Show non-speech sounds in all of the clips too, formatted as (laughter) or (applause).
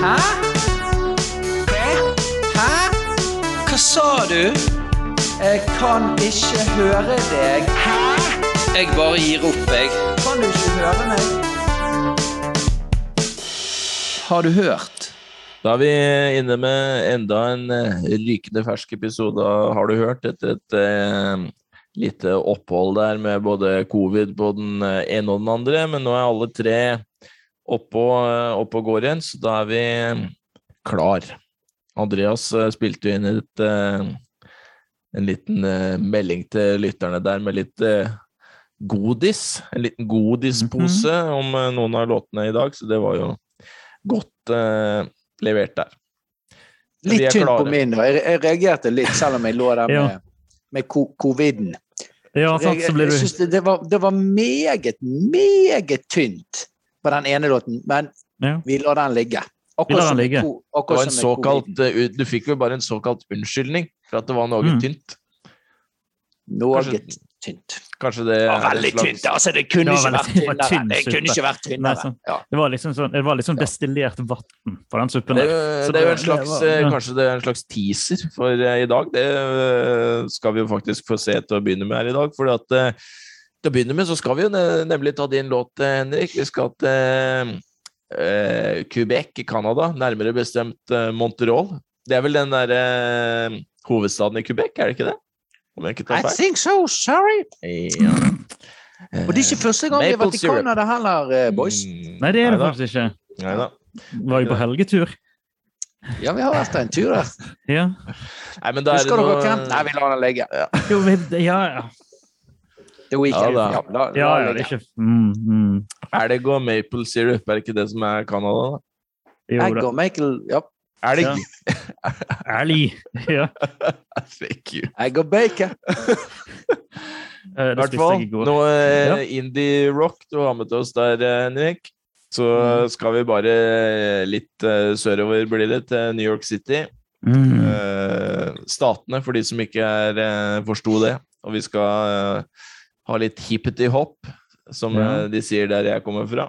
Hæ? Hæ? Hva sa du? Jeg kan ikke høre deg. Hæ? Jeg bare gir opp, jeg. Kan du ikke høre meg? Har du hørt? Da er vi inne med enda en eh, rykende fersk episode av Har du hørt? Etter et eh, lite opphold der med både covid på den eh, ene og den andre. Men nå er alle tre oppe og, eh, og går igjen, så da er vi klar. Andreas eh, spilte jo inn et, eh, en liten eh, melding til lytterne der med litt eh, godis. En liten godispose om eh, noen av låtene i dag, så det var jo godt eh, levert der. Litt tynt på min. da. Jeg, jeg reagerte litt, selv om jeg lå der (laughs) Ja. med, med coviden. Ja, sant, så blir jeg jeg synes det, det, var, det var meget, meget tynt på den ene låten, men Ja. vi lar den ligge. Lar den som ligge. To, akkurat en såkalt, eh, du fikk jo bare en såkalt unnskyldning for at det var noe Mm. tynt. Noe kanskje- tynt. Kanskje det Det var veldig slags- tynt. altså Det kunne Det ikke vært det tynnere. tynn Det kunne ikke vært tynnere. sånn. Ja. Det var liksom, sånn, det var liksom destillert vann på den suppen. Det, der. jo- det er jo en det slags, var- eh, ja. Kanskje det er en slags teaser for eh, i dag. Det eh, skal vi jo faktisk få se til å begynne med her i dag. For at, eh, til å begynne med så skal vi jo nemlig ta din låt, eh, Henrik. Vi skal til eh, Quebec i Canada, nærmere bestemt eh, Montreal. Det er vel den derre eh, hovedstaden i Quebec, er det ikke det? Om jeg ikke tar I think so, sorry. Ja. Og det er ikke første gang vi har vært i. Canada heller, eh, boys. Mm, Nei, det er det faktisk ikke. neida. Var jo på helgetur. Ja, vi har vært der en tur der. Ja. Nei, men da er det noe... dere hvem? Nei, vi lar den ligge. Jo, vi- ja, ja. The Weeknd. Ja, da. Ja, ja, ja det er ikke mm, mm. er det Go maple syrup, er det ikke det som er Canada? da? Jo da. og Michael Ja. Elg! Ja. (laughs) Ærlig. Ja. (laughs) Fuck you. Egg og bacon. Eh, I Det hvert fall i noe eh, Ja. indie-rock du har med til oss der, eh, Henrik. Så Mm. skal vi bare litt uh, sørover, blir det, til New York City. Mm. Uh, statene, for de som ikke er, eh, forsto det. Og vi skal eh, ha litt hippety-hopp, som Ja. eh, de sier der jeg kommer fra.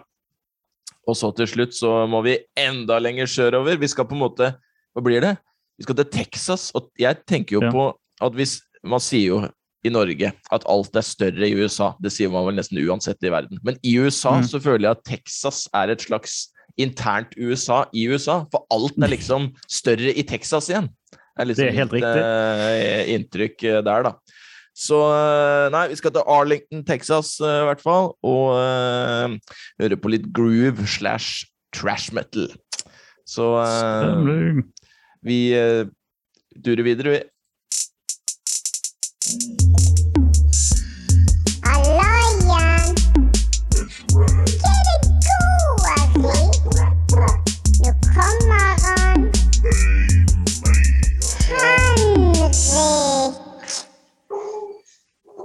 Og så til slutt så må vi enda lenger sørover. Vi skal på en måte Hva blir det? Vi skal til Texas. Og jeg tenker jo Ja. på at hvis Man sier jo i Norge at alt er større i USA. Det sier man vel nesten uansett i verden. Men i USA Mm. så føler jeg at Texas er et slags internt USA i USA. For alt er liksom større i Texas igjen. Det er, liksom Det er helt mitt, riktig. eh, inntrykk eh, der, da. Så eh, nei, vi skal til Arlington, Texas eh, i hvert fall, og uh, høre på litt groove slash trash metal. Så uh, vi uh, durer videre, vi.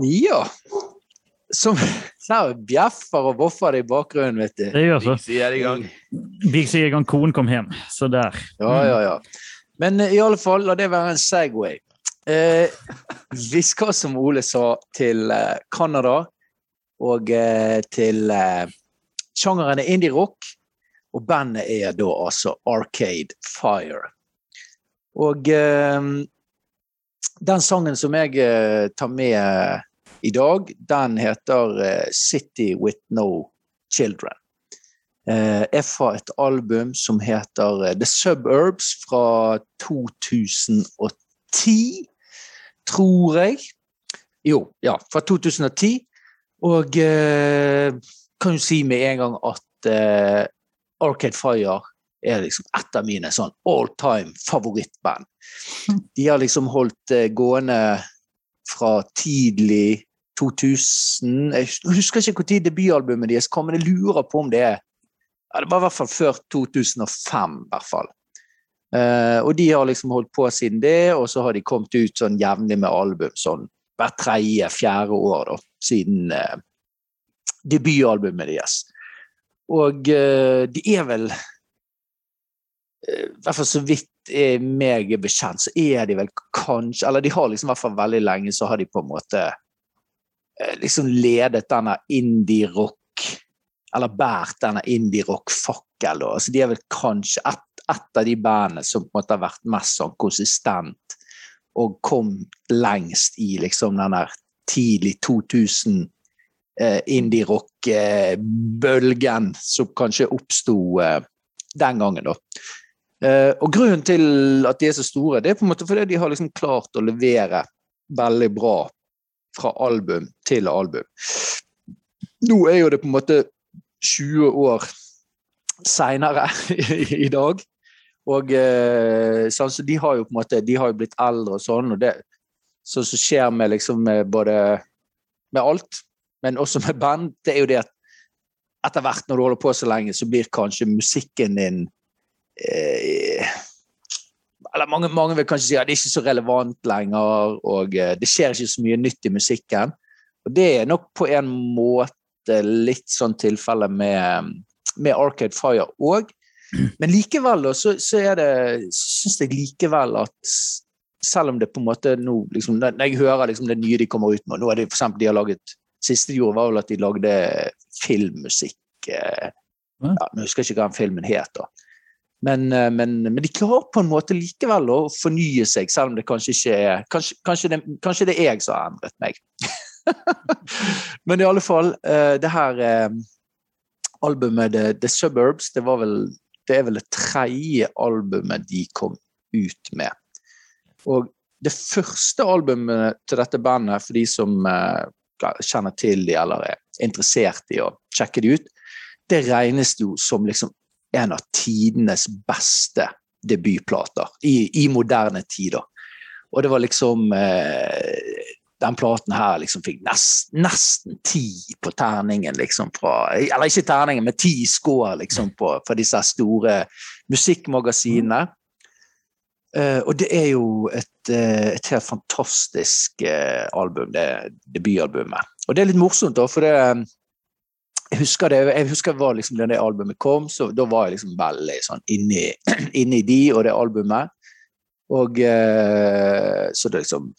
Ja. Som bjeffer og boffer det i bakgrunnen, vet du. Det gjør så. Dixie er i gang. Vi sier i gang konen kom hjem, så der. Ja, ja, ja. Men eh, i alle fall, la det være en Segway. Eh, vi skal, som Ole sa, til eh, Canada og eh, til eh, sjangeren er indie-rock. Og bandet er da altså Arcade Fire. Og eh, den sangen som jeg eh, tar med eh, i dag, den heter eh, City With No Children er fra et album som heter The Suburbs fra 2010, tror jeg. Jo, ja, fra 2010. Og kan jo si med en gang at Arcade Fire er liksom et av mine sånn all time favorittband. De har liksom holdt det gående fra tidlig 2000 Jeg husker ikke når debutalbumet deres kom, men jeg lurer på om det er ja, Det var i hvert fall før 2005, i hvert fall. Uh, og de har liksom holdt på siden det, og så har de kommet ut sånn jevnlig med album sånn hvert tredje, fjerde år da, siden uh, debutalbumet deres. Og uh, de er vel eh, hvert fall så vidt er meg er bekjent, så er de vel kanskje Eller de har liksom i hvert fall veldig lenge så har de på en måte eh, liksom ledet denne indie-rock eller båret denne indie-rock-fakkelen. Altså, de er vel kanskje et, et av de bandene som på en måte har vært mest sånn konsistent og kom lengst i liksom den der tidlig 2000 eh, indie-rock-bølgen som kanskje oppsto eh, den gangen, da. Eh, og grunnen til at de er så store, det er på en måte fordi de har liksom klart å levere veldig bra fra album til album. Nå er jo det på en måte 20 år seinere (laughs) i, dag. Og eh, sånn, så de har jo på en måte de har jo blitt eldre og sånn, og det så så skjer med liksom med både med alt, men også med band, det er jo det at etter hvert når du holder på så lenge, så blir kanskje musikken din eh, Eller mange, mange vil kanskje si at det er ikke så relevant lenger, og eh, det skjer ikke så mye nytt i musikken. Og det er nok på en måte litt sånn tilfelle med, med Arcade Fire òg. Men likevel, så, så er det Syns jeg likevel at selv om det på en måte nå liksom, Når jeg hører liksom det nye de kommer ut med Nå er det for eksempel de har laget Siste de gjorde, var vel at de lagde filmmusikk. eh, Ja. jeg husker ikke hva den filmen het, da. Men, eh, men, men de klarer på en måte likevel å fornye seg, selv om det kanskje ikke er Kanskje, kanskje, det, er jeg som har endret meg. (laughs) men i alle fall, eh, det her eh, albumet The, The Suburbs, det var vel det er vel det tredje albumet de kom ut med. Og det første albumet til dette bandet, for de som kjenner til de eller er interessert i å sjekke de ut, det regnes jo som liksom en av tidenes beste debutplater i, i moderne tider. Og det var liksom eh, Den platen her liksom fikk nest, nesten ti på terningen, liksom fra Eller ikke terningen, men ti score liksom på, fra disse store musikkmagasinene. Eh, og det er jo et, eh, et helt fantastisk eh, album, det debutalbumet. Og det er litt morsomt, da, for det jeg husker det, jeg husker det liksom da det albumet kom, så da var jeg liksom veldig sånn inni, (clears throat) inni de og det albumet. Og eh, så det liksom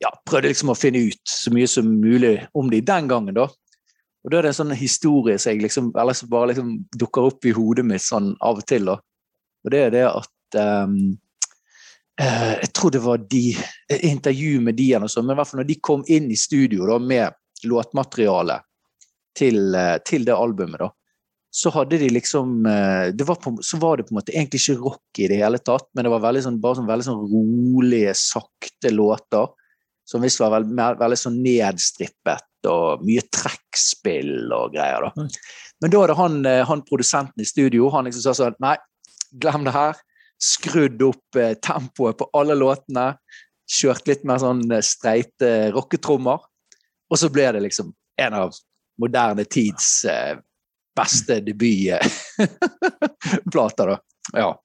Ja, prøvde liksom å finne ut så mye som mulig om de den gangen, da. Og da er det en sånn historie som jeg liksom, eller som bare liksom dukker opp i hodet mitt sånn av og til, da. Og det er det at um, eh, Jeg tror det var de intervju med de eller noe sånt, men i hvert fall når de kom inn i studio da med låtmateriale til, eh, til det albumet, da, så hadde de liksom eh, det var på, Så var det på en måte egentlig ikke rock i det hele tatt, men det var veldig sånn, bare sånn, veldig sånn rolige, sakte låter. Som visst var veld, veldig sånn nedstrippet og mye trekkspill og greier. da. Men da hadde han, eh, han produsenten i studio han liksom sa sånn Nei, glem det her. Skrudd opp eh, tempoet på alle låtene. Kjørt litt mer sånn streite rocketrommer. Og så ble det liksom en av moderne tids eh, beste debutplater, da. Ja.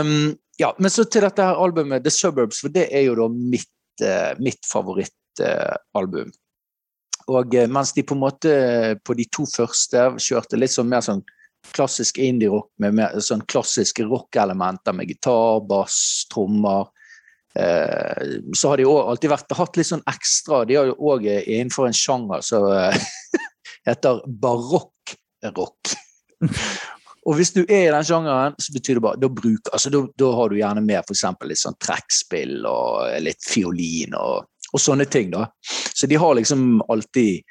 Um, ja. Men så til dette her albumet The Suburbs, for det er jo da mitt, eh, mitt favorittalbum. Og eh, mens de på en måte på de to første kjørte litt sånn mer sånn klassisk indie-rock med mer sånn klassiske rockelementer med gitar, bass, trommer. Eh, så har de òg alltid vært, hatt litt sånn ekstra De har jo òg innenfor en sjanger som eh, (laughs) heter barokk-rock. (laughs) Og hvis du er i den sjangeren, så betyr det bare da, bruk, altså, da, da har du gjerne med eksempel litt sånn trekkspill og litt fiolin og, og sånne ting. da. Så de har liksom alltid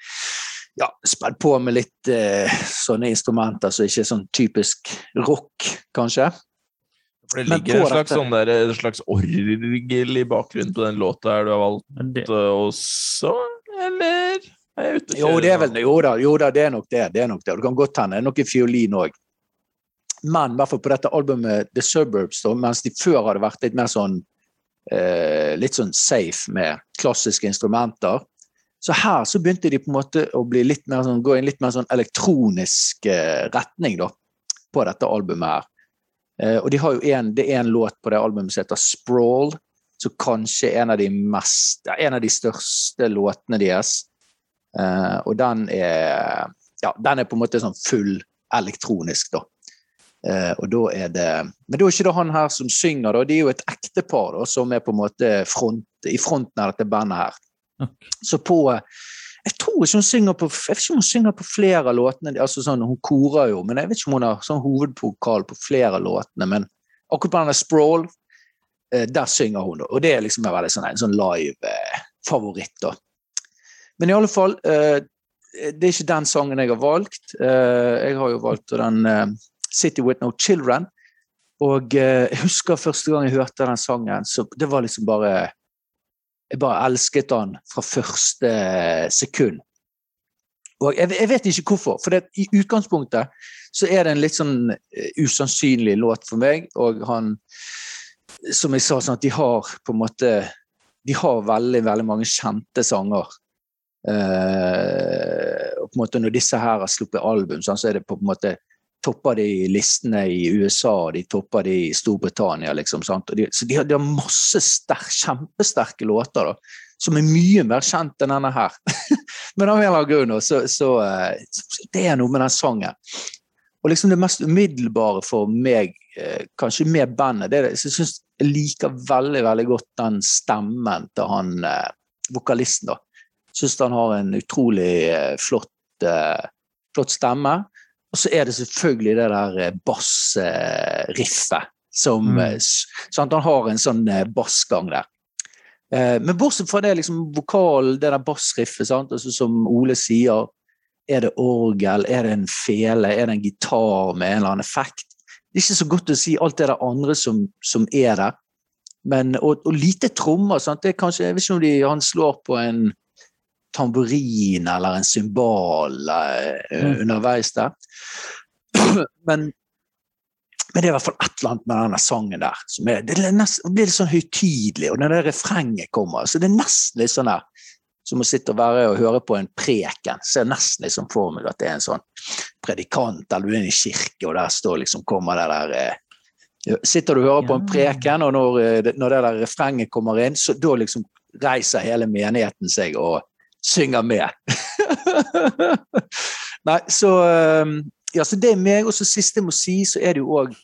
ja, spedd på med litt eh, sånne instrumenter som ikke er sånn typisk rock, kanskje. For det ligger en slags, sånn der, en slags orgel i bakgrunnen på den låta her du har valgt det, også, eller? Er jeg ute Jo, det er vel, jo da, jo da, det er nok det. Det er nok det. Du kan godt hende det er noe fiolin òg. Men i hvert fall på dette albumet The Suburbs, da, mens de før hadde vært litt mer sånn eh, litt sånn safe med klassiske instrumenter, så her så begynte de på en måte å bli litt mer sånn, gå i en litt mer sånn elektronisk eh, retning da, på dette albumet her. Eh, og de har jo en, det er en låt på det albumet som heter Sprawl, som kanskje er en av de mest, en av de største låtene deres. Eh, og den er, ja, den er på en måte sånn full elektronisk, da. Uh, og da er det Men det er ikke det han her som synger, da. De er jo et ektepar da, som er på en måte front, i fronten av dette bandet her. Okay. Så på Jeg tror ikke hun synger på jeg vet ikke om hun synger på flere av låtene. altså sånn, Hun korer jo, men jeg vet ikke om hun har sånn hovedpokal på flere av låtene. Men akkurat på denne Sprawl, eh, der synger hun. da, Og det er liksom en sånn, en sånn live-favoritt. da. Men i alle fall, eh, det er ikke den sangen jeg har valgt. Eh, jeg har jo valgt den eh, City With No Children. Og eh, jeg husker første gang jeg hørte den sangen, så det var liksom bare Jeg bare elsket han fra første sekund. Og jeg, jeg vet ikke hvorfor, for det, i utgangspunktet så er det en litt sånn eh, usannsynlig låt for meg, og han Som jeg sa, sånn at de har på en måte De har veldig, veldig mange kjente sanger. Eh, og på en måte når disse her har sluppet album, sånn, så er det på en måte topper de listene i USA, og de topper de i Storbritannia. Liksom, de, så de har, de har masse sterk, kjempesterke låter da, som er mye mer kjent enn denne her. (laughs) Men av en eller annen grunn så, så, eh, så det er noe med den sangen. Og liksom det mest umiddelbare for meg, eh, kanskje med bandet, det er så jeg syns jeg liker veldig veldig godt den stemmen til han eh, vokalisten. da. Syns han har en utrolig flott, flott stemme. Og så er det selvfølgelig det der eh, bassriffet som Mm. eh, sant? Han har en sånn eh, bassgang der. Men bortsett fra det, liksom vokalen, det der bassriffet? Altså, som Ole sier, er det orgel, er det en fele, er det en gitar med en eller annen effekt? Det er ikke så godt å si alt det der andre som, som er der. Men, og, og lite trommer. Sant? Det er kanskje, jeg vet ikke om de, han slår på en tamburin eller en symbol eh, Mm. underveis der. (clears throat) Men, men det er i hvert fall et eller annet med denne sangen der. Som er, det, er nest, det blir litt sånn høytidelig, og når det refrenget kommer, så det er nesten litt sånn der som å sitte og være og høre på en preken. Ser nesten liksom for meg at det er en sånn predikant eller du er i en kirke, og der står liksom kommer det der eh, Sitter du og hører på en preken, og når, eh, når det der refrenget kommer inn, så da liksom reiser hele menigheten seg og synger med. (laughs) Nei, så eh, Ja, så det er meg. Og så siste jeg må si, så er det jo òg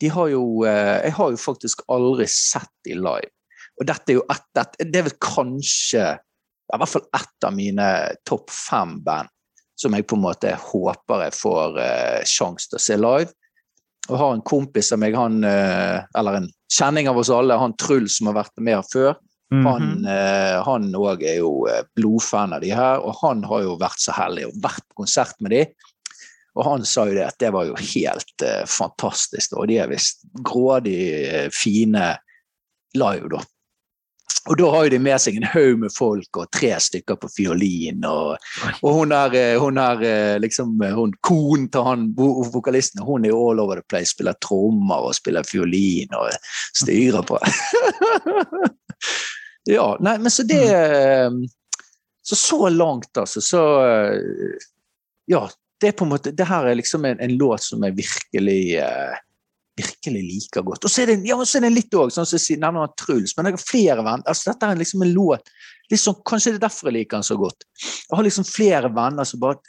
De har jo eh, Jeg har jo faktisk aldri sett de live. Og dette er jo et, Det er vel kanskje i hvert fall ett av mine topp fem band som jeg på en måte håper jeg får uh, sjanse til å se live. Og har en kompis av meg, han, uh, eller en kjenning av oss alle, han Truls som har vært med her før. Mhm. Han eh, han òg er jo eh, blodfan av de her, og han har jo vært så heldig og vært på konsert med de. Og han sa jo det at det var jo helt uh, fantastisk, og de er visst grådig eh, fine live, da. Og da har jo de med seg en haug med folk og tre stykker på fiolin. Og, og hun er, eh, hun er eh, liksom eh, hun, Konen til han vokalisten hun er all over the place. Spiller trommer og spiller fiolin og styrer på. (laughs) ja, nei, men så det mm. Så så langt, altså, så eh, Ja, det er på en måte Det her er liksom en, en låt som jeg virkelig eh, virkelig liker godt. Og så er det, ja, så er det litt òg, sånn som jeg nevner Truls, men jeg har flere venner. altså Dette er liksom en låt liksom, Kanskje det er derfor jeg liker den så godt. Jeg har liksom flere venner som bare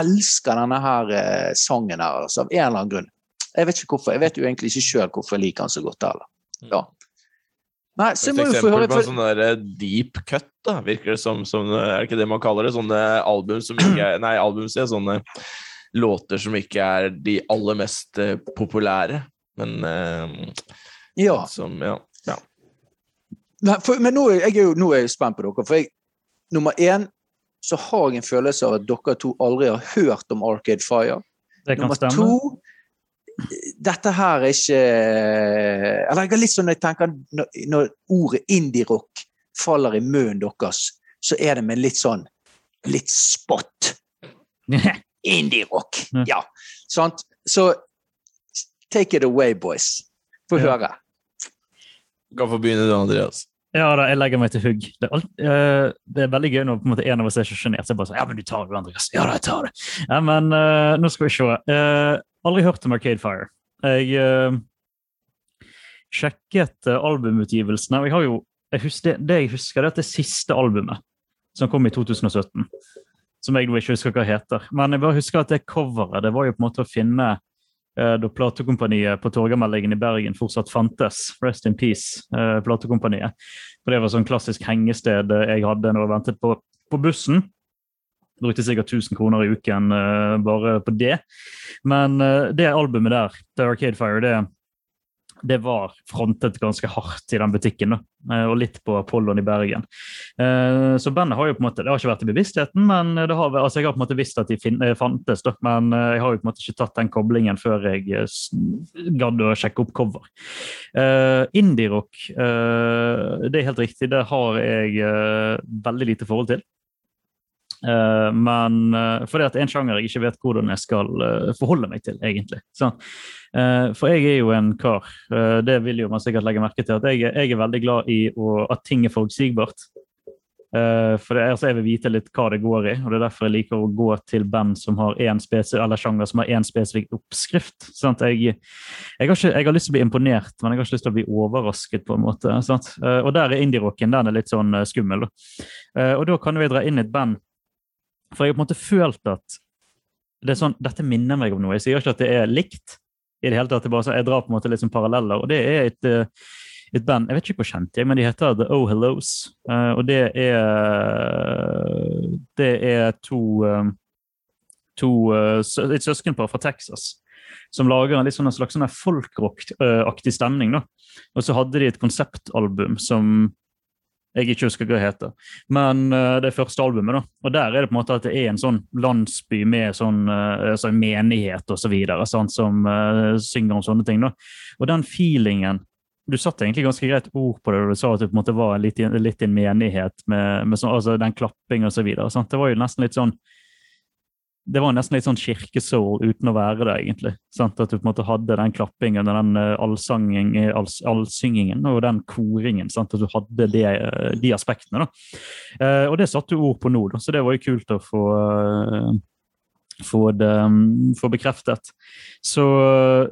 elsker denne her eh, sangen her, altså, av en eller annen grunn. Jeg vet ikke hvorfor. Jeg vet jo egentlig ikke sjøl hvorfor jeg liker den så godt Eller. Ja. Nei, så må jo få eksempel høre på for, en sånn der eh, deep cut, da, virker det som, som Er det ikke det man kaller det? Sånne album som ikke er Nei, album sier sånne låter som ikke er de aller mest eh, populære, men eh, Ja. som Ja. ja. Nei, for, men nå, jeg er jo, nå er jeg spent på dere. For jeg, nummer én så har jeg en følelse av at dere to aldri har hørt om Arcade Fire. Det kan Nummer stemme. to Dette her er ikke Eller jeg har litt sånn når jeg tenker når, når ordet indie-rock faller i munnen deres, så er det med litt sånn litt spott. (laughs) Indie-rock! Ja. Ja. Sant? Så take it away, boys. Få Ja. høre. Du kan få begynne du, Andreas. Ja da, jeg legger meg til hugg. Det er, alt, eh, det er veldig gøy når på en måte, en av oss er så sjenert. Så jeg bare sånn, ja, men du tar det, Andreas. Ja da, jeg tar det. Ja, men uh, nå skal vi se. Eh, aldri hørt om Arcade Fire. Jeg uh, sjekket eh, albumutgivelsene, og jeg har jo jeg husker, det, det jeg husker, det er at det siste albumet, som kom i 2017, som jeg ikke husker hva heter, men jeg bare husker at det coveret, det var jo på en måte å finne uh, da platekompaniet på Torgallmeldingen i Bergen fortsatt fantes. Rest in peace, uh, platekompaniet. For det var sånn klassisk hengested jeg hadde når jeg ventet på, på bussen. Brukte sikkert 1000 kroner i uken uh, bare på det. Men uh, det albumet der, The Arcade Fire, det, det var frontet ganske hardt i den butikken. da, eh, Og litt på Apollon i Bergen. Så bandet har jo på en måte, Det har ikke vært i bevisstheten, men har, altså jeg har på en måte visst at de fantes. da, Men jeg har jo på en måte ikke tatt den koblingen før jeg gadd å sjekke opp cover. Indie-rock, det er helt riktig, det har jeg veldig lite forhold til. Eh, men uh, fordi at en sjanger jeg ikke vet hvordan jeg skal uh, forholde meg til, egentlig. For jeg er jo en kar, det vil jo man sikkert legge merke til, at jeg, jeg er veldig glad i å, at ting er forutsigbart. For det, altså jeg vil vite litt hva det går i, og det er derfor jeg liker å gå til band som har en eller sjanger som har én spesifikk oppskrift. Jeg, jeg, har ikke, jeg har lyst til å bli imponert, men jeg har ikke lyst til å bli overrasket. på en måte. Og der er indie-rocken den er litt sånn skummel. Og da kan vi dra inn et band, for jeg har på en måte følt at det sånn, dette minner meg om noe. Jeg sier ikke at det er likt, i det hele tatt. sånn, Jeg drar på en måte litt sånn paralleller, og det er et, eh, et band Jeg vet ikke hvor kjent de er, men de heter The Oh Hellos. Eh, og det er Det er to, eh, to et søskenpar fra Texas som lager en litt sånn slags sånn folkrock-aktig stemning. da. Og så hadde de et konseptalbum som jeg ikke husker hva det heter. Men uh, det første albumet, da. Og der er det på en måte at det er en sånn landsby med sånn uh, og så menighet osv. som uh, synger om sånne ting. da. Og den feelingen Du satte egentlig ganske greit ord på det da du sa at det på en måte var litt i en menighet med, med sånn, altså den klapping og så videre. sant? Det var jo nesten litt sånn det var nesten litt sånn kirkesoul uten å være det, egentlig. Sant? At du på en måte hadde den klappingen og den eh, allsanging, eh, alls, allsyngingen og den koringen. Sant? At du hadde det, eh, de aspektene. da. Eh, og det satte du ord på nå, da, så det var jo kult å få, få det mm, få bekreftet. Så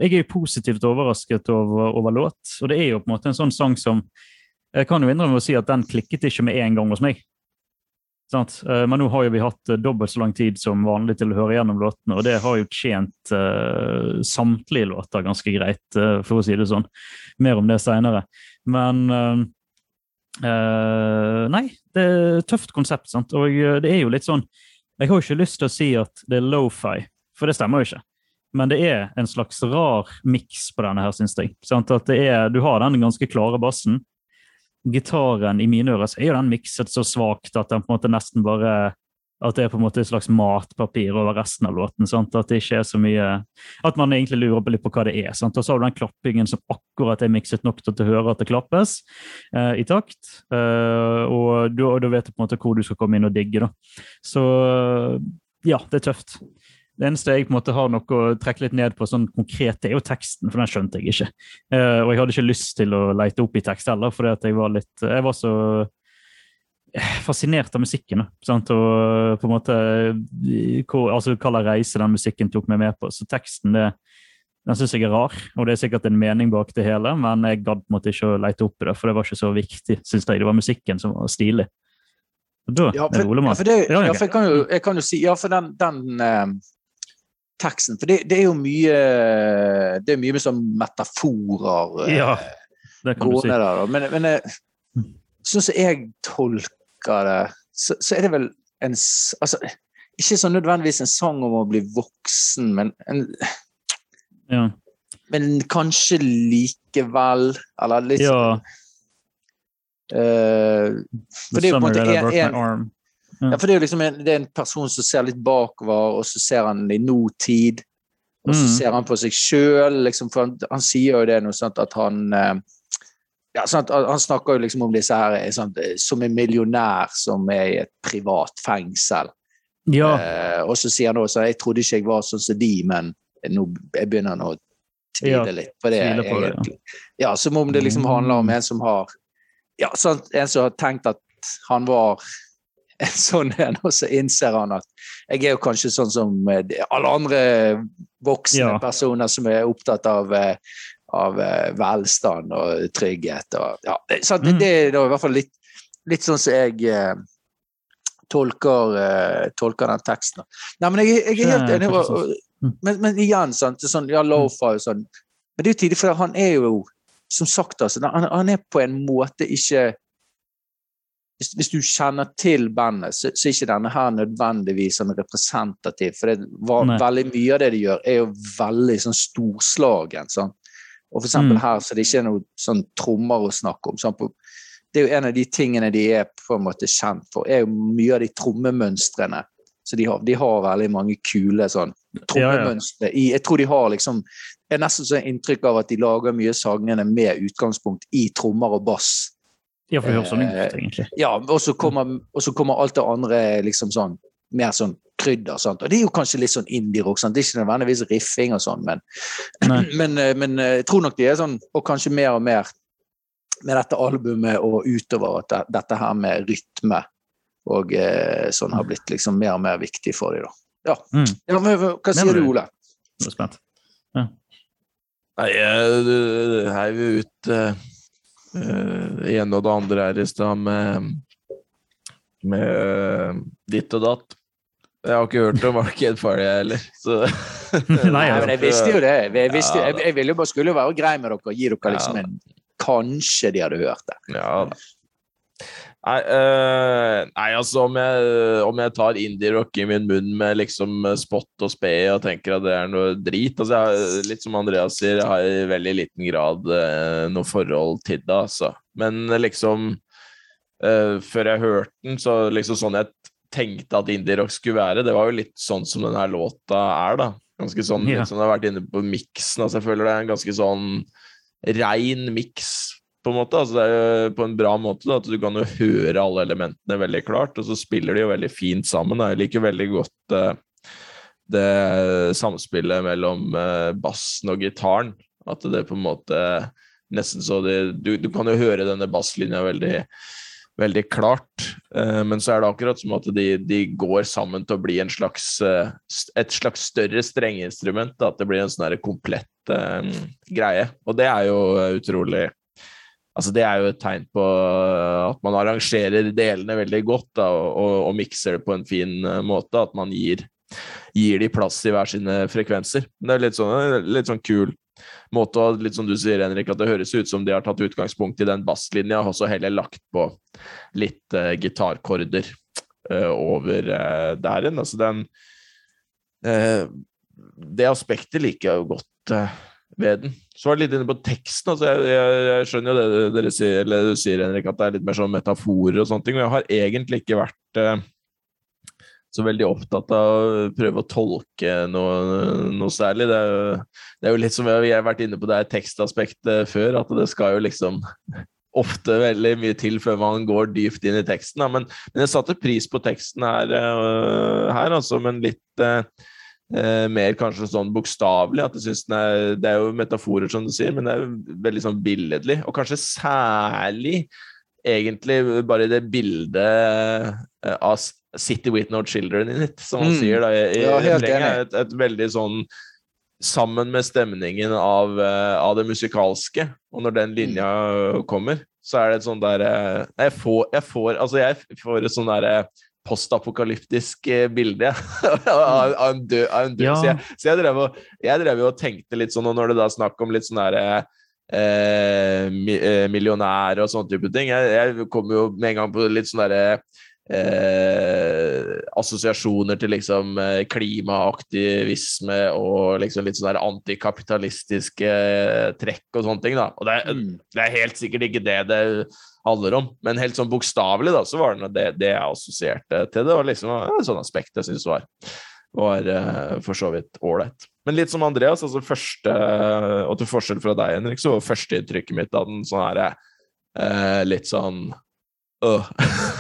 jeg er jo positivt overrasket over, over låt, og det er jo på en måte en sånn sang som Jeg kan jo innrømme å si at den klikket ikke med en gang hos meg. Sant? Eh, Men nå har jo vi hatt eh, dobbelt så lang tid som vanlig til å høre gjennom låtene, og det har jo tjent uh, samtlige låter ganske greit, uh, for å si det sånn. Mer om det seinere. Men uh, Nei, det er et tøft konsept, sant. Og det er jo litt sånn Jeg har jo ikke lyst til å si at det er lofi, for det stemmer jo ikke. Men det er en slags rar miks på denne her, syns jeg. Sant? At er, du har den ganske klare bassen gitaren i mine ører så er jo den mikset så svakt at den på en måte nesten bare at det er på en måte et slags matpapir over resten av låten. Sant? At det ikke er så mye At man egentlig lurer på litt på hva det er. Sant? Og så har du den klappingen som akkurat er mikset nok til å høre at det klappes eh, i takt. Eh, og, du, og da vet du på en måte hvor du skal komme inn og digge. Da. Så ja, det er tøft. Det eneste jeg på en måte har noe å trekke litt ned på sånn konkret, det er jo teksten, for den skjønte jeg ikke. Uh, og jeg hadde ikke lyst til å leite opp i tekst heller, fordi at jeg var litt Jeg var så fascinert av musikken. Sant? Og eh, på en måte hvor, altså Hva slags reise den musikken tok meg med på. Så teksten det, den syns jeg er rar, og det er sikkert en mening bak det hele, men jeg gadd måte ikke å leite opp i det, for det var ikke så viktig, syns jeg. Det var musikken som var stilig. Da Ja, for, ja, for, det, Ja, for jeg, kan jo, jeg kan jo si Ja, for den, den eh, teksten For det, det er jo mye Det er mye med sånn metaforer eh, Ja, det kan du si. der. Men, men eh, sånn som jeg tolker det, så, så er det vel en Altså, ikke sånn nødvendigvis en sang om å bli voksen, men, en, Ja. men kanskje likevel Eller litt ja. Uh, For det er jo på en måte en, en, arm. Ja, for det er jo liksom en, det er en person som ser litt bakover, og så ser han i nåtid. Og så Mm. ser han på seg sjøl, liksom, for han, han sier jo det noe sånt at han eh, ja, sant, han snakker jo liksom om disse her eh, som en millionær som er i et privat fengsel. Ja. Eh, og så sier han også jeg trodde ikke jeg var sånn som de, men nå jeg begynner han å tvile litt på det. på det, ja. ja, Som om det liksom handler om Mm. en som har ja, sant, en som har tenkt at han var en (laughs) sånn en, og så innser han at jeg er jo kanskje sånn som eh, alle andre voksne Ja. personer som er opptatt av, eh, av eh, velstand og trygghet. Og, ja, det, Mm. det er i hvert fall litt, litt sånn som jeg eh, tolker, eh, tolker den teksten. Nei, men jeg, jeg er helt enig. Og, og- Mm. Men, men igjen, sant, sånn, ja, Lofa og sånn. Men det er jo tidlig, for han er jo, som sagt, altså, han, han er på en måte ikke hvis, hvis du kjenner til bandet, så, så er ikke denne her nødvendigvis sånn representativ. For det, var, veldig mye av det de gjør, er jo veldig sånn storslagen. Sånn. Og for eksempel Mm. her så er det ikke noe sånn trommer å snakke om. Sånn På- Det er jo en av de tingene de er på en måte kjent for, er jo mye av de trommemønstrene. Så de har, de har veldig mange kule sånn Ja, ja. trommemønstre. i Jeg tror de har liksom Jeg har nesten sånn inntrykk av at de lager mye sangene med utgangspunkt i trommer og bass. Ja, for det høres sånn Eh, ut, egentlig. Ja, og så kommer, og så kommer alt det andre liksom sånn mer sånn krydder. Sant? Og det er jo kanskje litt sånn indie-rock. Det er ikke nødvendigvis riffing og sånn, men, (clears throat) men, eh, men eh, jeg tror nok de er sånn, og kanskje mer og mer med dette albumet og utover at det, dette her med rytme og eh, sånn har blitt liksom mer og mer viktig for dem, da. Ja. Mm. ja men, hva sier du, du? Ole? Jeg er spent. Nei, jeg du heiv jo ut eh, eh, det ene og det andre her i stad med, med eh, ditt og datt. Jeg har ikke hørt om Arcade Fire, jeg heller. Så (laughs) Nei, Nei, men jeg visste jo det. Jeg, visste, jeg, jeg ville jo bare skulle være grei med dere og gi dere liksom en Kanskje de hadde hørt det. Ja da. Nei, uh, nei, altså om jeg, om jeg tar indie-rock i min munn med liksom spott og spe og tenker at det er noe drit altså jeg, Litt som Andreas sier, jeg har i veldig liten grad uh, noe forhold til det, altså. Men liksom uh, Før jeg hørte den, så liksom sånn jeg tenkte at indie-rock skulle være, det var jo litt sånn som denne låta er, da. Ganske sånn, Ja. litt som jeg har vært inne på miksen. Altså, jeg føler det er en ganske sånn rein miks, på en måte. Altså, det er jo på en bra måte. Da, at du kan jo høre alle elementene veldig klart, og så spiller de jo veldig fint sammen. Da. Jeg liker veldig godt uh, det samspillet mellom uh, bassen og gitaren. At det på en måte nesten så det, du, du kan jo høre denne basslinja veldig veldig klart, eh, men så er det akkurat som at de, de går sammen til å bli slags, et slags større strengeinstrument. At det blir en sånn komplett eh, greie. Og det er jo utrolig Altså Det er jo et tegn på eh, at man arrangerer delene veldig godt da, og, og, mikser det på en fin eh, måte. At man gir, gir de plass i hver sine frekvenser. Det er litt sånn, litt sånn kul måte, og litt som du sier, Henrik, at det høres ut som de har tatt utgangspunkt i den basslinja, og så heller lagt på litt uh, gitarkorder uh, over uh, der igjen. Altså den eh, Det aspektet liker jeg jo godt eh, ved den. Så var det litt inne på teksten. altså Jeg, jeg, jeg skjønner jo det dere sier, eller du sier, Henrik, at det er litt mer sånn metaforer og sånne ting. Men jeg har egentlig ikke vært eh, så veldig opptatt av å prøve å tolke noe, noe særlig. Det er, jo, det er jo litt som vi har vært inne på det her tekstaspektet før, at det skal jo liksom (laughs) ofte veldig mye til før man går dypt inn i teksten. Men, men jeg satte pris på teksten her, øh, her altså, men litt øh, øh, mer kanskje sånn bokstavelig. At jeg synes er, det er jo metaforer, som du sier, men det er veldig sånn billedlig. Og kanskje særlig egentlig bare det bildet eh, av City with no children in it, som han Mm. sier da, i, i Ja, Et, et veldig sånn sammen med stemningen av, eh, av det musikalske. Og når den linja kommer, så er det et sånn der eh, Jeg får, jeg får, altså jeg får et sånn derre postapokalyptisk eh, bilde (laughs) av, av en død, av en død. Ja. Så, jeg, så jeg drev og, jeg drev og tenkte litt sånn, og når det da er snakk om litt sånn herre eh, mi, eh, og sånne type ting. Jeg, jeg kom jo med en gang på litt sånn derre eh, assosiasjoner til liksom eh, klimaaktivisme og liksom litt sånn der antikapitalistiske eh, trekk og sånne ting. da. Og det, er- Mm. det er helt sikkert ikke det det handler om, men helt sånn bokstavelig da, så var det det, det jeg assosierte til det. Og liksom et sånt aspekt jeg syns var, var eh, for så vidt ålreit. Men litt som Andreas, altså første, og til forskjell fra deg, Henrik, så var førsteinntrykket mitt av den sånn her eh, litt sånn øh.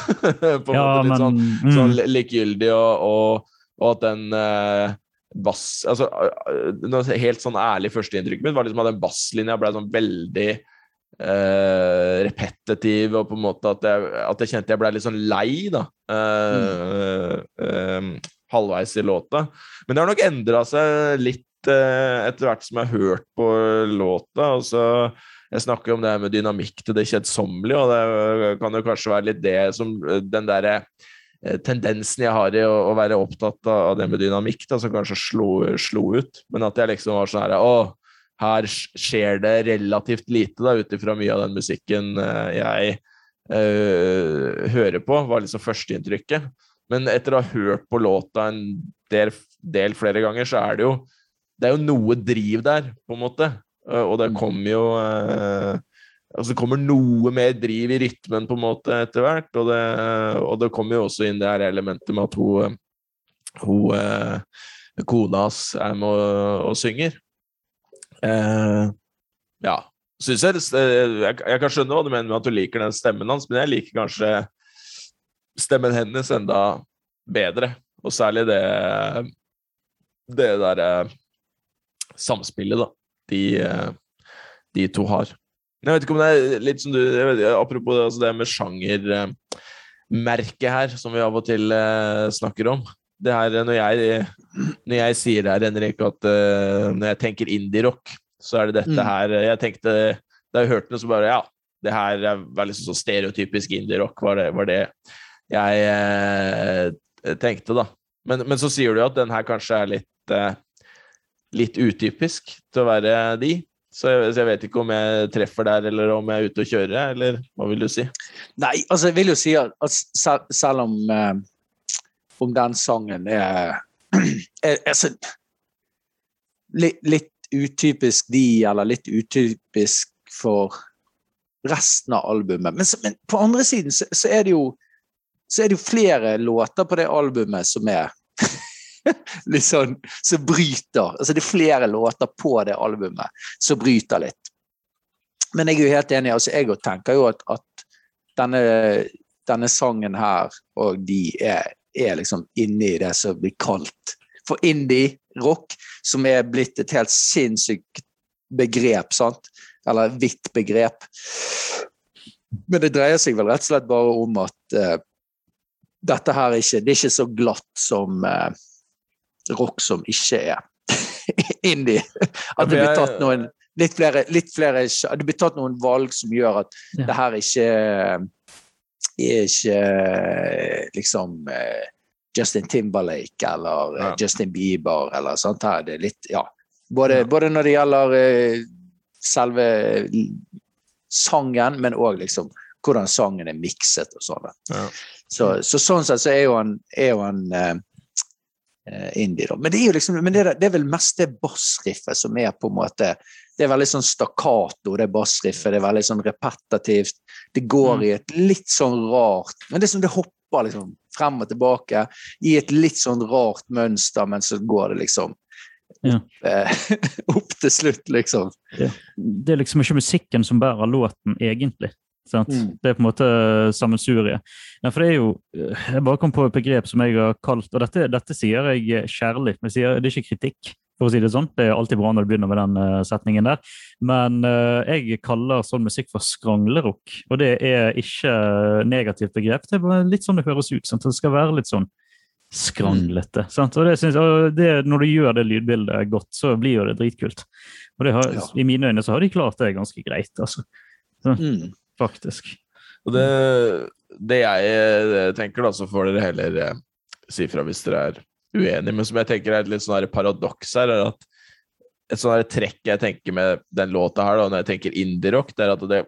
(laughs) På en Ja, måte litt men sånn, mm, sånn li- likegyldig, og, og, og at den eh, bass Altså eh, helt sånn ærlig førsteinntrykket mitt var liksom at den basslinja ble sånn veldig eh, repetitiv, og på en måte at jeg, at jeg kjente jeg ble litt sånn lei, da. eh, eh, halvveis i låta. Men det har nok endra seg litt eh, etter hvert som jeg har hørt på låta. og så jeg snakker jo om det med dynamikk til det kjedsommelige, og det kan jo kanskje være litt det som den derre eh, tendensen jeg har i å, å være opptatt av, av det med dynamikk, da, som kanskje slo, slo ut. Men at jeg liksom var sånn her Å, her skjer det relativt lite, da, ut ifra mye av den musikken eh, jeg øh, hører på, var liksom førsteinntrykket. Men etter å ha hørt på låta en del, del flere ganger, så er det jo det er jo noe driv der, på en måte. Eh, Og det kommer jo eh, Altså det kommer noe mer driv i rytmen på en måte etter hvert. Og det, og det kommer jo også inn det her elementet med at hun, hun eh, kona hans er med og, og synger. Eh, ja. Synes jeg, jeg, jeg kan skjønne hva du mener med at du liker den stemmen hans, men jeg liker kanskje stemmen hennes enda bedre. Og særlig det det derre samspillet, da. De, eh, de to har. Jeg vet ikke om det er litt som du jeg vet, Apropos det, altså det med sjangermerket her, som vi av og til eh, snakker om. Det her, når jeg, når jeg sier det her, Henrik, at eh, når jeg tenker indie-rock, så er det dette Mm. her Jeg tenkte Da jeg hørte det, så bare Ja, det her er veldig så stereotypisk indie-rock, var, det- var det jeg eh, tenkte, da. Men, men så sier du jo at den her kanskje er litt eh, litt utypisk til å være de. Så jeg, så jeg vet ikke om jeg treffer der, eller om jeg er ute og kjører, eller hva vil du si? Nei, altså jeg vil jo si at, at selv, om, eh, om den sangen er, (clears throat) er altså, litt, litt utypisk de, eller litt utypisk for resten av albumet. Men, men på andre siden så, så er det jo så er det jo flere låter på det albumet som er (laughs) (laughs) litt sånn som bryter. Altså det er flere låter på det albumet som bryter litt. Men jeg er jo helt enig. altså Jeg tenker jo at, at denne, denne sangen her og de er, er liksom inne i det som blir kalt for indie-rock, som er blitt et helt sinnssykt begrep, sant? Eller hvitt begrep. Men det dreier seg vel rett og slett bare om at uh, dette her er ikke, det er ikke så glatt som eh, rock som ikke er (laughs) indie. At det blir tatt noen litt flere, litt flere Det blir tatt noen valg som gjør at Ja. det her ikke er ikke liksom eh, Justin Timberlake eller eh, Ja. Justin Bieber eller sånt her. Det er litt, ja. Både, Ja. både når det gjelder eh, selve sangen, men òg liksom hvordan sangen er mikset og sånn. Ja. Så, så sånn sett så er jo han, er jo han eh, eh, indie, da. Men det er liksom, men det, er- det er vel mest det bassriffet som er på en måte Det er veldig sånn stakkato, det bassriffet. Det er veldig sånn repetitivt. Det går i et litt sånn rart Men det er som det hopper liksom frem og tilbake i et litt sånn rart mønster, men så går det liksom Ja. opp, eh, (laughs) til slutt, liksom. Det er liksom ikke musikken som bærer låten, egentlig. Mm. Det er på en måte sammensuriet. Ja, for det er jo Jeg bare kom på et begrep som jeg har kalt Og dette, dette sier jeg kjærlig, men jeg sier, det er ikke kritikk, for å si det sånn. Det er alltid bra når du begynner med den eh, setningen der. Men uh, jeg kaller sånn musikk for skranglerock, og det er ikke negativt begrep. Det er bare litt sånn det høres ut. Sant? Det skal være litt sånn skranglete. Sant? Og, det synes, og det, når du gjør det lydbildet godt, så blir jo det dritkult. Og det har, Ja. i mine øyne så har de klart det ganske greit, altså. Mm. Faktisk. Og det, det jeg eh, tenker, da, så får dere heller eh, si fra hvis dere er uenige, men som jeg tenker er et litt sånn paradoks her, er at et sånn trekk jeg tenker med den låta her, da, når jeg tenker indie-rock, det er at det,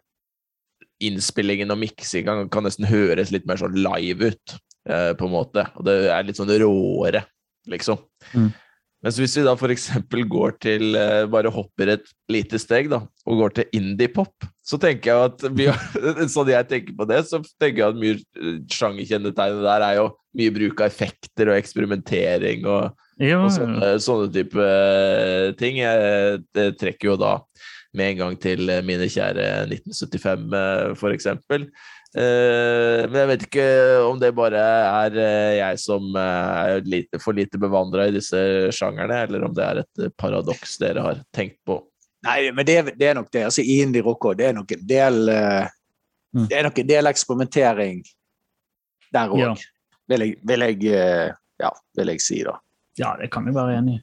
innspillingen og miksinga kan, kan nesten høres litt mer sånn live ut, eh, på en måte. Og det er litt sånn råere, liksom. Mm. Mens hvis vi da f.eks. går til eh, Bare hopper et lite steg, da, og går til indie-pop, så tenker jeg at mye, (laughs) Sånn jeg tenker på det, så tenker jeg at mye eh, sjangerkjennetegnet der er jo mye bruk av effekter og eksperimentering og, Ja, og sånne, sånne type eh, ting. Jeg det trekker jo da med en gang til mine kjære 1975, eh, for eksempel. Eh, men jeg vet ikke om det bare er eh, jeg som eh, er lite, for lite bevandra i disse sjangerne, eller om det er et paradoks dere har tenkt på. Nei, men det, er- det er nok det. Altså, indie-rock òg, det er nok en del Mm. Det er nok en del eksperimentering der òg, Ja. vil, vil, jeg, ja, vil jeg si, da. ja, det kan vi være enig i.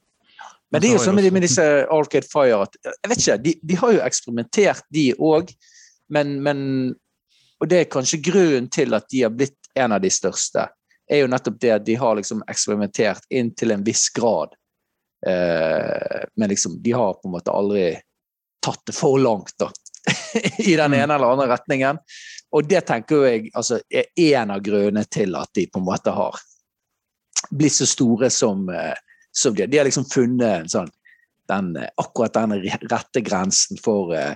Men det er jo sånn med disse Arcade Fire at jeg vet ikke, de, de har jo eksperimentert, de òg. Men, men Og det er kanskje grunnen til at de har blitt en av de største. er jo nettopp det at de har liksom eksperimentert inn til en viss grad. Eh, men liksom, de har på en måte aldri tatt det for langt, da. (laughs) I den Mm. ene eller andre retningen. Og det tenker jeg altså, er en av grunnene til at de på en måte har blitt så store som, eh, som de. De har liksom funnet en sånn, den, eh, akkurat den rette grensen for eh,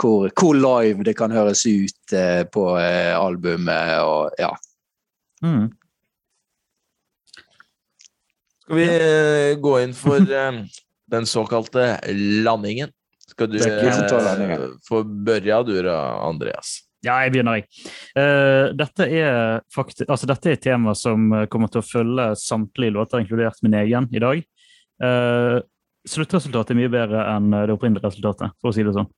hvor, hvor live det kan høres ut eh, på eh, albumet. Og, ja. Mm. Skal vi eh, gå inn for (laughs) eh, den såkalte landingen? Skal du eh, få børja du da, Andreas? Ja, jeg begynner, jeg. Uh, dette, er faktisk, altså, dette er et tema som kommer til å følge samtlige låter, inkludert min egen, i dag. Uh, sluttresultatet er mye bedre enn det opprinnelige resultatet, for å si det sånn.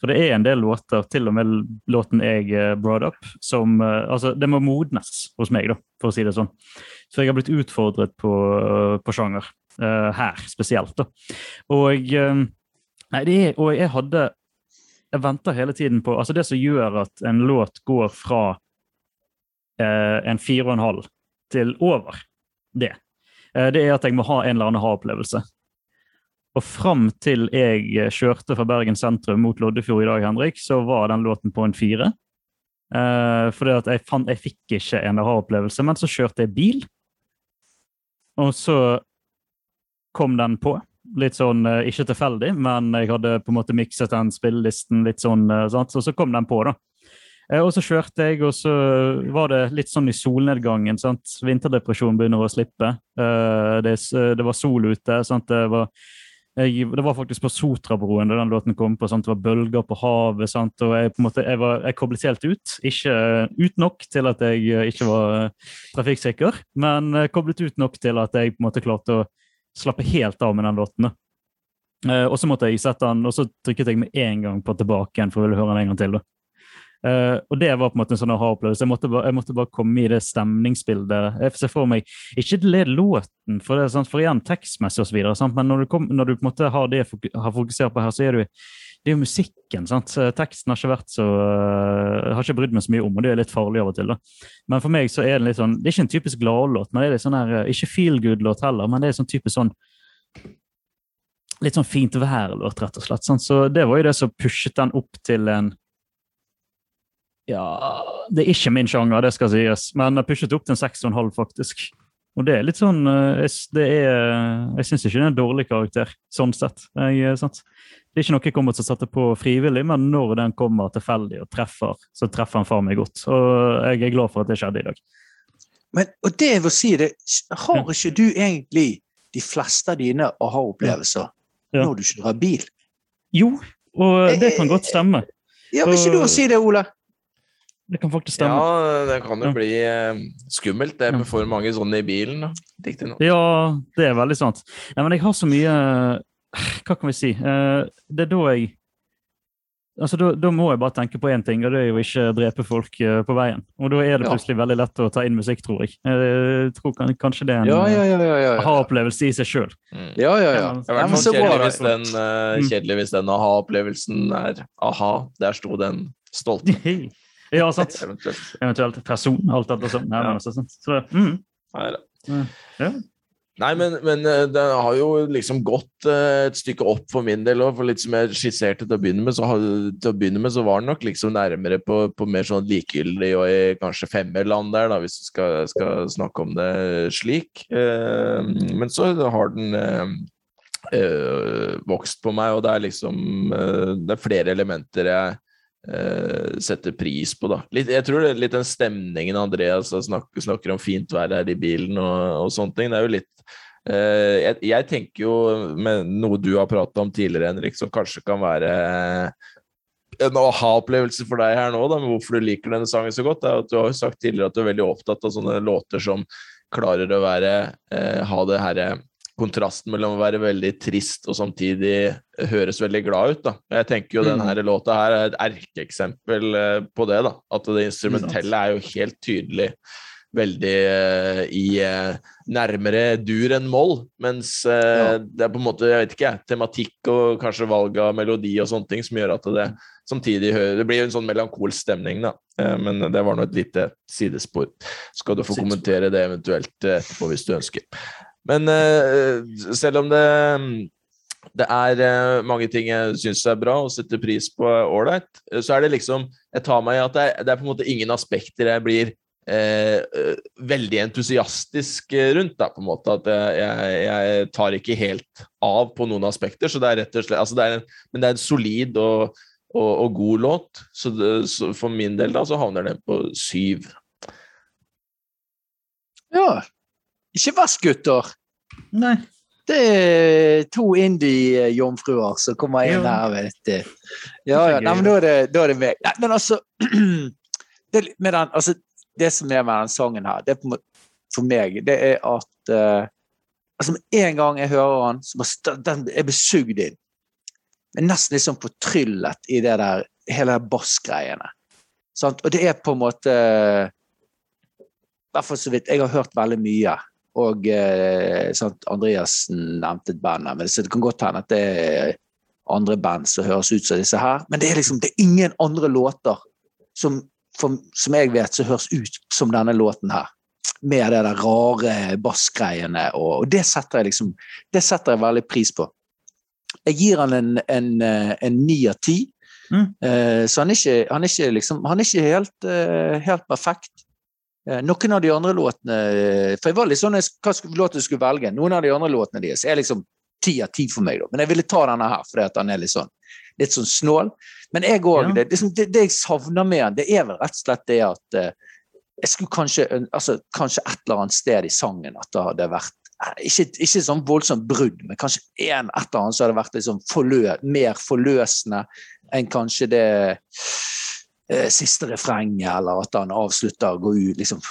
For det er en del låter, til og med låten jeg eh, brought up, som eh, Altså, det må modnes hos meg, da, for å si det sånn. Så jeg har blitt utfordret på, på sjanger. Uh, her spesielt, da. Og eh, Nei, er, og jeg hadde Jeg venter hele tiden på Altså, det som gjør at en låt går fra uh, en fire og en halv til over det, eh, det er at jeg må ha en eller annen ha-opplevelse. Og fram til jeg eh, kjørte fra Bergen sentrum mot Loddefjord i dag, Henrik, så var den låten på en fire. Uh, fordi at jeg, fant, jeg fikk ikke en aha-opplevelse, men så kjørte jeg bil. Og så kom den på. Litt sånn, uh, ikke tilfeldig, men jeg hadde på en måte mikset den spillelisten litt sånn, uh, sant? og så kom den på, da. Og så kjørte jeg, og så var det litt sånn i solnedgangen. sant? Vinterdepresjonen begynner å slippe. Det var sol ute. sant? Det var, jeg, det var faktisk på Sotrabroen da den låten kom på. sant? Det var bølger på havet. sant? Og jeg måte, jeg, var, jeg koblet helt ut. Ikke ut nok til at jeg eh, ikke var eh, trafikksikker, men eh, koblet ut nok til at jeg på en måte klarte å slappe helt av med den låten. Eh, og så måtte jeg sette den, og så trykket jeg med en gang på tilbake igjen for å ville høre den en gang til. da. Eh, og det var på en måte en sånn aha-opplevelse. Jeg, måtte bare- jeg måtte bare komme i det stemningsbildet. Jeg ser for meg ikke led låten, for, det, sant? for igjen tekstmessig osv., men når du, kom, når du på en måte har det har fokusert på her, så er du det er jo musikken. sant? Teksten har ikke vært så uh, har ikke brydd meg så mye om, og det er litt farlig av og til. da. Men for meg så er det litt sånn Det er ikke en typisk gladlåt, men det er litt sånn her, eh, ikke feel good-låt heller, men det er sånn typisk sånn Litt sånn fint vær-låt, rett og slett. sant? Så det var jo det som pushet den opp til en ja, det er ikke min sjanger, det skal sies, men jeg pushet opp til en 6,5, faktisk. Og det er litt sånn eh, Jeg, er, jeg syns ikke det er en dårlig karakter, sånn sett. Jeg, eh, sant? Det er ikke noe jeg kommer til å sette på frivillig, men når den kommer tilfeldig og treffer, så treffer den far meg godt. Og jeg er glad for at det skjedde i dag. Men, og det jeg vil si, det, har ikke du egentlig de fleste av dine aha-opplevelser Ja. når du ikke drar bil? Jo, og det kan godt stemme. Ja, Vil ikke du si det, Ole? Det kan faktisk stemme. Ja, det kan jo Ja. bli eh, skummelt det med for mange sånne i bilen. Riktignok. Ja, det er veldig sant. Nei, men jeg har så mye Hva kan vi si? Eh, Det er da jeg Altså, da, da må jeg bare tenke på én ting, og det er jo ikke drepe folk eh, på veien. Og da er det Ja. plutselig veldig lett å ta inn musikk, tror jeg. Jeg tror kan, kanskje det er en Ja, ja, ja. ja, ja. aha-opplevelse i seg sjøl. Mm. ja, ja, ja. Ja, Det er Ja, kjedelig hvis den, Mm. kjedelig hvis den aha-opplevelsen er aha, der sto den stolte, (laughs) ja, sant. eventuelt. Eventuelt person, alt dette sånn. Nei, men sant. Så, mm. Nei. Ja. Nei, men, men eh, det har jo liksom gått eh, et stykke opp for min del òg. For litt som jeg skisserte til å begynne med, så, til å begynne med, så var den nok liksom nærmere på, på mer sånn likegyldig og i kanskje femmerland der, da, hvis du skal, skal snakke om det slik. Eh, men så har den vokst på meg, og det er liksom Det er flere elementer jeg eh, setter pris på, da. Litt, jeg tror det er litt den stemningen Andreas snakker, snakker om fint vær her i bilen og, og sånne ting. Det er jo litt eh, jeg, jeg tenker jo med noe du har pratet om tidligere, Henrik, som kanskje kan være en aha-opplevelse for deg her nå, da, med hvorfor du liker denne sangen så godt, er at du har jo sagt tidligere at du er veldig opptatt av sånne låter som klarer å være eh, ha det herre kontrasten mellom å være veldig trist og samtidig høres veldig glad ut. da. Jeg tenker jo Mm. denne låta her er et erkeeksempel eh, på det. da. At det instrumentelle er jo helt tydelig veldig uh, i uh, nærmere dur enn moll, mens uh, Ja. det er på en måte, jeg vet ikke, tematikk og kanskje valg av melodi og sånne ting som gjør at det samtidig hører Det blir jo en sånn melankolsk stemning, da. Men det var nå et lite sidespor. Skal du få Sidespor. kommentere det eventuelt etterpå hvis du ønsker. Men eh, selv om det det er eh, mange ting jeg syns er bra og setter pris på ålreit. Så er det liksom Jeg tar meg i at det er, det er på en måte ingen aspekter jeg blir eh, eh, veldig entusiastisk rundt. Da, på en måte At jeg, jeg, tar ikke helt av på noen aspekter. Så det er rett og slett altså det er en, Men det er en solid og, og, og god låt. Så, det, så for min del da så havner den på syv. Ja. Ikke vask, gutter. Nei. Det er to indie-jomfruer som kommer inn her, vet du. Ja, ja. Nei, men da er det, da er det meg. Nei, men altså (clears throat) det, den, altså det som er med den sangen her, det er på for meg, det er at uh, altså Med en gang jeg hører den, så bare st- den er besugd inn. er nesten litt sånn fortryllet i det der, hele de bassgreiene. Og det er på en måte I hvert fall så vidt Jeg har hørt veldig mye. Og eh, sant, Andreassen nevnte et band her, men så det kan godt hende at det er andre band som høres ut som disse her. Men det er liksom det er ingen andre låter som, for, som jeg vet, som høres ut som denne låten her. Med det der rare bassgreiene, og, det setter jeg liksom Det setter jeg veldig pris på. Jeg gir han en, en, eh, ni av ti. Mm. Eh, så han er ikke, han er ikke, liksom, han er ikke helt, helt perfekt. Eh, Noen av de andre låtene eh, For jeg var litt sånn hva låt du skulle velge. Noen av de andre låtene deres er liksom ti av ti for meg, da. Men jeg ville ta denne her fordi at den er litt sånn, litt sånn snål. Men jeg òg. Ja. Det, liksom, det, det jeg savner med den, det er vel rett og slett det at eh, jeg skulle kanskje altså, Kanskje et eller annet sted i sangen at det hadde vært ikke, ikke sånn voldsomt brudd, men kanskje en, et eller annet som hadde vært liksom forlø, mer forløsende enn kanskje det eh, siste refrenget, eller at han avslutter går ut, liksom,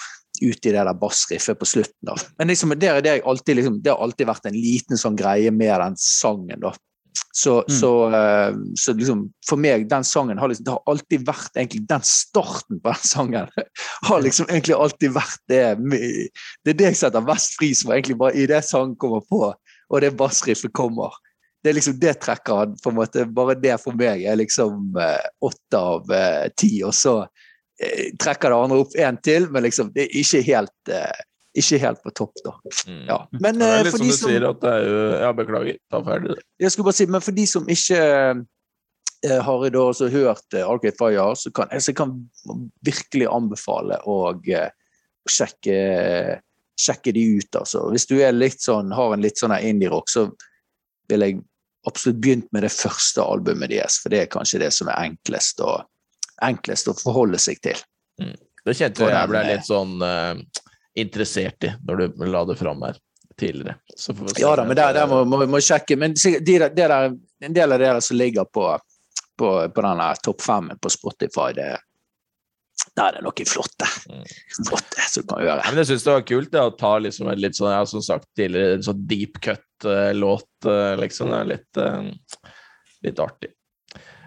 ut i det der bassriffet på slutten. Da. Men liksom, det, det, alltid, liksom, det har alltid vært en liten sånn greie med den sangen. da. Så, Mm. så, eh, så liksom, for meg, den sangen har liksom, det har alltid vært egentlig den starten på den sangen. (laughs) har liksom egentlig alltid vært det. Det er det jeg setter mest pris på, egentlig bare i det sangen kommer på, og det bassriffet kommer. Det er liksom det trekker han på en måte, Bare det for meg er liksom eh, åtte av eh, ti, og så eh, trekker det andre opp en til, men liksom det er ikke helt, eh, ikke helt på topp, da. Mm. Ja. Men det er litt som du som sier, at det er jo Ja, beklager. Ta ferdig det. jeg skulle bare si, men for de som ikke eh, har da også hørt eh, Arcade Fire, så kan altså, jeg kan virkelig anbefale å eh, sjekke, sjekke de ut. Altså. Hvis du er litt sånn, har en litt sånn indie-rock, så vil jeg absolutt begynt med det første albumet deres, for det er kanskje det som er enklest å, enklest å forholde seg til. Det kjente jeg ble litt sånn uh, interessert i når du la det fram her tidligere. Så får vi se Ja da, men der, der må, må, må sjekke. Men de, de, der- en del av det der som ligger på, på, på denne topp fem på Spotify, det, der er det noe flotte. Mm. Flotte som kan gjøre. Men jeg syns det var kult det, å ta liksom en litt sånn, jeg har som sagt tidligere, en sånn deep cut-låt, liksom. Det er litt, eh, litt artig.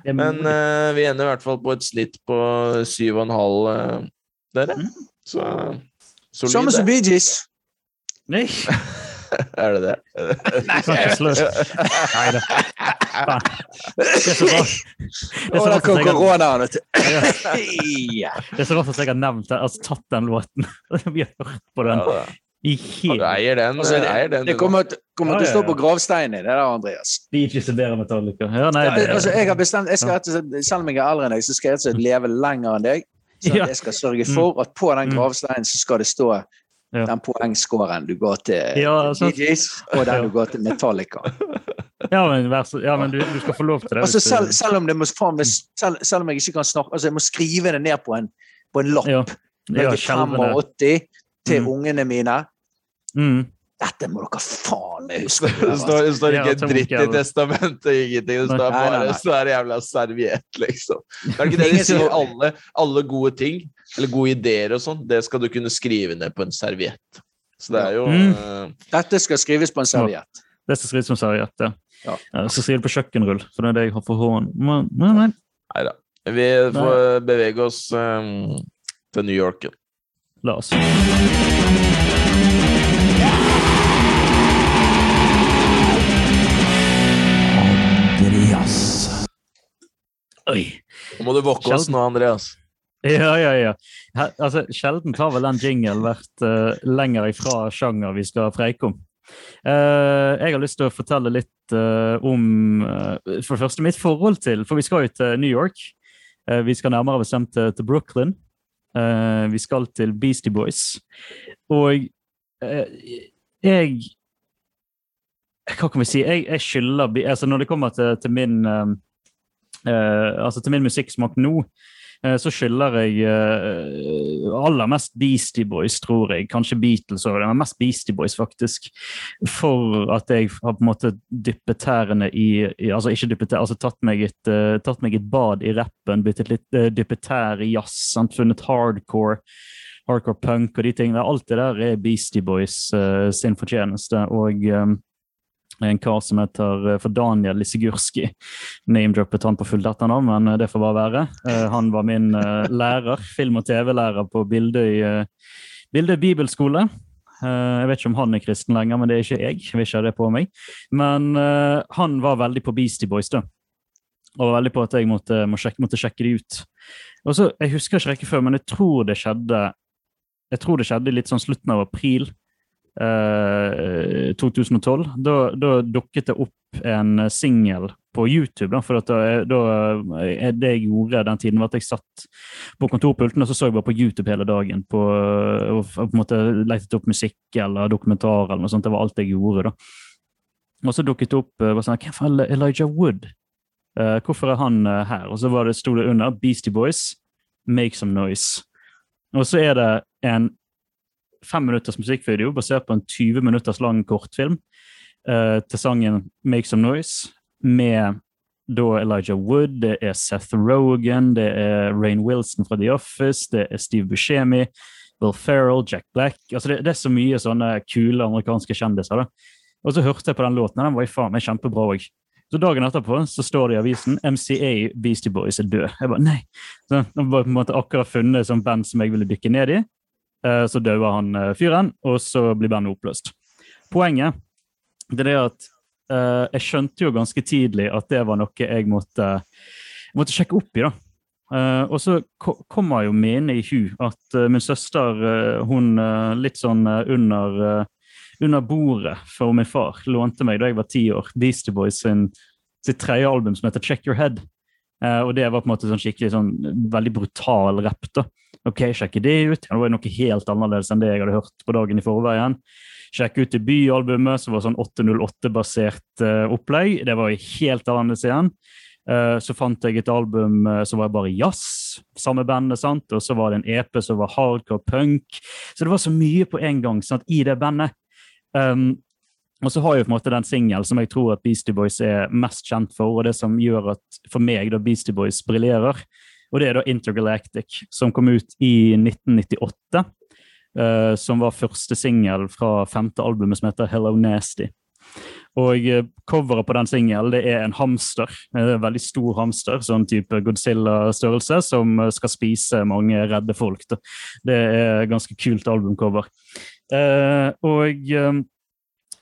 Men eh, vi ender i hvert fall på et snitt på syv og en halv, eh, dere. Så solid. Samme som det. Bee Gees. Nei, (laughs) Er det det? (laughs) ikke (laughs) Nei da. Er så rart. (laughs) Det er så rart at jeg har-. (laughs) Ja. Det er så rart at jeg har nevnt det, altså tatt den låten. Vi har hørt på den Ja, i du hele eier den. Altså, eier den Det kommer, kommer, kommer til å stå på gravsteinen i det der, Andreas. De ikke er Metallica. Ja, nei, Det, det, altså, jeg har bestemt, jeg skal rett og slett, Selv om jeg er eldre enn deg, så skal jeg rett og slett leve lenger enn deg. Så Ja. jeg skal sørge for at på den Mm. gravsteinen så skal det stå den poengscoren du ga til Ja, DJs, og den du ga til Metallica. (laughs) ja, men, vær så, ja, men du, du skal få lov til det. Altså, selv, selv, om det må, faen, selv, selv om jeg ikke kan snakke altså Jeg må skrive det ned på en, på en lapp ja, ja, jeg er 85 til Mm. ungene mine. Mm. Dette må dere faen meg huske. Det står, det står ikke en dritt i testamentet, ingenting. Det står bare det jævla serviett, liksom. Er ikke det de sier? Alle, alle gode ting, eller gode ideer og sånn, det skal du kunne skrive ned på en serviett. Så det er jo Mm. uh... Dette skal skrives på en serviett. Det skal skrives på en serviett, ja. Ja. Cecilie på kjøkkenrull, for det er det jeg har for hånden. Men, nei, nei. Nei da. Vi får bevege oss um, til New York. La oss. Andreas. Oi. Nå må du våkke oss nå, Andreas. Ja, ja, ja. Her, altså, sjelden har vel den jingle vært uh, lenger ifra sjanger vi skal preike om. Eh, jeg har lyst til å fortelle litt eh, om eh, for det første mitt forhold til For vi skal jo til New York. Vi skal nærmere bestemt til, Brooklyn. Vi skal til Beastie Boys. Og jeg Hva kan vi si? Jeg, jeg skylder altså Når det kommer til, til min altså til min musikksmak nå, så skylder jeg eh, aller mest Beastie Boys, tror jeg. Kanskje Beatles òg, men mest Beastie Boys, faktisk. For at jeg har på en måte dyppet tærne i, i Altså ikke dyppet tær, altså tatt meg et, eh, tatt meg et bad i rappen, dyppet tær i jazz, sant? funnet hardcore. Hardcore punk og de tingene. Alt det der er Beastie Boys uh, sin fortjeneste. Og eh, en kar som heter eh, for Daniel Lissigurski. Name-droppet han på fullt etternavn, men eh, det får bare være. Eh, han var min lærer, film- og TV-lærer på Bildøy Bildøy bibelskole. Jeg vet ikke om han er kristen lenger, men det er ikke jeg. Jeg vil ikke det på meg. Men han var veldig på Beastie Boys, da. Og var veldig på at jeg måtte, må sjekke, måtte sjekke de ut. Og så, Jeg husker ikke rekkefølgen, men jeg tror det skjedde jeg tror det skjedde litt sånn slutten av april eh, 2012. Da, da dukket det opp en singel på YouTube. Da, for da, da, eh, det jeg gjorde den tiden, var at jeg satt på kontorpulten og så så jeg bare på YouTube hele dagen. På, og, og på en måte lette opp musikk eller dokumentar eller noe sånt. Det var alt jeg gjorde. da. Og så dukket det opp var sånn, Hvem er Elijah Wood? Uh, hvorfor er han uh, her? Og så var det, sto det under Beastie Boys, Make Some Noise. Og så er det en fem minutters musikkvideo basert på en 20 minutters lang kortfilm uh, til sangen Make Some Noise med da Elijah Wood, det er Seth Rogan, det er Rain Wilson fra The Office, det er Steve Buscemi, Will Ferrell, Jack Black altså det, det er så mye sånne kule amerikanske kjendiser. da. Og så hørte jeg på den låten, og den var i faen meg kjempebra òg. Så dagen etterpå så står det i avisen MCA Beastie Boys er død. Jeg bare, nei. Så jeg bare på en måte akkurat funnet et sånt band som jeg ville dykke ned i. Eh, Så dauer han eh, fyren, og så blir bandet oppløst. Poenget det er det at eh, jeg skjønte jo ganske tidlig at det var noe jeg måtte, måtte sjekke opp i. da. Og så ko- kommer jo minnet i hu at min søster, hun litt sånn under, under bordet for min far, lånte meg da jeg var ti år, Beastie Boys sin, sitt tredje album som heter Check Your Head. Eh, og det var på en måte sånn skikkelig sånn veldig brutal rapp. da. Ok, sjekke det ut. Ja, det var noe helt annerledes enn det jeg hadde hørt på dagen i forveien. Sjekke ut debutalbumet, som var sånn 808-basert uh, opplegg. Det var helt annerledes igjen. Uh, så fant jeg et album uh, som var bare jazz, samme bandet, sant? og så var det en EP som var hardcore punk. Så det var så mye på en gang sant, i det bandet. Um, og så har jeg på en måte den singelen som jeg tror at Beastie Boys er mest kjent for, og det som gjør at for meg da Beastie Boys briljerer. Og det er da Intergalactic, som kom ut i 1998. Uh, som var første singel fra femte albumet som heter Hello Nasty. Og eh, coveret på den singelen er en hamster, en veldig stor hamster, sånn type Godzilla-størrelse, som eh, skal spise mange redde folk. Det er et ganske kult albumcover. Uh, og eh,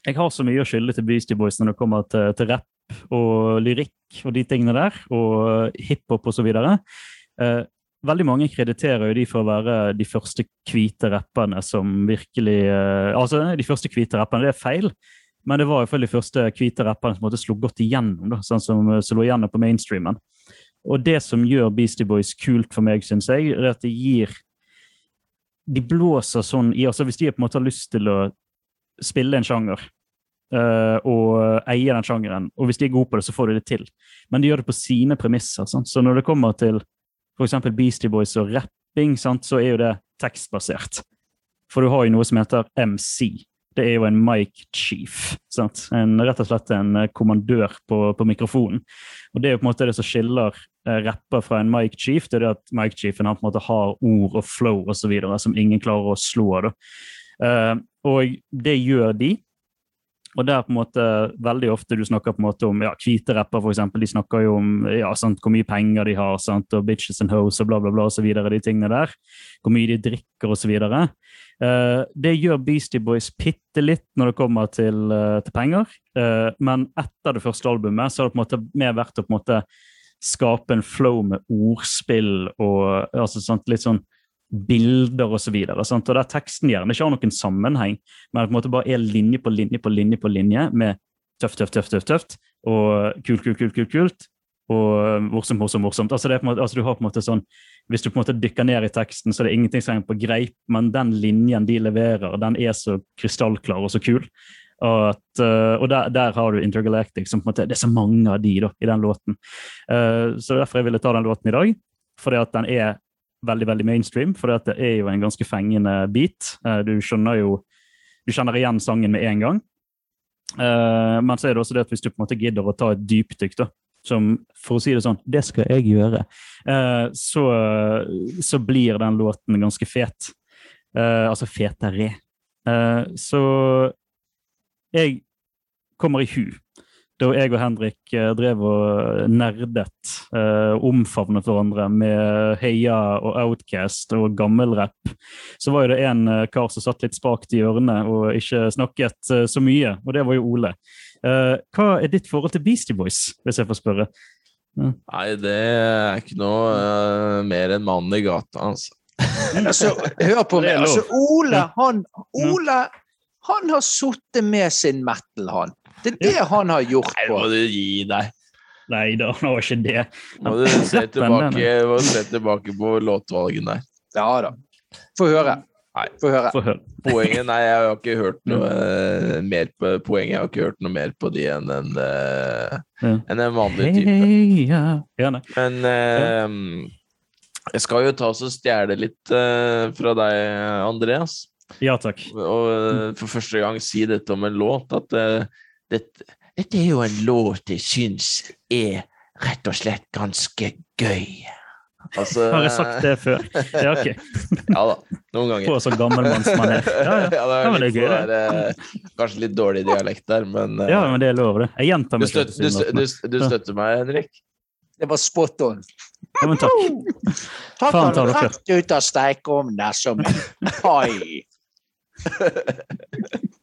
jeg har så mye å skylde til Beastie Boys når det kommer til, til rapp og lyrikk og de tingene der, og hiphop osv. Eh, veldig mange krediterer jo de for å være de første hvite rapperne som virkelig eh, Altså, de første hvite rapperne, det er feil. Men det var i hvert fall de første hvite rapperne som måtte slo godt igjennom, da, sånn som slo igjennom på mainstreamen. Og det som gjør Beastie Boys kult for meg, syns jeg, er at det gir De blåser sånn i altså Hvis de på en måte har lyst til å spille en sjanger uh, og eie den sjangeren, og hvis de er gode på det, så får de det til. Men de gjør det på sine premisser. Sant? Så når det kommer til f.eks. Beastie Boys og rapping, sant, så er jo det tekstbasert. For du har jo noe som heter MC. Det er jo en mic chief. Sant? En, rett og slett en eh, kommandør på, på mikrofonen. Og det er jo på en måte det som skiller eh, rapper fra en mic chief. Det er det at mic chiefen han på en måte har ord og flow og så videre, som ingen klarer å slå. Da. Eh, og det gjør de. Og der på en måte veldig ofte du snakker på en måte om ja, hvite rapper, for eksempel, de snakker jo om ja, sant, hvor mye penger de har, sant, og bitches and hoes og bla, bla, bla, og så videre, de tingene der. Hvor mye de drikker og så videre. Eh, det gjør Beastie Boys bitte litt når det kommer til, uh, til penger, uh, men etter det første albumet så har det på en måte mer vært å på en måte skape en flow med ordspill og altså, sant, litt sånn bilder osv. Og, så videre, sant? og der teksten gjerne ikke har noen sammenheng, men på en måte bare er linje på linje på linje på linje med tøft, tøft, tøft, tøft, tøft og kult, kult, kult, kult, kult og morsomt, morsomt, morsomt. Altså, det er på en måte, altså, du har på en måte sånn, Hvis du på en måte dykker ned i teksten, så er det ingenting som henger på greip, men den linjen de leverer, den er så krystallklar og så kul. At, uh, og der, der, har du Intergalactic, som på en måte, det er så mange av de da, i den låten. Uh, så derfor jeg ville ta den låten i dag. Fordi at den er veldig veldig mainstream, for det er jo en ganske fengende beat. Uh, du skjønner jo du kjenner igjen sangen med en gang. men så er det også det at hvis du på en måte gidder å ta et dypdykk, da, som For å si det sånn, det skal jeg gjøre. Eh, så, så, blir den låten ganske fet. Eh, altså fetere. Eh, så jeg kommer i hu da jeg og Henrik drev og nerdet, eh, omfavnet hverandre med Heia og Outcast og gammelrapp, så var jo det en kar som satt litt spakt i hjørnet og ikke snakket så mye, og det var jo Ole. Eh, hva er ditt forhold til Beastie Boys, hvis jeg får spørre? Ja. Nei, det er ikke noe uh, mer enn mannen i gata, altså. altså hør på meg. Altså, Ole, han, Ole, han har sittet med sin metal, han. Det er det han har gjort på. Nei, må du gi deg. Nei da, han var ikke det. Må du se tilbake, må se tilbake på låtvalget der. Ja da. Få høre. Nei, få høre. høre. Poenget Nei, jeg har ikke hørt noe uh, mer på poenget. Jeg har ikke hørt noe mer på de enn en, uh, ja. en, en vanlig type. Hey, ja. Ja, Men uh, jeg skal jo ta oss og stjele litt fra deg, Andreas. Ja, takk. Og for første gang si dette om en låt, at dette, dette er jo en låt jeg syns er rett og slett ganske gøy. Altså, har jeg sagt det før? Ja, ok. ja da, noen ganger. På så gammelmannsmaner. Ja, ja. (laughs) ja, det er, ja, det er gøy. Der, eh, kanskje litt dårlig dialekt der, men uh, Ja, men det er lov, det. Jeg gjentar meg selv. Du, støt, du, du, støtter meg, Henrik? Det var spot on. Ja, men takk. Tatt han rett ut av stekeovnen der som en pai. (laughs)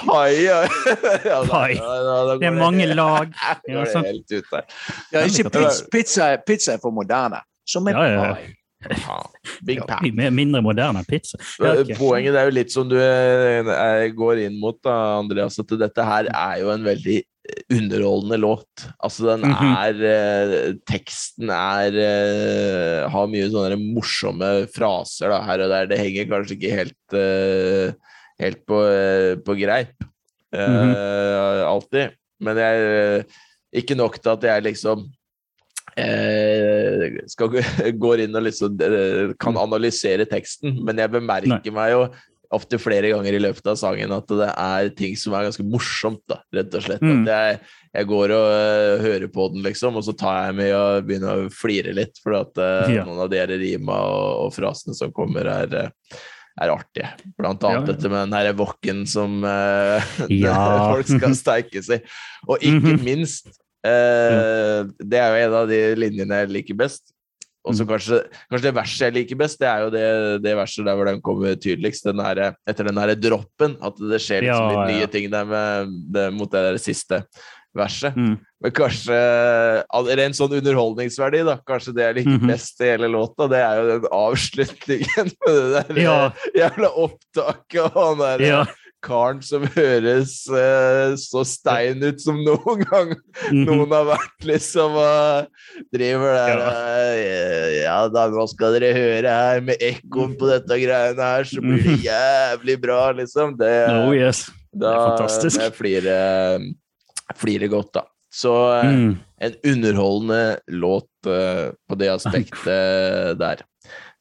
Pai, ja. (laughs) ja pai. Det er mange lag. (laughs) Ja, helt ute. Ja, ikke pizza, pizza, pizza er for moderne. Som en ja, ja, ja. Big Pack. Mindre moderne pizza. Ja, okay. Poenget er jo litt som du eh, går inn mot, da, Andreas, at dette her er jo en veldig underholdende låt. Altså, den mm -hmm. er eh, Teksten er eh, Har mye sånne morsomme fraser da, her og der. Det henger kanskje ikke helt, eh, helt på, eh, på greip mm -hmm. alltid. Men jeg Ikke nok til at jeg liksom eh, skal, (laughs) går inn og liksom eh, kan mm. analysere teksten, men jeg bemerker Nei. meg jo ofte flere ganger i løpet av sangen at det er ting som er ganske morsomt, da, rett og slett. Mm. At jeg, jeg, går og uh, hører på den, liksom, og så tar jeg med og begynner å flire litt, for at uh, ja. noen av de rima og, og, frasene som kommer, er, uh, er artige. Blant annet ja. dette med den herre wokken som (laughs) ja. folk skal steike seg Og ikke mhm. minst Uh, det er jo en av de linjene jeg liker best. Og så mm. kanskje, kanskje, det verset jeg liker best, det er jo det, det verset der hvor den kommer tydeligst. Den her, etter den her droppen. At det skjer liksom ja, litt nye ting der med, det, mot det der siste verset. Mm. Men kanskje Rent sånn underholdningsverdi, da. Kanskje det jeg liker mm -hmm. best i hele låta, det er jo den avslutningen (laughs) med det der ja. jævla opptaket og han der ja karen som høres uh, så stein ut som noen gang mhm. noen har vært, liksom, Uh, driver der uh, Ja da, hva skal dere høre her med ekkoen på dette greiene her, så blir det mhm. jævlig bra, liksom. Det, no, yes. det er fantastisk. Da flirer flire godt, da. Så mm. en underholdende låt uh, på det aspektet der.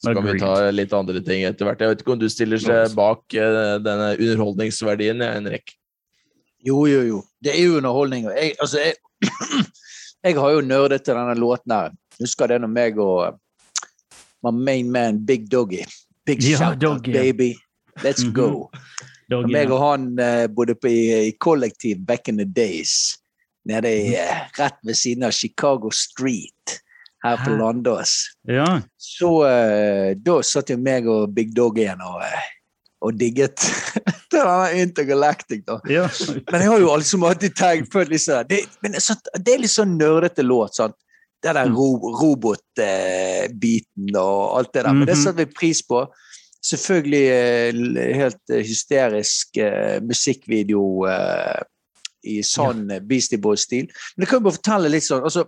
Så kan vi ta litt andre ting etter hvert. Jeg vet ikke om du stiller seg bak uh, denne underholdningsverdien, Henrik? Jo, jo, jo. Det er jo underholdning. Jeg, altså, jeg, (clears throat) jeg har jo nerdet til denne låten her. Husker det når meg og uh, my main man Big Doggy Big ja, shout out, baby. Let's mm -hmm. go. Doggy, meg og han uh, bodde på, i, i kollektiv back in the days. Nede i, uh, rett ved siden av Chicago Street her på Landås. Ja. Så uh, da satt jo meg og Big Dog igjen og, uh, og digget (laughs) denne Intergalactic. da. Ja. men jeg har jo liksom alltid tenkt på liksom, det, men, så, det er litt sånn nerdete låt. sant? det der Mm. ro, robotbiten og alt det der. Men det Mhm. satte vi pris på. Selvfølgelig eh, helt eh, hysterisk eh, musikkvideo i sånn Beastie Boys-stil. Men jeg kan jo bare fortelle litt sånn altså,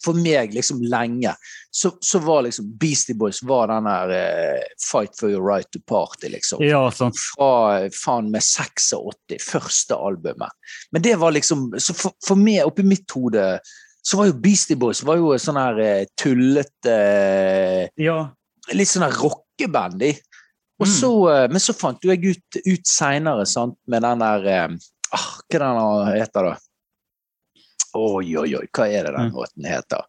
For meg liksom lenge så, så var liksom Beastie Boys var den der eh, Fight for your right to party, liksom Ja, sant. fra faen med 86, første albumet. Men det var liksom Så for, for meg, oppi mitt hode, så var jo Beastie Boys var jo sånn her eh, tullete Ja. Litt sånn her rockeband, de. Mm. så, eh, men så fant jo jeg ut, ut seinere, med den der eh, ah, Hva den heter da? Oi, oi, oi, hva er det den Mm. låten heter?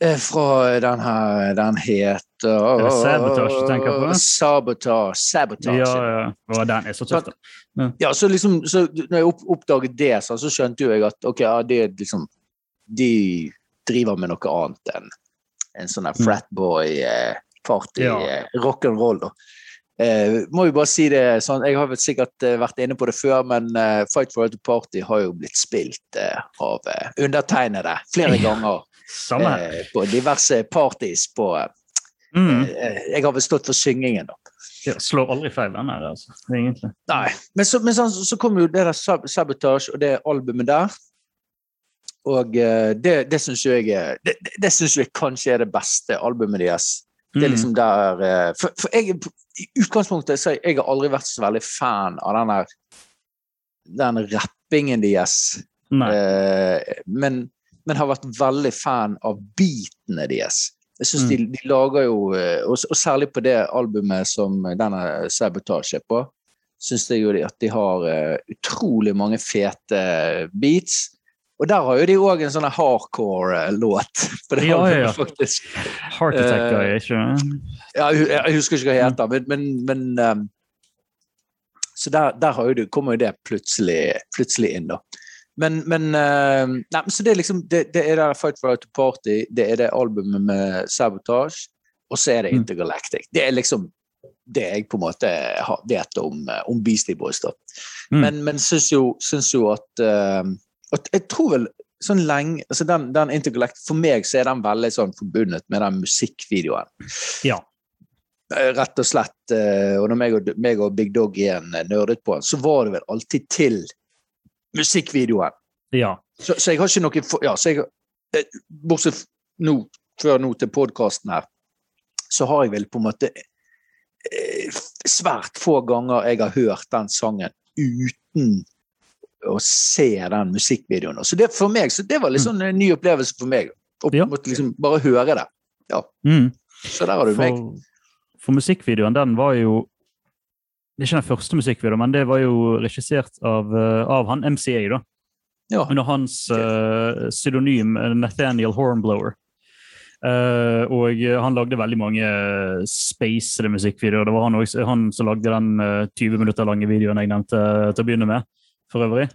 Eh, Fra den her Den heter Er det Sabotage du tenker på? Sabotage. Sabotage. Ja, ja. Og den er så tøff, da. Ja, så liksom, så når jeg opp, oppdaget det, så, så skjønte jo jeg at ok, ja, det liksom De driver med noe annet enn en sånn her Mm. fratboy-party, Ja. eh, rock'n'roll. Eh, må jo bare si det sånn, Jeg har vel sikkert eh, vært inne på det før, men eh, Fight for Right Party har jo blitt spilt av undertegnede flere Ja. ganger eh, på diverse parties på Mm. Jeg har vel stått for syngingen, da. Ja, slår aldri feil, den her, altså. Egentlig. Nei, men så, men så, så kom jo det der Sab- Sabotage og det albumet der. Og det, det syns jeg Det, det, det synes jeg kanskje er det beste albumet deres. Det er Mm. liksom der eh, For, for jeg i utgangspunktet så jeg har aldri vært så veldig fan av den der den rappingen deres. Eh, men, men har vært veldig fan av beatene deres. Jeg synes Mm. de, de lager jo, eh, og, og særlig på det albumet som denne Sabotasje er på, syns jeg jo at de har eh, utrolig mange fete beats. Og der har jo de òg en sånn hardcore-låt. (laughs) på det Ja, ja, ja. faktisk. Heart Attack Guy, uh, ikke Ja, jeg, husker ikke hva det heter, men, men, men um, Så der, der har jo det, kommer jo det plutselig, plutselig inn, da. Men, men, uh, nei, så det er liksom det, det er der Fight for Out Party, det er det albumet med Sabotage, og så er det Mm. Intergalactic. Det er liksom det jeg på en måte vet om, eh, om Beastie Boys, da. Mm. Men, men syns jo, syns jo at, uh, at Jeg tror vel sånn lenge altså den, den Intergalactic, For meg så er den veldig sånn forbundet med den musikkvideoen. Ja. Eh, Rett og slett. eh, Og når meg og, meg og Big Dog igjen eh, nerdet på den, så var det vel alltid til musikkvideoen. Ja. Så, så jeg har ikke noe for, ja, så jeg, Bortsett nå, før nå til podkasten her, så har jeg vel på en måte Svært få ganger jeg har hørt den sangen uten å se den musikkvideoen. Så det, for meg, så det var litt sånn en ny opplevelse for meg. Å Ja. måtte liksom bare høre det. Mm. Så der har du meg. For, for musikkvideoen, den var jo Det er ikke den første musikkvideoen, men det var jo regissert av, eh, av han MCA, da. Ja. Under hans uh, pseudonym eh, Nathaniel Hornblower. Uh, og han lagde veldig mange spacede musikkvideoer. Det var han, også, han som lagde den uh, 20 minutter lange videoen jeg nevnte til å begynne med, for øvrig.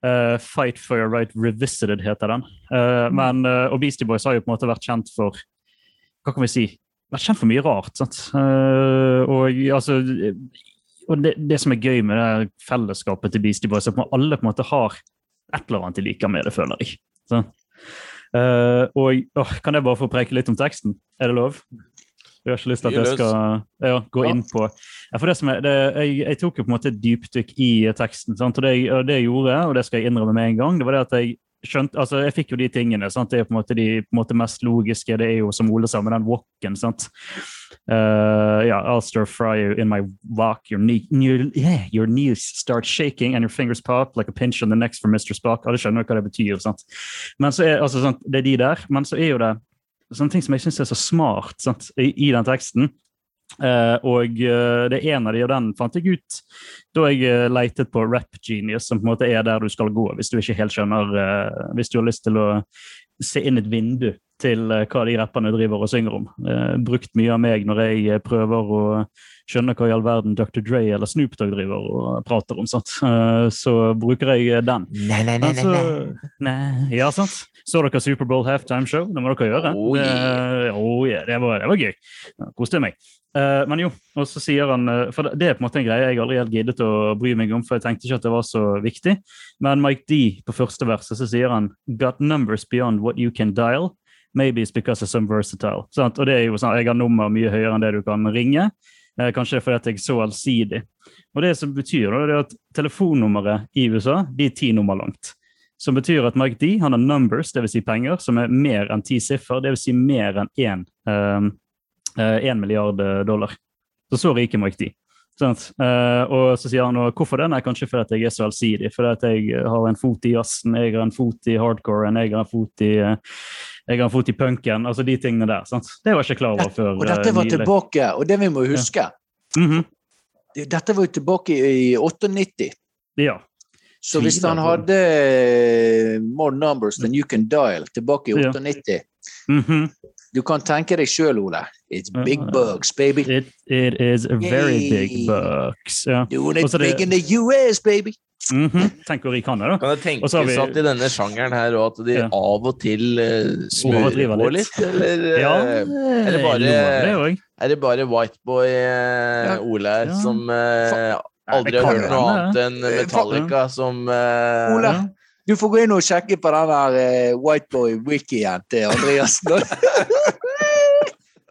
Uh, Fight for your right revisited heter den. Uh, men, uh, og Beastie Boys har jo på en måte vært kjent for Hva kan vi si? Vært kjent for mye rart. sant? Og altså og det, det som er gøy med det fellesskapet til Beastie Boys, er at alle på en måte har et eller annet de liker med det, føler jeg. Så. Og å, Kan jeg bare få preke litt om teksten? Er det lov? Jeg har ikke lyst til at jeg skal ja, gå inn på ja, for det som er, det, jeg, jeg tok jo på en måte et dypdykk i teksten. Sant? Og det, jeg- det jeg gjorde, og det skal jeg innrømme med en gang, det var det at jeg skjønte, altså jeg fikk jo de tingene. Sant? Det er på en måte de på en måte mest logiske. Det er jo som Ole sa med den walken. sant? Uh, ja, I'll stir fry you in my walk. Your, knee, your, yeah, your knees start shaking and your fingers pop like a pinch on the next for Mr. Spock. Alle skjønner hva det betyr. sant? Men så er, altså, sant, Det er de der, men så er jo det sånne ting som jeg syns er så smart sant, i, i den teksten. Uh, og uh, det er en av de, og den fant jeg ut da jeg uh, leitet på Rap Genius, som på en måte er der du skal gå hvis du ikke helt skjønner Hvis du har lyst til å se inn et vindu til eh, hva de rapperne driver og synger om. Eh, brukt mye av meg når jeg eh, prøver å skjønne hva i all verden Dr. Dre eller Snoop Dogg driver og prater om. Sant? Eh, så bruker jeg den. Nei, nei, nei, nei, nei. Altså, nei. Ja, sant? Så dere Superbowl halftime show? Det må dere gjøre. Oh, yeah. Eh, oh, yeah. Det, var, det var gøy. Koste meg. Eh, men jo, og så sier han eh, For det- det er på en måte en greie jeg aldri helt giddet å bry meg om, for jeg tenkte ikke at det var så viktig. Men Mike D på første verset så sier han Got numbers beyond what you can dial. Maybe it's because I'm versatile. Sant? Og det er jo sånn, Jeg har nummer mye høyere enn det du kan ringe. Eh, kanskje fordi at jeg er så allsidig. Og det som betyr da, det er at telefonnummeret i USA de er ti nummer langt. Som betyr at Mike D han har numbers, dvs. Si penger, som er mer enn ti siffer. Dvs. Si mer enn én eh, eh, milliard eh, dollar. Så så rik er Mike D. Eh, og så sier han hvorfor det? Nei, kanskje fordi jeg er så allsidig. Fordi at jeg har en fot i jazzen, jeg har en fot i hardcore, jeg har en fot i eh, jeg har en fot i punken. Altså de tingene der. sant? Det var jeg ikke klar over før. Og dette eh, var nylig. tilbake, og det vi må huske Mhm. Dette var jo tilbake i 98. Ja. Så hvis han hadde eh, more numbers than you can dial tilbake i Ja. mm -hmm. Du kan tenke deg sjøl, Ole. It's big bugs, baby. it, it is very big bugs. Ja. Doing it det- big in the US, baby. Mhm. Tenk hvor rik han er, da. Kan det tenkes vi- at i denne sjangeren her òg at de Ja. av og til uh, smører på litt. litt? Eller Ja, eh, er det bare- er det bare Whiteboy uh, Ole her Ja. som uh, aldri har hørt noe annet enn Metallica som uh, Ole, du får gå inn og sjekke på den der eh, Whiteboy-wikien til Andreas. (laughs)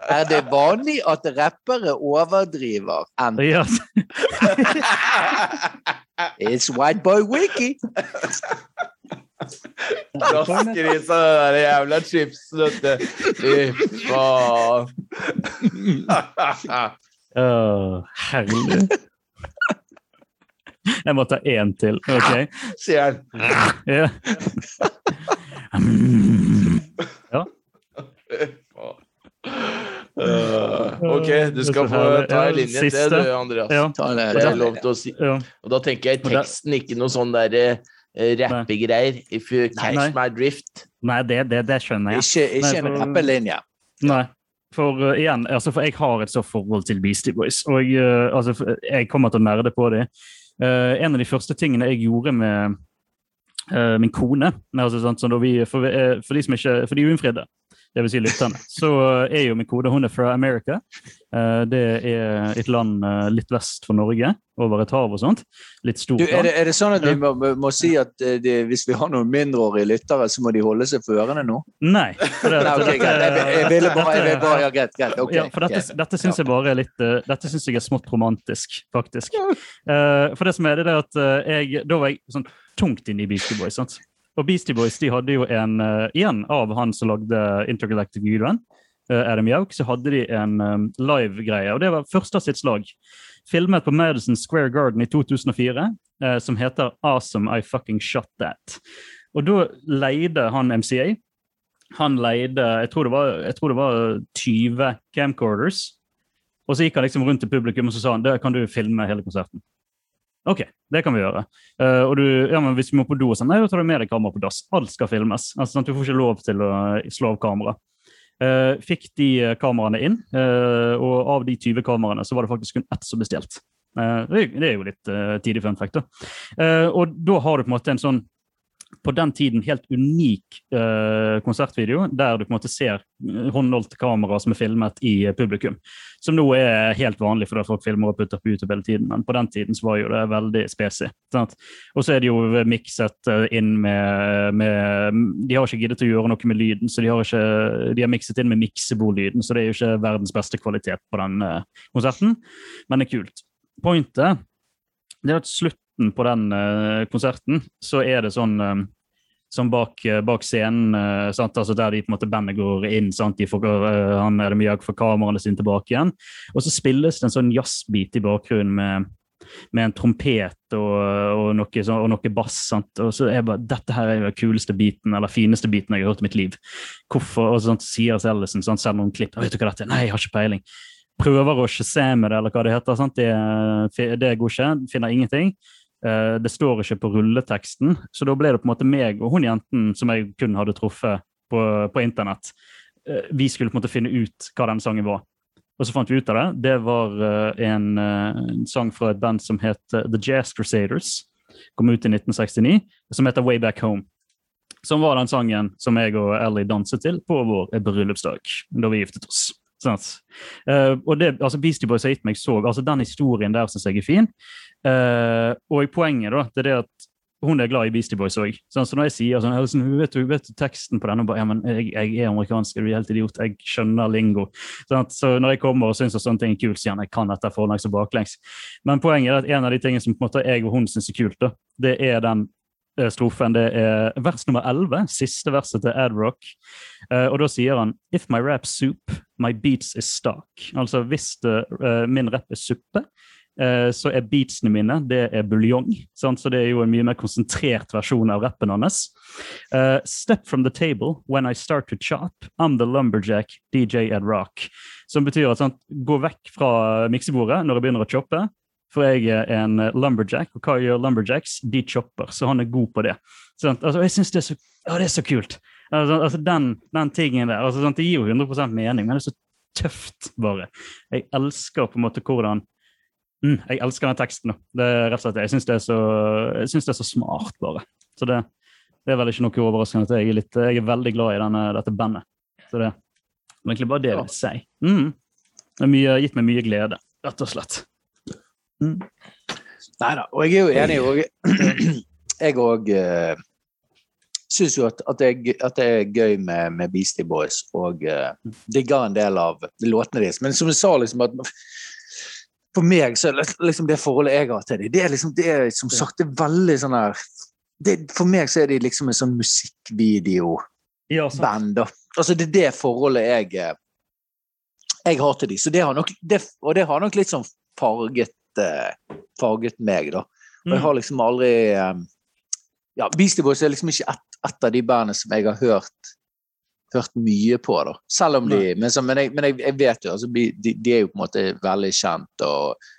er det vanlig at rappere overdriver? And Ja. (laughs) it's Whiteboy Wiki. Rasker i seg det der jævla chipsen, vet du. Fy faen. Oh, herlig. Jeg må ta én til. OK? Sier han. Ja. Eh, ok, du skal få ta en linje til, Siste. du, Andreas. Ja. Ta det, Det er lov til å si. ja. Og da tenker jeg teksten, ikke noe sånn derre uh, rappegreier. If you catch Nei. my drift. Nei, det, det, det skjønner jeg. Ikke, ikke Nei, en rappelinje. Nei. For uh, igjen, altså for jeg har et så forhold til Beastie Boys, og uh, altså, jeg kommer til å nerde på dem. Uh, en av de første tingene jeg gjorde med uh, min kone altså, sånn, sånn, vi, for, uh, for de som ikke, for de uinnfridde, vil si lytterne, så er jo min kode hun er fra America. Uh, det er et land uh, litt vest for Norge, over et hav og sånt. Litt stort Du, er, det, er det sånn at vi må, må- si at de, hvis vi har noen mindreårige lyttere, så må de holde seg for ørene nå? Nei. for det- Nei, ok, dette- Jeg, jeg ville bare, Ja, greit. greit, ok. ja, for dette, dette syns jeg bare er litt eh, Dette synes jeg er smått romantisk, faktisk. Eh, for det som er det, det er at eh, jeg Da var jeg sånn tungt inne i Beastie Boys. sant? Og Beastie Boys de hadde jo en eh, Igjen av han som lagde Intergalactic Guidewan, uh, Adam Yauk, så hadde de en um, live-greie. Og det var første av sitt slag. Filmet på Madison Square Garden i 2004, eh, som heter Awesome I Fucking Shot That. Og da leide han MCA. Han leide jeg tror var, jeg tror det var 20 camcorders. Og så gikk han liksom rundt til publikum og så sa han, det kan du filme hele konserten. OK, det kan vi gjøre. Uh, og du, ja, men hvis vi må på do, og sånn, nei, da tar du med deg kamera på dass. Alt skal filmes. Altså, sånn Du får ikke lov til å slå av kamera. Uh, fikk de eh, kameraene inn, uh, og av de 20 kameraene så var det faktisk kun ett som ble. Eh, det er- jo litt tidlig fun fact. da. Og da har du på en måte en sånn på den tiden helt unik uh, konsertvideo, der du på en måte ser håndholdt håndholdte kamera som er filmet i eh, publikum. Som nå er helt vanlig fordi folk filmer og putter på YouTube hele tiden, men på den tiden så var jo det veldig spesi. Og så er det jo mikset eh, inn med, med De har ikke giddet å gjøre noe med lyden, så de har, ikke, de har mikset inn med miksebordlyden, så det er jo ikke verdens beste kvalitet på den uh, konserten, men det er kult. Pointet det er at slutten på den eh, konserten, så er det sånn eh, som bak, eh, bak scenen? Altså der de på en måte bandet går inn. Sant? De får, han er det mye får kameraene sine tilbake igjen. Og så spilles det en sånn jazzbit i bakgrunnen med, med en trompet og, og, noe, og noe bass. Sant? Og så er bare, Dette her er jo den kuleste biten, eller fineste biten jeg har hørt i mitt liv. Hvorfor? Og sånn, sier Ellison, sånn, sender noen klipp. Vet du hva dette er? Nei, jeg har ikke peiling. Prøver å shazame det, eller hva det heter. Sant? Det, det går ikke. Finner ingenting. Eh, det står ikke på rulleteksten, så da ble det på en måte meg og hun jenten som jeg kun hadde truffet på, på internett. eh, vi skulle på en måte finne ut hva den sangen var. Og så fant vi ut av det. Det var eh, en, en sang fra et band som het The Jazz Crusaders. Kom ut i 1969, som heter Way Back Home. Som var den sangen som jeg og Ellie danset til på vår bryllupsdag da vi giftet oss. Sånn. Uh, og det, altså Beastie Boys har gitt meg så altså Den historien der syns jeg er fin. Eh, og poenget da, det er at hun er glad i Beastie Boys òg. Så når jeg sier sånn, «Ellison, vet, du, vet du teksten på denne? Bare, ja, men jeg, jeg er amerikansk, er du helt idiot? Jeg skjønner lingo. Sånn så når jeg kommer og syns sånne ting er kult, sier han jeg kan dette forlengs og baklengs. Men poenget er at en av de tingene som på en måte jeg og hun syns er kult, da, det er den eh, strofen. Det er vers nummer 11, siste verset til Ad Rock. Eh, og da sier han If my rap soup, my beats is stock. Altså hvis det, uh, min rap er suppe, så er beatsene mine det er buljong. Så det er jo en mye mer konsentrert versjon av rappen hans. Uh, Step from the table when I start to chop. I'm the lumberjack DJ Ed Rock. Som betyr at sant, gå vekk fra miksebordet når jeg begynner å choppe. For jeg er en eh, lumberjack, og hva gjør lumberjacks? De chopper, så han er god på det. Sant? Altså, jeg synes det er så, det er så kult. Altså, altså den, den tingen der, altså, sant? Det gir jo 100% mening, men det er så tøft, bare. Jeg elsker på en måte hvordan mm, Jeg elsker den teksten. Det er rett og slett. Jeg syns det, det er så smart, bare. Så det, det er vel ikke noe overraskende at jeg er, litt, jeg er veldig glad i denne, dette bandet. Så det er egentlig bare det jeg vil si. Mm. Det har mye, gitt meg mye glede, rett og slett. Nei da, og jeg er jo enig. òg. (clears throat) jeg òg uh, syns jo at, at, jeg, at det er gøy med, med Beastie Boys, og uh, digger en del av låtene deres. Men som jeg sa, liksom at for meg så er det liksom det forholdet jeg har til dem, det er liksom det er som sagt det er veldig sånn her det, For meg så er de liksom en sånn musikkvideoband, Ja, Altså det er det forholdet jeg eh, jeg har til dem. Så det har nok, det, og det har nok litt sånn farget, eh, farget meg, da. Og jeg har liksom aldri eh, Ja, Beastie Boys er liksom ikke ett et av de bandene som jeg har hørt hørt mye på, da. Selv om de Men, så, men, jeg, men jeg, jeg vet jo, altså, de, de er jo på en måte veldig kjent og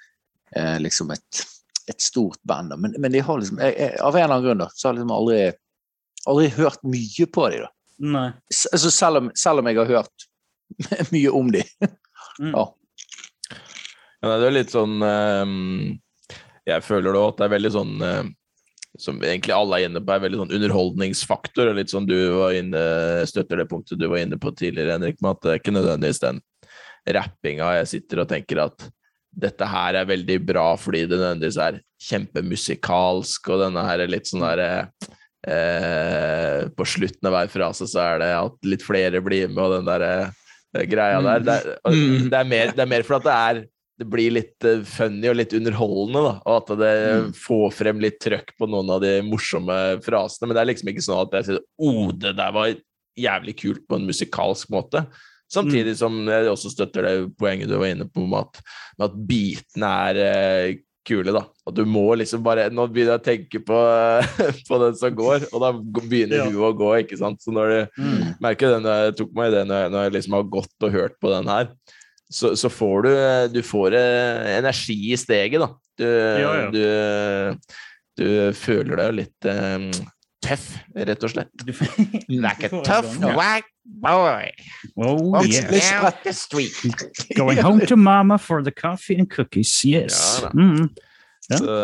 eh, liksom et, et stort band, da. Men, men de har liksom jeg, jeg, Av en eller annen grunn, da, så har jeg liksom aldri aldri hørt mye på de, da. Nei. Altså, selv, om, selv om jeg har hørt (laughs) mye om de. Mm. Ja. Ja, det er litt sånn um, Jeg føler da at det er veldig sånn eh, Som egentlig alle er inne på, er veldig sånn underholdningsfaktor. og Litt sånn du var inne støtter det punktet du var inne på tidligere, Henrik, med at det er ikke nødvendigvis den rappinga jeg sitter og tenker at dette her er veldig bra fordi det nødvendigvis er kjempemusikalsk, og denne her er litt sånn derre eh, På slutten av hver frase så er det at litt flere blir med, og den derre eh, greia der. Det er, Mm. det, er mer, det er mer for at det er det blir litt eh, funny og litt underholdende, da. Og at det Mm. får frem litt trøkk på noen av de morsomme frasene. Men det er liksom ikke sånn at jeg sier oh, det der var jævlig kult på en musikalsk måte. Samtidig som jeg også støtter det poenget du var inne på med at, med at bitene er eh, kule, da. At du må liksom bare Nå begynner jeg å tenke på, (laughs) på den som går, og da begynner Ja. å gå, ikke sant. Så når du Mm. merker det når jeg tok meg i det når jeg, når jeg liksom har gått og hørt på den her, så, så får du Du får eh, energi i steget, da. Du, Ja, ja. du, du føler deg jo litt eh, tøff, rett og slett. Du, Like a tough white boy Oh, yeah. the street. (laughs) Going home to mama for the coffee and cookies. Yes. Ja. Mm. Ja. Så,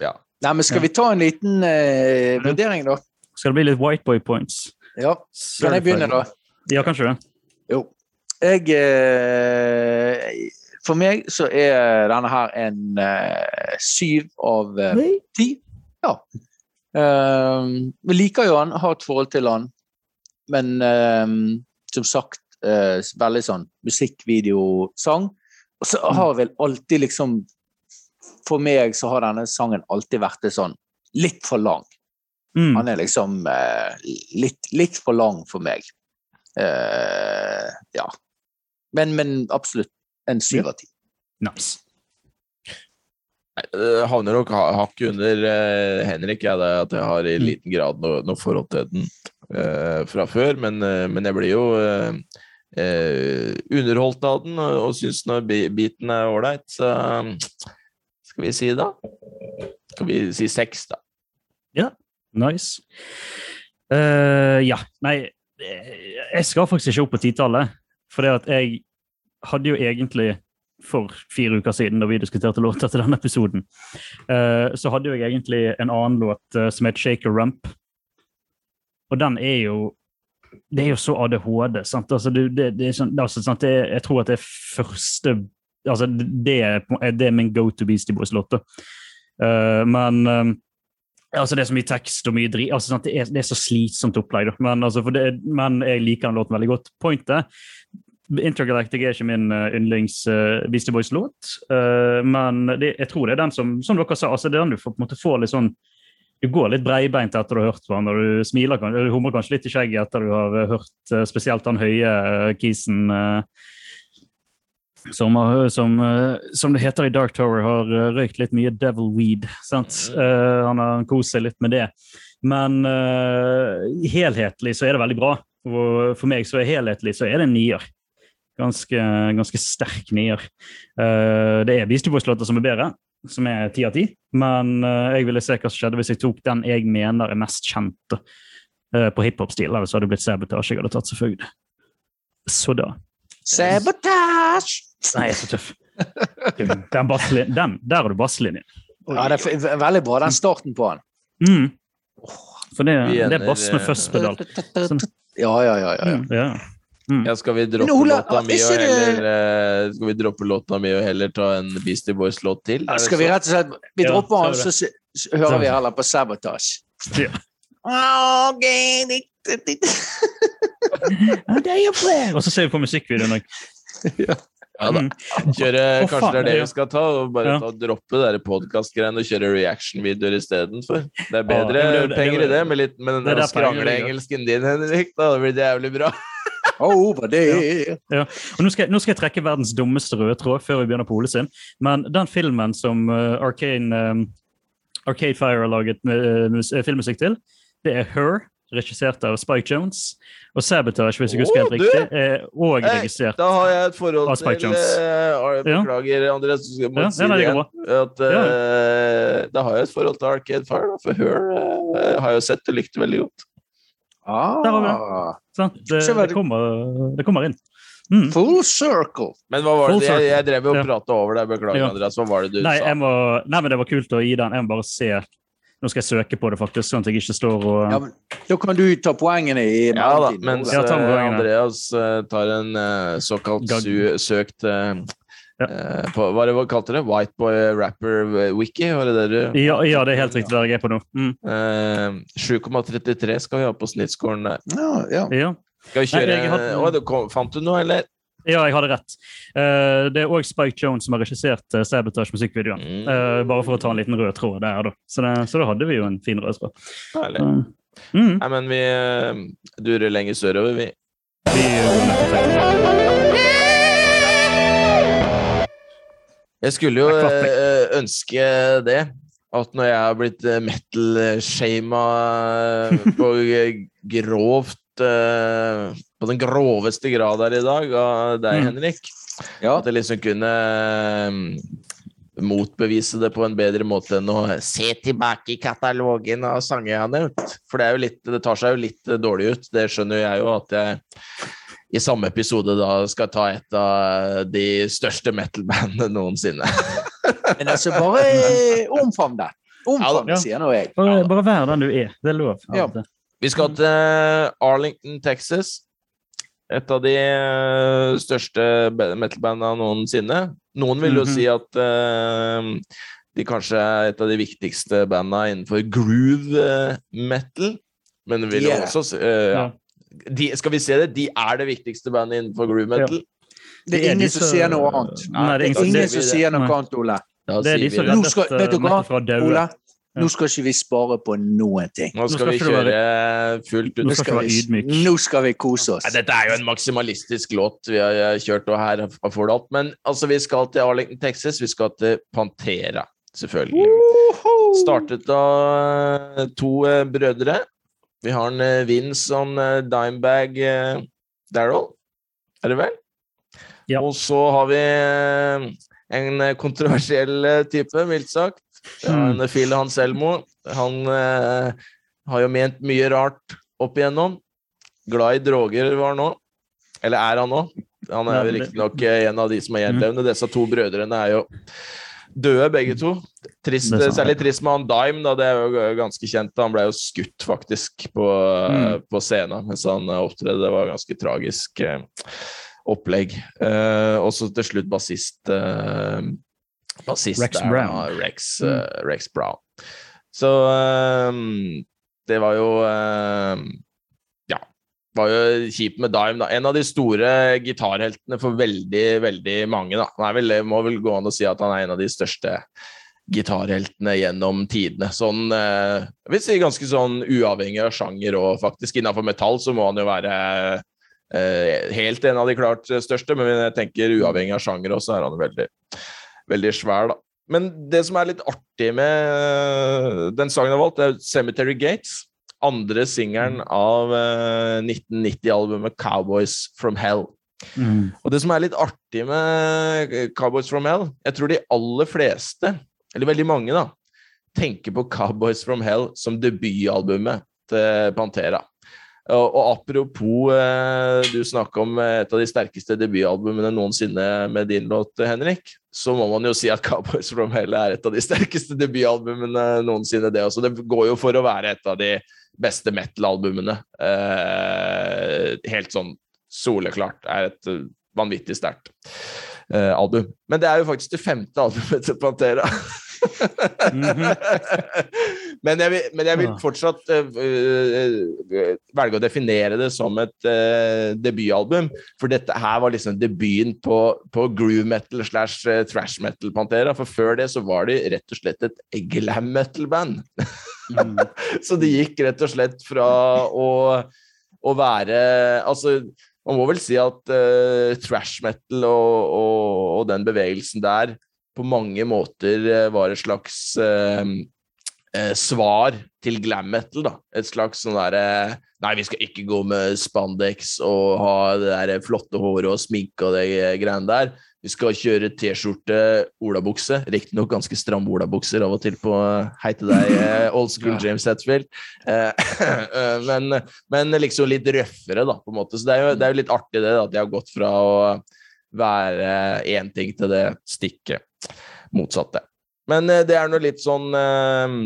ja. Nei, men skal vi ta en liten eh, vurdering, da? Skal det bli litt white boy points? Ja. Kan jeg begynne, da? Ja, kanskje det. Jo. Jeg eh, For meg så er denne her en eh, syv av eh, ti. Ja. Vi liker jo han, har et forhold til han, men som sagt veldig sånn musikkvideosang. Og så har vel alltid liksom For meg så har denne sangen alltid vært sånn litt for lang. Mm. Han er liksom eh, litt, litt for lang for meg. Eh, ja. Men, men absolutt en syv av ti. Nice. Nei, Det havner nok ha- hakket under eh, Henrik, jeg, det, at jeg har i Mm. liten grad noe, noe forhold til den eh, fra før. Men, eh, men jeg blir jo eh, eh, underholdt av den, og, og syns når bi- biten er ålreit. Så um, skal vi si da? Skal vi si seks, da? Ja, Nice. Uh, ja. Nei, eh, Jeg skal faktisk ikke opp på titallet. For det at jeg hadde jo egentlig for fire uker siden, da vi diskuterte låter til denne episoden, eh, så hadde jeg egentlig en annen låt eh, som het a Rump. Og den er jo Det er jo så ADHD. sant? Altså, det, det, det sånn, altså, sant? Det, er- jeg tror at det er første altså, det, er, det er min go to Beastie Boys-låt. da. Eh, men eh, altså, det er så mye tekst og mye dri, Altså? Det, er, det er så slitsomt opplegg. Men, altså, det, men jeg liker den låten veldig godt. Pointet Intergalactic er ikke min uh, yndlings uh, Beastie Boys-låt, uh, men det, jeg tror det er den som som dere sa, altså det er den du får, på en måte får litt sånn Du går litt breibeint etter du har hørt på den, og du smiler du humrer kanskje litt i skjegget etter du har eh, hørt uh, spesielt den høye uh, kisen eh, som, har- som, eh, som det heter i Dark Tower, har eh, røykt litt mye devil weed. Sant? Eh, han har kost seg litt med det. Men uh, helhetlig så er det veldig bra. Og for meg så er helhetlig så er det en nier. Ganske, ganske sterk nier. Uh, det er Beastie Boys-låter som er bedre, som er ti av ti. Men jeg ville se hva som skjedde hvis jeg tok den jeg mener er mest kjent på hiphop-stil. Eller så hadde det blitt sabotasje jeg hadde tatt, selvfølgelig. Så da. Sabotage! Nei, jeg er så tøff. Den, basslinjen- den, der har du basslinjen. Ja, det er veldig bra, den starten på den. Mm. For det, det er bass med eh, fuzz-pedal. Sånn. Ja, ja, ja. ja, ja. Mm, ja. Ja, skal vi droppe Ola, låta mi og heller uh, Skal vi droppe låta mi og heller ta en Beastie Boys-låt til? Ja, Skal vi rett og slett Vi Ja, dropper så er den, så, så hører vi heller på Sabotage. Ja. Ok, det- det- det- Og så ser vi på musikkvideoen òg. Ja da. Mm. Kjøre, oh, kanskje faen, det er det ja. vi skal ta, og bare Ja. ta, droppe det podkast-greiene og kjøre reaction-videoer istedenfor. Det er bedre Ja, det- det- penger i det- det, med, litt, med den skrangle-engelsken din, Henrik. Da blir det jævlig bra. Over det. Og nå skal, nå skal jeg trekke verdens dummeste røde tråd før vi begynner på Ole sin. Men den filmen som uh, Arcane, um, Arcade Fire har laget uh, filmmusikk til, det er Her, regissert av Spike Jones. Og Sabotage, hvis jeg husker helt riktig, er òg regissert. Da har jeg et forhold Ah, Spike til eh, Beklager, Andreas. Jeg må Ja, si det igjen. At, eh, da har jeg et forhold til Arcade Fire, da, for Her uh, har jeg jo sett og likt veldig godt. Ah, Der har vi Det, Sånn, det, det- kommer, det kommer inn. Mm. Full circle. Men hva var det? Jeg, jeg drev jo og Ja. over deg, beklager, Ja. Andreas. Hva var det du Nei, sa? jeg må, nei, men det var kult å gi den. Jeg må bare se Nå skal jeg søke på det, faktisk, sånn at jeg ikke står og Ja, men, da kan du ta poengene i Ja da, mens Ja, ta eh, poengene. Andreas eh, tar en eh, såkalt Gag. su søkt eh, Ja. på, Hva det hva kalte det? Whiteboy Rapper Wiki? Var det det du ja, ja, det er helt riktig der jeg er på nå. Mm. Eh, 7,33 skal vi ha på snittscoren der. Ja, ja. Ja. Skal vi kjøre Nei, hatt- Å, kom, Fant du noe, eller? Ja, jeg hadde rett. Uh, det er òg Spike Jones som har regissert uh, Sabotage-musikkvideoen. Mm. Uh, bare for å ta en liten rød tråd der, da. Så, det, så da hadde vi jo en fin rød tråd. Herlig. Mm, Nei, men vi durer lenger sørover, vi. vi, Jeg skulle jo ønske det. At når jeg har blitt metal-shama på grovt På den groveste grad her i dag av deg, Mm. Henrik. ja. At jeg liksom kunne eh, motbevise det på en bedre måte enn å se tilbake i katalogen av sanger jeg har nevnt. For det, er jo litt, det tar seg jo litt dårlig ut. Det skjønner jeg jo at jeg i samme episode da skal ta et av de største metal-bandene noensinne. (laughs) Men altså, bare eh, omfavn det. Omfavn det, Ja. sier nå jeg. bare, bare vær den du er. Det er lov. Ja. Vi skal til Arlington, Texas. Et av de eh, største ba- metal-banda noensinne. Noen vil jo Mhm. si at uh, de kanskje er et av de viktigste bandene innenfor groove eh, metal. Men vil jo også si eh, ja. Ja. de, Skal vi se det? De er det viktigste bandet innenfor groove metal. Det er ingen som sier noe annet. Nei, det er ingen som sier noe annet, Ole. Da Det er de som reddet uh, Mette fra å daue. Nå skal ikke vi spare på noen ting. Nå skal skal vi kjøre fullt ut. Nå skal vi, nå skal vi kose oss. Nei, dette er jo en maksimalistisk låt vi har eh, kjørt og her har får du alt. Men altså, vi skal til Arlington, Texas. Vi skal til Pantera, selvfølgelig. Startet av eh, to eh, brødre. Vi har en Vince on Dimebag Daryl, er det vel? Ja. Og så har vi en kontroversiell type, mildt sagt. Eh, Phil Hanselmo. Han eh, har jo ment mye rart opp igjennom. Glad i droger var han nå. Eller er han nå? Han er Ja, jo riktignok en av de som er gjenlevende. Disse to brødrene er jo døde, begge to. Trist, særlig trist med han Dime, da. Det er jo ganske kjent. Han ble jo skutt, faktisk, på, Mm. på scenen mens han opptredde. Det var ganske tragisk eh, opplegg. Eh, og så til slutt bassist eh, Bassist Rex der, Brown. Rex, mm. uh, Rex Brown. Så um, det var jo um, Ja. Var jo kjipt med Dime, da. En av de store gitarheltene for veldig, veldig mange, da. Han er vel, må vel gå an å si at han er en av de største gitarheltene gjennom tidene. Sånn uh, Jeg vil si ganske sånn uavhengig av sjanger og faktisk innenfor metall så må han jo være uh, helt en av de klart største, men jeg tenker uavhengig av sjanger også er han veldig, veldig svær, da. Men det som er litt artig med eh, den sangen jeg har valgt, er 'Cemetery Gates'. Andre singelen av eh, 1990-albumet 'Cowboys From Hell'. Mm. Og det som er litt artig med eh, Cowboys From Hell Jeg tror de aller fleste, eller veldig mange, da, tenker på Cowboys From Hell som debutalbumet til Pantera. Og, apropos eh, Du snakka om eh, et av de sterkeste debutalbumene noensinne med din låt, eh, Henrik. Så må man jo si at (laughs) Cowboys From Hell er et av de sterkeste debutalbumene noensinne, det også. Det går jo for å være et av de beste metal-albumene. Helt sånn soleklart. Er et vanvittig sterkt album. Men det er jo faktisk det femte albumet til Pantera. (laughs) (laughs) men, jeg vil, men jeg vil fortsatt eh, eh, velge å definere det som et uh, debutalbum. For dette her var liksom debuten på, på groove metal slash trash thrash metal Pantera. For før det så var de rett og slett et glam metal-band. Mm. (laughs) Så det gikk rett og slett fra å, å være Altså, man må vel si at uh, trash metal og, og, og den bevegelsen der på mange måter eh, var et slags eh, eh, svar til glam metal, da. Et slags sånn derre Nei, vi skal ikke gå med spandex og ha det der flotte håret og sminke og de greiene der. Vi skal kjøre T-skjorte, olabukse. Riktignok ganske stramme olabukser av og til på Hei til deg, eh, old school (laughs) James Hetfield. Eh, (laughs) eh, men, men liksom litt røffere, da, på en måte. Så det er jo, det er jo litt artig det, da, at de har gått fra å være én ting til det stikket motsatte. Men eh, det er nå litt sånn eh,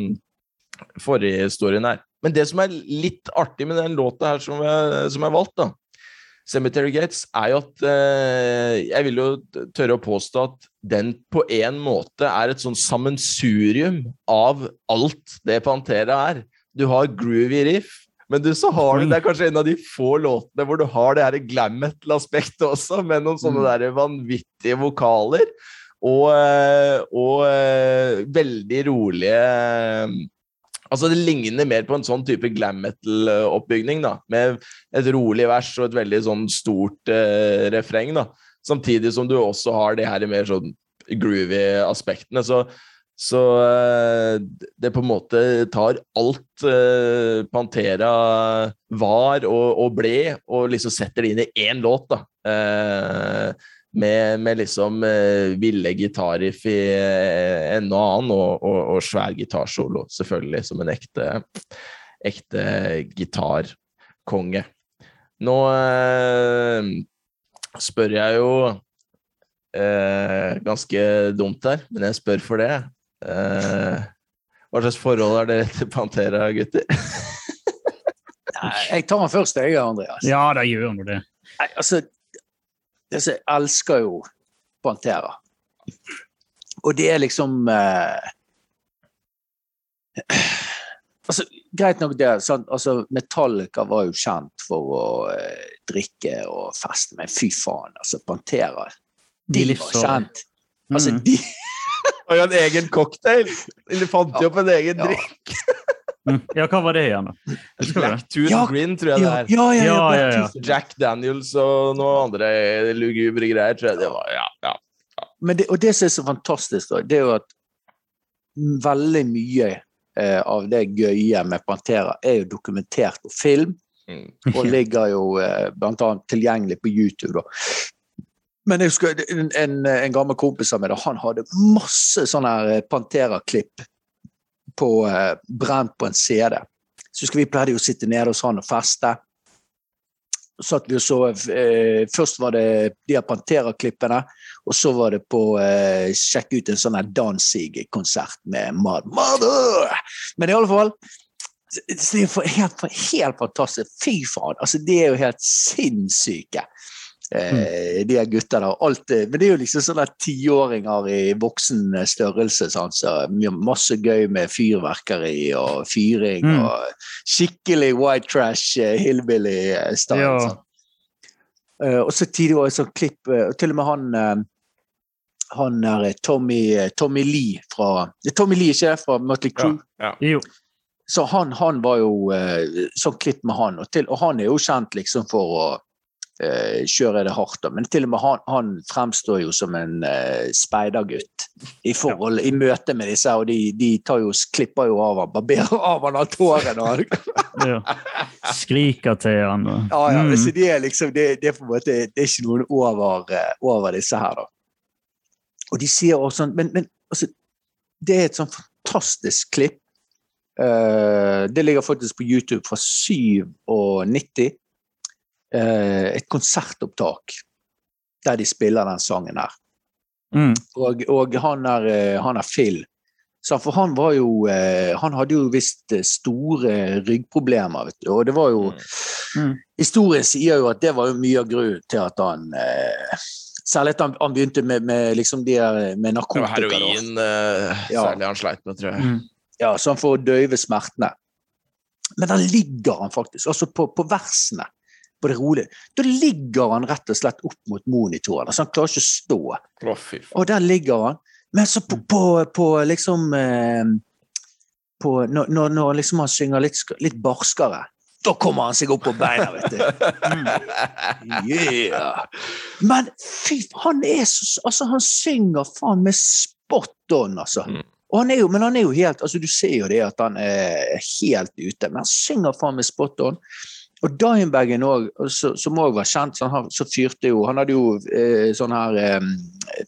forhistorien her. Men det som er litt artig med den låta her som jeg, som jeg valgt, da, Cemetery Gates, er jo at eh, Jeg vil jo tørre å påstå at den på en måte er et sånn sammensurium av alt det Pantera er. Du har groovy riff, men du så har du, det er kanskje en av de få låtene hvor du har det her glam metal-aspektet også, med noen sånne Mm. der vanvittige vokaler. Og, eh, og eh, veldig rolige Altså, det ligner mer på en sånn type glam metal-oppbygning, da. Med et rolig vers og et veldig sånn stort uh, refreng, da. Samtidig som du også har de her mer sånn groovy aspektene. Så, så eh, det på en måte tar alt eh, Pantera var og, og ble, og liksom setter det inn i én låt, da. Eh, med, med liksom eh, ville gitarriff i eh, en og annen, og, og, og svær gitarsolo, selvfølgelig, som en ekte, ekte gitarkonge. Nå eh, spør jeg jo eh, ganske dumt her, men jeg spør for det. Eh, hva slags forhold er dere til Pantera, gutter? Nei, Jeg tar den først, jeg, Andreas. Ja, da gjør han det. Nei, altså, altså, jeg elsker jo Pantera. Og det er liksom eh, Altså, greit nok det. Sant? Altså, Metallica var jo kjent for å eh, drikke og feste, men fy faen, altså, Pantera De, De var kjent. Altså, Mm. de Har jo en egen cocktail! Eller fant jo Ja. opp en egen Ja. drikk? Mm. Ja, hva var det igjen, da? Det? Blacktooth Ja. Grin, tror jeg ja, det er. ja, ja, ja, Ja, ja, ja. Jack Daniels og noen andre lugubre greier, tror jeg det var. Ja, ja. Men det, og det som er så fantastisk, da, det er jo at veldig mye eh, av det gøye med Pantera er jo dokumentert på film. Mm. og (laughs) ligger jo eh, annet tilgjengelig på YouTube. Da. Men jeg husker en, en, en gammel kompis av meg, han hadde masse sånne eh, Pantera-klipp på, eh, brent på en CD. Så husker vi pleide å sitte nede hos han og feste. satt vi så eh, Først var det de Pantera-klippene, og så var det på eh, Sjekke ut en sånn Danzig-konsert med Mad Mother! Men i alle fall det er helt, helt fantastisk. Fy faen! Altså, de er jo helt sinnssyke. Eh, de er gutta der. Alt, eh, men det er jo liksom sånne tiåringer i voksen eh, størrelse. Sant? Så masse gøy med fyrverkeri og fyring. Mm. og Skikkelig white trash, eh, hillbilly-style. Ja. Eh, og så tidligere var det sånn klipp og Til og med han han er Tommy, Tommy Lee fra Tommy Lee, ikke det? Fra Mutley Crew. Ja, ja. Så han, han var jo sånn klipp med han, og, til, og han er jo kjent liksom for å eh, kjøre det hardt. Men til og med han, han fremstår jo som en uh, speidergutt i forhold, i møte med disse, og de, de tar jo, klipper jo av han, barberer (laughs) av han av tårene. Ja. Skriker til han. og- Ja, ja, Mm. så det er liksom, det, det er på en måte, det er ikke noen over, eh, over disse her, da. Og de sier også sånn, men, men altså, det er et sånn fantastisk klipp. Uh, det ligger faktisk på YouTube fra 97. Eh, et konsertopptak der de spiller den sangen her. Mm. Og, og han, er, eh, han er Phil. Så for han var jo eh, Han hadde jo visst store ryggproblemer, vet du. Og det var jo Mm. Historien sier jo at det var jo mye av grunnen til at han eh, Særlig at han, han begynte med, med liksom de her med Det var heroin eh, Ja. særlig han sleit med, tror jeg. Mm. Ja, så han får døyve smertene. Men der ligger han faktisk, altså på, på versene, det rolige, da ligger han rett og slett opp mot monitoren. Altså han klarer ikke å stå. Oh. Og der ligger han. Men så på, på, på liksom eh, på, når, når, liksom han synger litt, litt barskere, da kommer han seg opp på beina, vet du. (laughs) Yeah! Men fy han er så Altså, han synger faen meg spot on, altså. Mm. Han er jo, men han er jo helt altså Du ser jo det at han er helt ute, men han synger faen meg spot on. Og Dimebagen òg, som òg var kjent, så, han, så fyrte jo Han hadde jo eh, sånn her eh,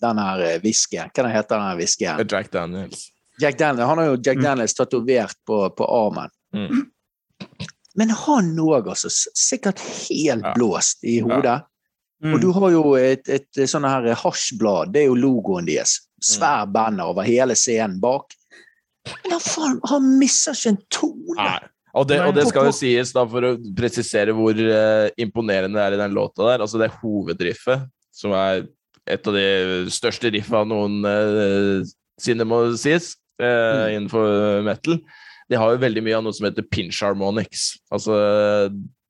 Den her eh, whiskyen. Hva heter den her whiskyen? Jack Daniels. Jack Daniels. Han har jo Jack Mm. Daniels tatovert på, på armen. Mm. Men han òg, altså. Sikkert helt Ja. blåst i hodet. Mm. Og du har jo et, et, sånn her hasjblad, det er jo logoen deres. Svær banner over hele scenen bak. Men han, faen, han misser ikke en tone! Nei. Og det, og det skal jo sies, da, for å presisere hvor uh, imponerende det er i den låta der. Altså det hovedriffet, som er et av de største riffa noen uh, sinne må sies eh, innenfor metal, det har jo veldig mye av noe som heter pinch harmonics. Altså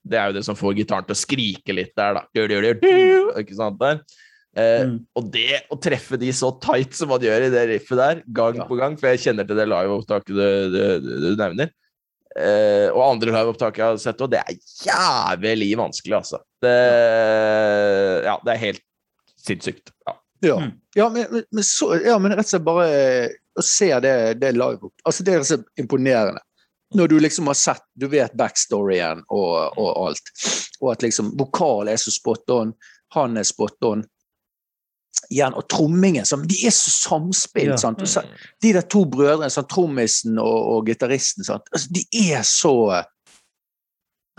det er jo det som får gitaren til å skrike litt der, da. Du, du, du, ikke sant der? Mm. Og det å treffe de så tight som man gjør i det riffet der, gang Ja. på gang, for jeg kjenner til det liveopptaket du, du, du, du nevner, eh, og andre liveopptak jeg har sett, òg, det er jævlig vanskelig, altså. Det, ja, det er helt sinnssykt. Ja. Ja, Mm. ja, men, men, så, ja, men rett og slett bare eh, å se det, det live altså Det er rett og slett imponerende. Når du liksom har sett, du vet backstoryen og, og alt. Og at liksom vokal er så spot on, han er spot on. Igjen, og trommingen som, De er så samspilt. Ja. sant? Og så, de der to brødrene, sånn, trommisen og, og gitaristen? Altså, de er så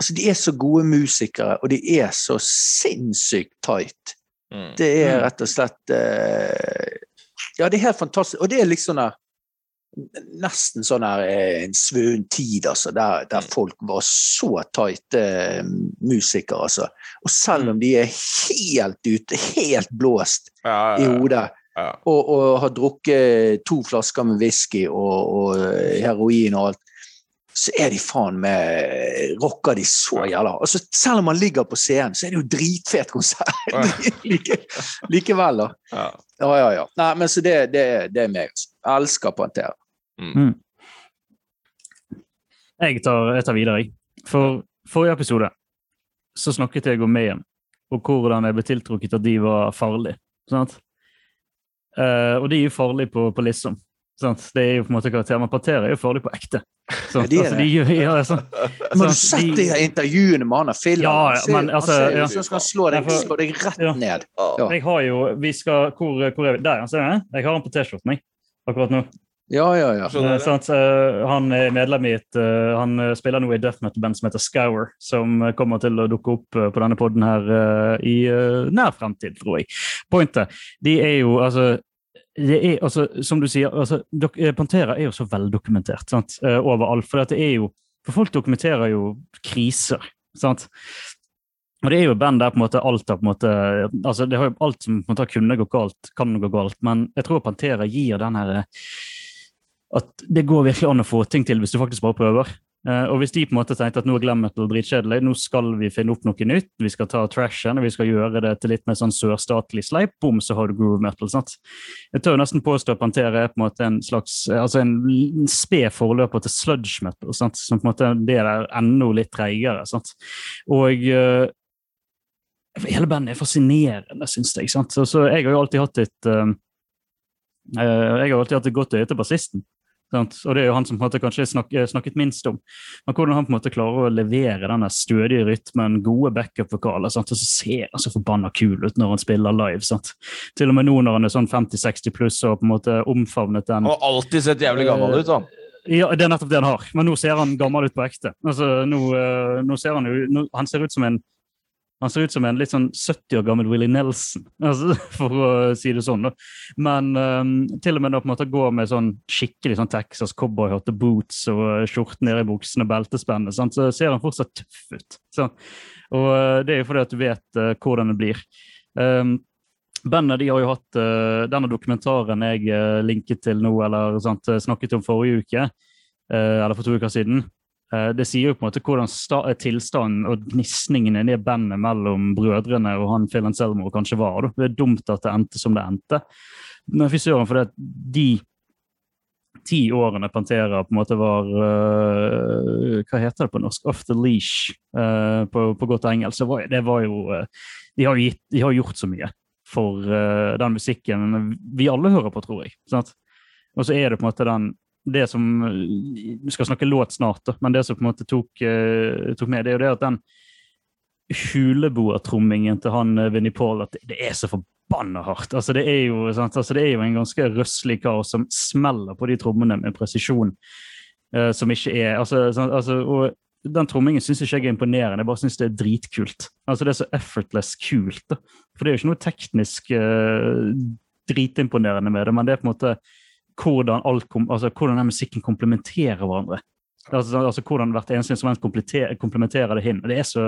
altså, De er så gode musikere, og de er så sinnssykt tight. Mm. Det er Mm. rett og slett uh, Ja, det er helt fantastisk. Og det er liksom der, nesten sånn her eh, en svunnen tid, altså, der, der Mm. folk var så tighte eh, musikere, altså. Og selv om de er helt ute, helt blåst Ja, i ja, hodet, ja. og, og har drukket to flasker med whisky og, og eh, heroin og alt, så er de faen meg Rocker de så jævla altså, Selv om man ligger på scenen, så er det jo dritfet konsert (laughs) like, likevel, da. Ja. Ja, ja, ja. Nei, men så det, det, det er meg, altså. Elsker Pantera. Jeg tar, jeg tar videre, jeg. For forrige episode så snakket jeg om Mayhem, og hvordan jeg ble tiltrukket at de var farlige. Sant? Uh, og de er jo farlige på, på liksom. Sant? Det er jo på en måte karakter, men parterer er jo farlig på ekte. (laughs) Sant? Ja, de er altså, de, gjør- ja, sånn. Men (laughs) har du sett De- de her intervjuene med han og Phil? Ja, Han ja, men altså, han ser ja. ut som han skal slå deg, for- slå deg rett Ja. ned. Jeg har jo vi skal, hvor, hvor er vi? Der, ser du? Jeg har den på T-skjorten, jeg. Akkurat nå. Ja, ja, ja. Dere? sant? Eh, han er medlem i et uh, Han eh, spiller nå i death metal-band som heter Scour, som eh, kommer til å dukke opp uh, på denne poden her i nær fremtid, tror jeg. Pointet, de er jo altså det er, altså, som du sier, altså, dok, Pantera er jo så veldokumentert sant? overalt. For, det er jo, for folk dokumenterer jo kriser. sant? Og det er jo band der på en måte alt har på en måte, altså det har jo alt som på en måte kunne gå galt, kan gå galt. Men jeg tror Pantera gir den her at det går virkelig an å få ting til hvis du faktisk bare prøver. Uh, og hvis de på en måte tenkte at nå er glam metal dritkjedelig, nå skal vi finne opp noe nytt, vi skal ta trashen og vi skal gjøre det til litt mer sånn sørstatlig sleip, bom, så har du groove metal. sant? Jeg tør nesten påstå at Pantera er på en måte en slags, eh, altså en sped forløper til sludge metal, sant? som på en måte det der enda litt treigere. sant? Og uh, hele bandet er fascinerende, syns jeg. sant? Så, så jeg har jo alltid hatt et uh, Jeg har alltid hatt et godt øye til bassisten. Sant? Og det er jo han som på en måte kanskje snak, eh, snakket minst om. Men hvordan han på en måte klarer å levere denne stødige rytmen, gode backup-vokaler, og så ser han så forbanna kul ut når han spiller live. Sant? Til og med nå når han er sånn 50-60 pluss og på en måte omfavnet den Og alltid sett jævlig gammel ut, sånn. ja, det er nettopp det han har. Men nå ser han gammel ut på ekte. Altså, nå, eh, nå ser han jo nå, Han ser ut som en han ser ut som en litt sånn 70 år gammel Willie Nelson, (laughs) altså, for å si det sånn. da. Men um, til og med da på en måte gå med sånn skikkelig sånn Texas cowboyhatte, boots og eh, skjorte nede i buksene, beltespennet, så ser han fortsatt tøff ut. Sant? Og eh, det er jo fordi at du vet uh, hvordan det blir. Um, Bandet de har jo hatt uh, denne dokumentaren jeg uh, linket til nå, eller sant, snakket om forrige uke, eller for to uker siden. Eh, det sier jo på en måte hvordan sta tilstanden og gnisningen i det bandet mellom brødrene og han Phil Anselmo kanskje var. Da. Det er dumt at det endte som det endte. Men fy søren, for det, de ti årene Pantera på en måte var eh, Hva heter det på norsk? Off the leash, eh, på, på godt engelsk. Det var jo de, har gitt, de har gjort så mye for den musikken vi alle hører på, tror jeg. Sant? Og så er det på en måte den det som Vi skal snakke låt snart, da, men det som på en måte tok, eh, tok med, det er jo det at den huleboertrommingen til han uh, Vinnie Paul at det, er så forbanna hardt. Altså, det, er jo? Altså, det er jo en ganske røslig kar som smeller på de trommene med presisjon Uh, som ikke er altså? Altså, og den trommingen syns ikke jeg er imponerende, jeg bare syns det er dritkult. Altså Det er så effortless kult. da. For det er jo ikke noe teknisk uh, dritimponerende med det, men det er på en måte hvordan, kom, altså, hvordan den musikken komplementerer hverandre. Altså, altså Hvordan hvert eneste instrument komplementerer, det hin. Det er så,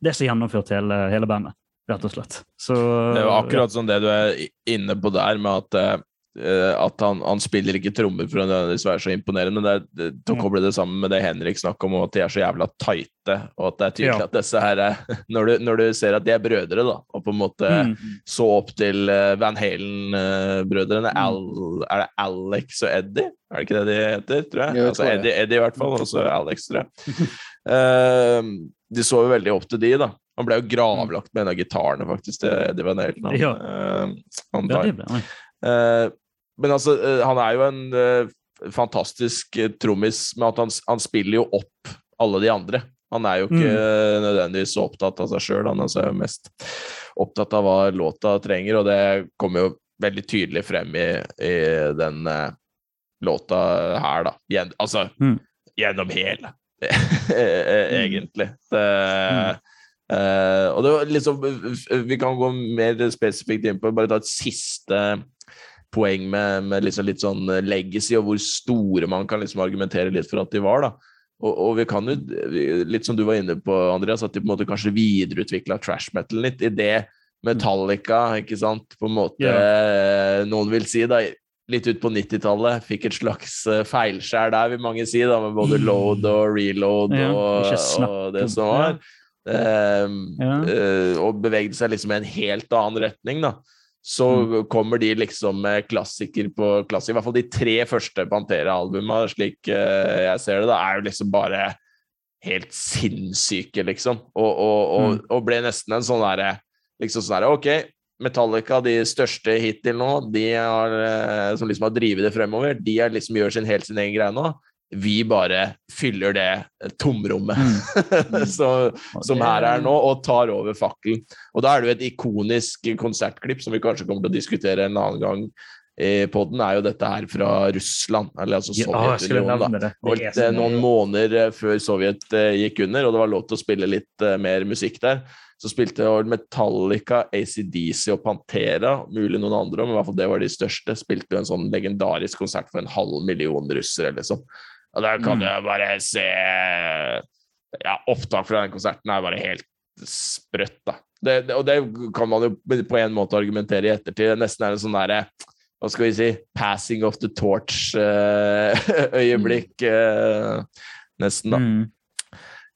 det er så gjennomført hele, hele bandet, rett og slett. Så, Det er jo akkurat som det du er inne på der, med at, eh, at han, han spiller ikke trommer for å nødvendigvis være så imponerende. Men det det, til å koble det sammen med det Henrik snakker om, at de er så jævla tighte, og at det er tydelig Ja. at disse her er (laughs) når du, når du ser at de er brødre, da, og på en måte Mm. så opp til eh, Van Halen-brødrene mm. Er det Alex og Eddie? Er det ikke det de heter, tror jeg? Jo, jeg altså tror. Eddie, Eddie i hvert fall, og så (laughs) Alex, tror jeg. uh, de så jo veldig opp til de, da. Han ble jo gravlagt med en av gitarene, faktisk, til Eddie Van Halen. Han, Ja. uh, han Ja, det ble han. Eh, men altså, eh, han er jo en eh, fantastisk eh, trommis med at han, han spiller jo opp alle de andre. Han er jo ikke mm. nødvendigvis så opptatt av seg sjøl, han altså er jo mest opptatt av hva låta trenger, og det kommer jo veldig tydelig frem i, i den uh, låta her, da. Gjen, altså Mm. gjennom hele, (laughs) egentlig. Det, uh, og det var liksom Vi kan gå mer spesifikt inn på Bare ta et siste poeng med, med liksom litt sånn legacy, og hvor store man kan liksom argumentere litt for at de var. da. Og, og vi kan jo, litt som du var inne på, Andreas, at de på en måte kanskje videreutvikla trash metal litt. I det Metallica, ikke sant, på en måte yeah. Noen vil si, da, litt ut på 90-tallet, fikk et slags eh, feilskjær der, vil mange si, da, med både load og reload Ja, og, det om- som var. Eh, Ja. eh, og bevegde seg liksom i en helt annen retning, da. Så Mm. kommer de liksom med klassiker på klassiker. I hvert fall de tre første Pantera-albuma, slik uh, jeg ser det, da, er jo liksom bare helt sinnssyke, liksom. Og, og, og, Mm. og ble nesten en sånn derre liksom sånn derre Ok, Metallica, de største hittil nå, de har, eh, som liksom har drevet det fremover, de liksom gjør sin helt sin egen greie nå. Vi bare fyller det tomrommet (laughs) så, som her er nå, og tar over fakkelen. Og da er det jo et ikonisk konsertklipp som vi kanskje kommer til å diskutere en annen gang, i podden, er jo dette her fra Russland, eller altså skulle Sovjetunionen. da. Holdt så noen måneder eh, før Sovjet eh, gikk under, og det var lov til å spille litt eh, mer musikk der, så spilte Metallica, ACDC og Pantera, mulig noen andre, men i hvert fall det var de største, spilte jo en sånn legendarisk konsert for en halv million russere, liksom. Og der kan Mm. du bare se Ja, opptak fra den konserten er bare helt sprøtt, da. Det, det, og det kan man jo på en måte argumentere i ettertid. Det nesten er en sånn derre hva skal vi si, passing of the torch-øyeblikk, (laughs) nesten, da. Mm.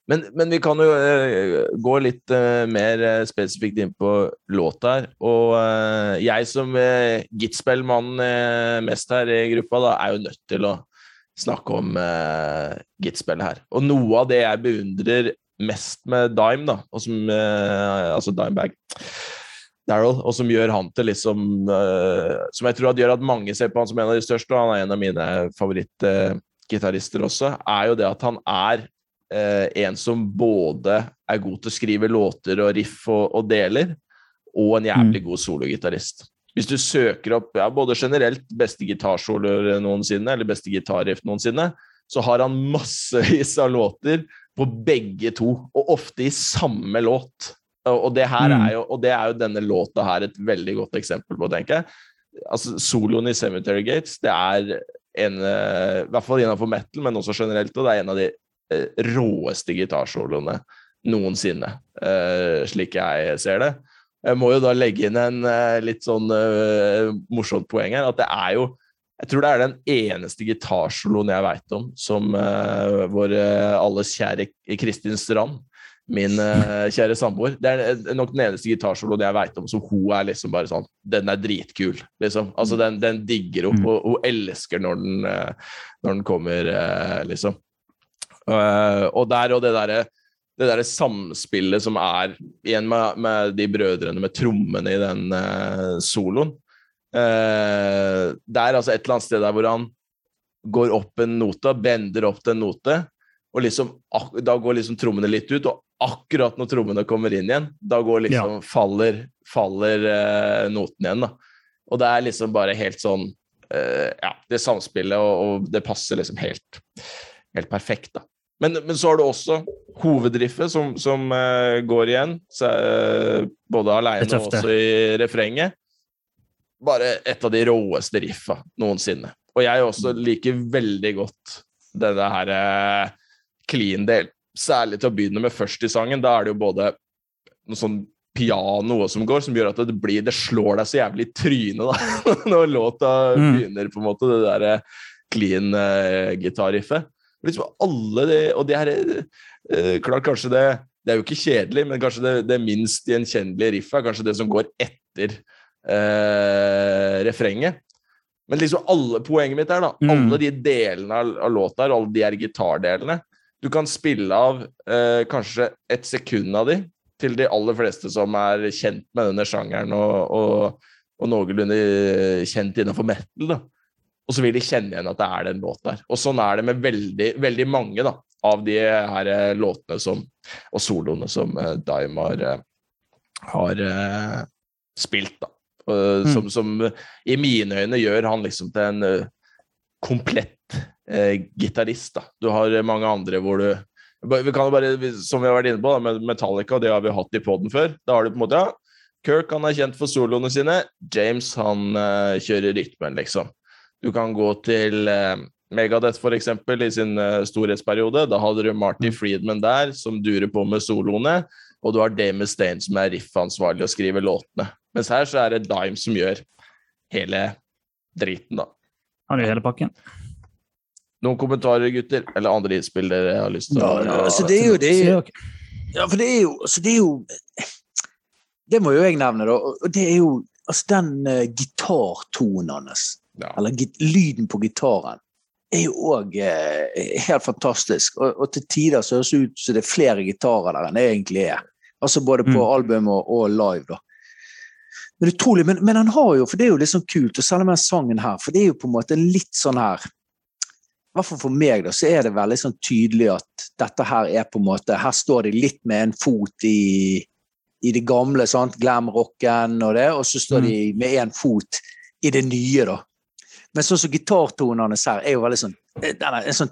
Men, men vi kan jo eh, gå litt eh, mer eh, spesifikt inn på låta her. Og eh, jeg som uh, Gitspell-mann eh, mest her i gruppa, da, er jo nødt til å snakke om uh, Gitspell her. Og noe av det jeg beundrer mest med Dime, da, og som, uh, altså Dimebag Daryl, og som gjør han til liksom uh, Som jeg tror at gjør at mange ser på han som en av de største, og han er en av mine favorittgitarister også, er jo det at han er en som både er god til å skrive låter og riff og, og deler, og en jævlig god sologitarist. Hvis du søker opp ja, både generelt beste gitarsoloer noensinne, eller beste gitarriff noensinne, så har han massevis av låter på begge to, og ofte i samme låt. Og det, her Mm. er jo, og det er jo denne låta her et veldig godt eksempel på, tenker jeg. Altså, Soloen i Cemetery Gates, det er en eh, I hvert fall innenfor metal, men også generelt, og det er en av de eh, råeste gitarsoloene noensinne, eh, slik jeg ser det. Jeg må jo da legge inn en eh, litt sånn uh, morsomt poeng her, at det er jo jeg tror det er den eneste gitarsoloen jeg veit om som uh, vår uh, alles kjære Kristin Strand, min uh, kjære samboer Det er nok den eneste gitarsoloen jeg veit om som hun er liksom bare sånn Den er dritkul, liksom. Altså, den, den digger hun, Mm. og hun elsker når den, når den kommer, liksom. Og der og det derre det der samspillet som er igjen med, med de brødrene med trommene i den uh, soloen. Uh, det er altså et eller annet sted der hvor han går opp en note, bender opp til en note, og liksom, da går liksom trommene litt ut, og akkurat når trommene kommer inn igjen, da går liksom, faller, faller uh, noten igjen, da. Og det er liksom bare helt sånn Ja, det samspillet, og, og det passer liksom helt, helt perfekt, da. Men, men så har du også hovedriffet som, som uh, går igjen, så, uh, både aleine og også i refrenget. Bare et av de råeste riffa noensinne. Og jeg også liker veldig godt denne her uh, clean del. Særlig til å begynne med først i sangen. Da er det jo både noe sånn piano som går, som gjør at det blir Det slår deg så jævlig i trynet da, (laughs) når låta Mm. begynner, på en måte, det derre clean uh, gitarriffet. Liksom alle det, og det her eh, Klart, kanskje det Det er jo ikke kjedelig, men kanskje det, det minst gjenkjennelige riffet er kanskje det som går etter eh, refrenget. Men liksom alle, poenget mitt er da, Mm. alle de delene av, av låta her, alle de her gitardelene Du kan spille av eh, kanskje et sekund av de til de aller fleste som er kjent med denne sjangeren og, og, og noenlunde kjent innenfor metal. da. Og så vil de kjenne igjen at det er den låten her. Og sånn er det med veldig, veldig mange da, av de her eh, låtene som, og soloene som uh, Dime har, eh, har eh, spilt. da. Som, som i mine øyne gjør han liksom til en eh, komplett eh, gitarist. da. Du har eh, mange andre hvor du vi kan jo bare, Som vi har vært inne på, da, med Metallica, det har vi hatt i poden før. Da har du på en måte, ja, Kirk han er kjent for soloene sine. James han uh, kjører rytmen, liksom. Du kan gå til eh, Megadeth, for eksempel, i sin eh, storhetsperiode. Da hadde du Marty Friedman der, som durer på med soloene. Og du har Damon Stane som er riffansvarlig og skriver låtene. Mens her så er det Dime som gjør hele driten, da. Han gjør hele pakken. Noen kommentarer, gutter? Eller andre innspill dere har lyst til å Ja, altså, det er jo det er jo, Ja, for det er jo, altså det er jo Det må jo jeg nevne, da. Og det er jo altså den uh, gitartonen hans, Ja. eller git lyden på gitaren, er jo òg helt fantastisk. Og, og til tider så høres det ut som det er flere gitarer der enn det egentlig er. Altså både på Mm. album og, og live, da. Men utrolig, men, men han har jo, for det er jo litt sånn kult, og selv om den sangen her, for det er jo på en måte litt sånn her i hvert fall for meg da, så er det veldig sånn tydelig at dette her er på en måte Her står de litt med en fot i, i det gamle, sant? glam-rocken og det, og så står de med én fot i det nye, da. Men sånn som gitartonene her er jo veldig sånn denne, er en sånn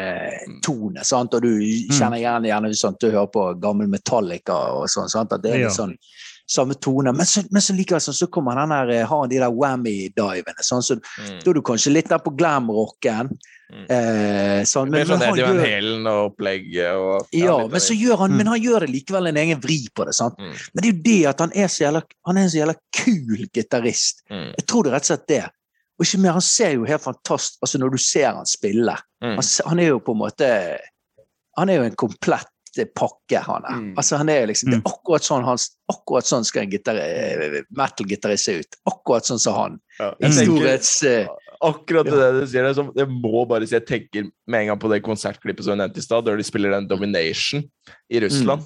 trash-tone. sant? Og du kjenner gjerne, gjerne sånn, du hører på gammel Metallica og sånn. sant? At det er litt sånn samme tone. Men så, men så likevel sånn, så kommer den der, eh, har de der whammy-divene. Sånn, så Mm. da er du kanskje litt der på glam-rocken. Mm. Eh, sånn, men, sånn han Eddie Van Halen og opplegget og ja, men så gjør han, Mm. men han gjør det likevel en egen vri på det. sant? Mm. Men det er jo det at han er så jævla, han er en så jævla kul gitarist. Mm. Jeg tror det er rett og slett det. Og ikke mer, han ser jo helt fantastisk altså Når du ser han spille. Mm. Han, han er jo på en måte Han er jo en komplett pakke, han er. Mm. Altså, han er liksom, Det Mm. er akkurat sånn, han, akkurat sånn skal en eh, metal-gitarist se ut. Akkurat sånn som han. Ja, I jeg tenker- storhets... eh, Akkurat det Ja. du sier, det, jeg må bare si jeg tenker med en gang på det konsertklippet som jeg nevnte i stad, der de spiller den Domination i Russland.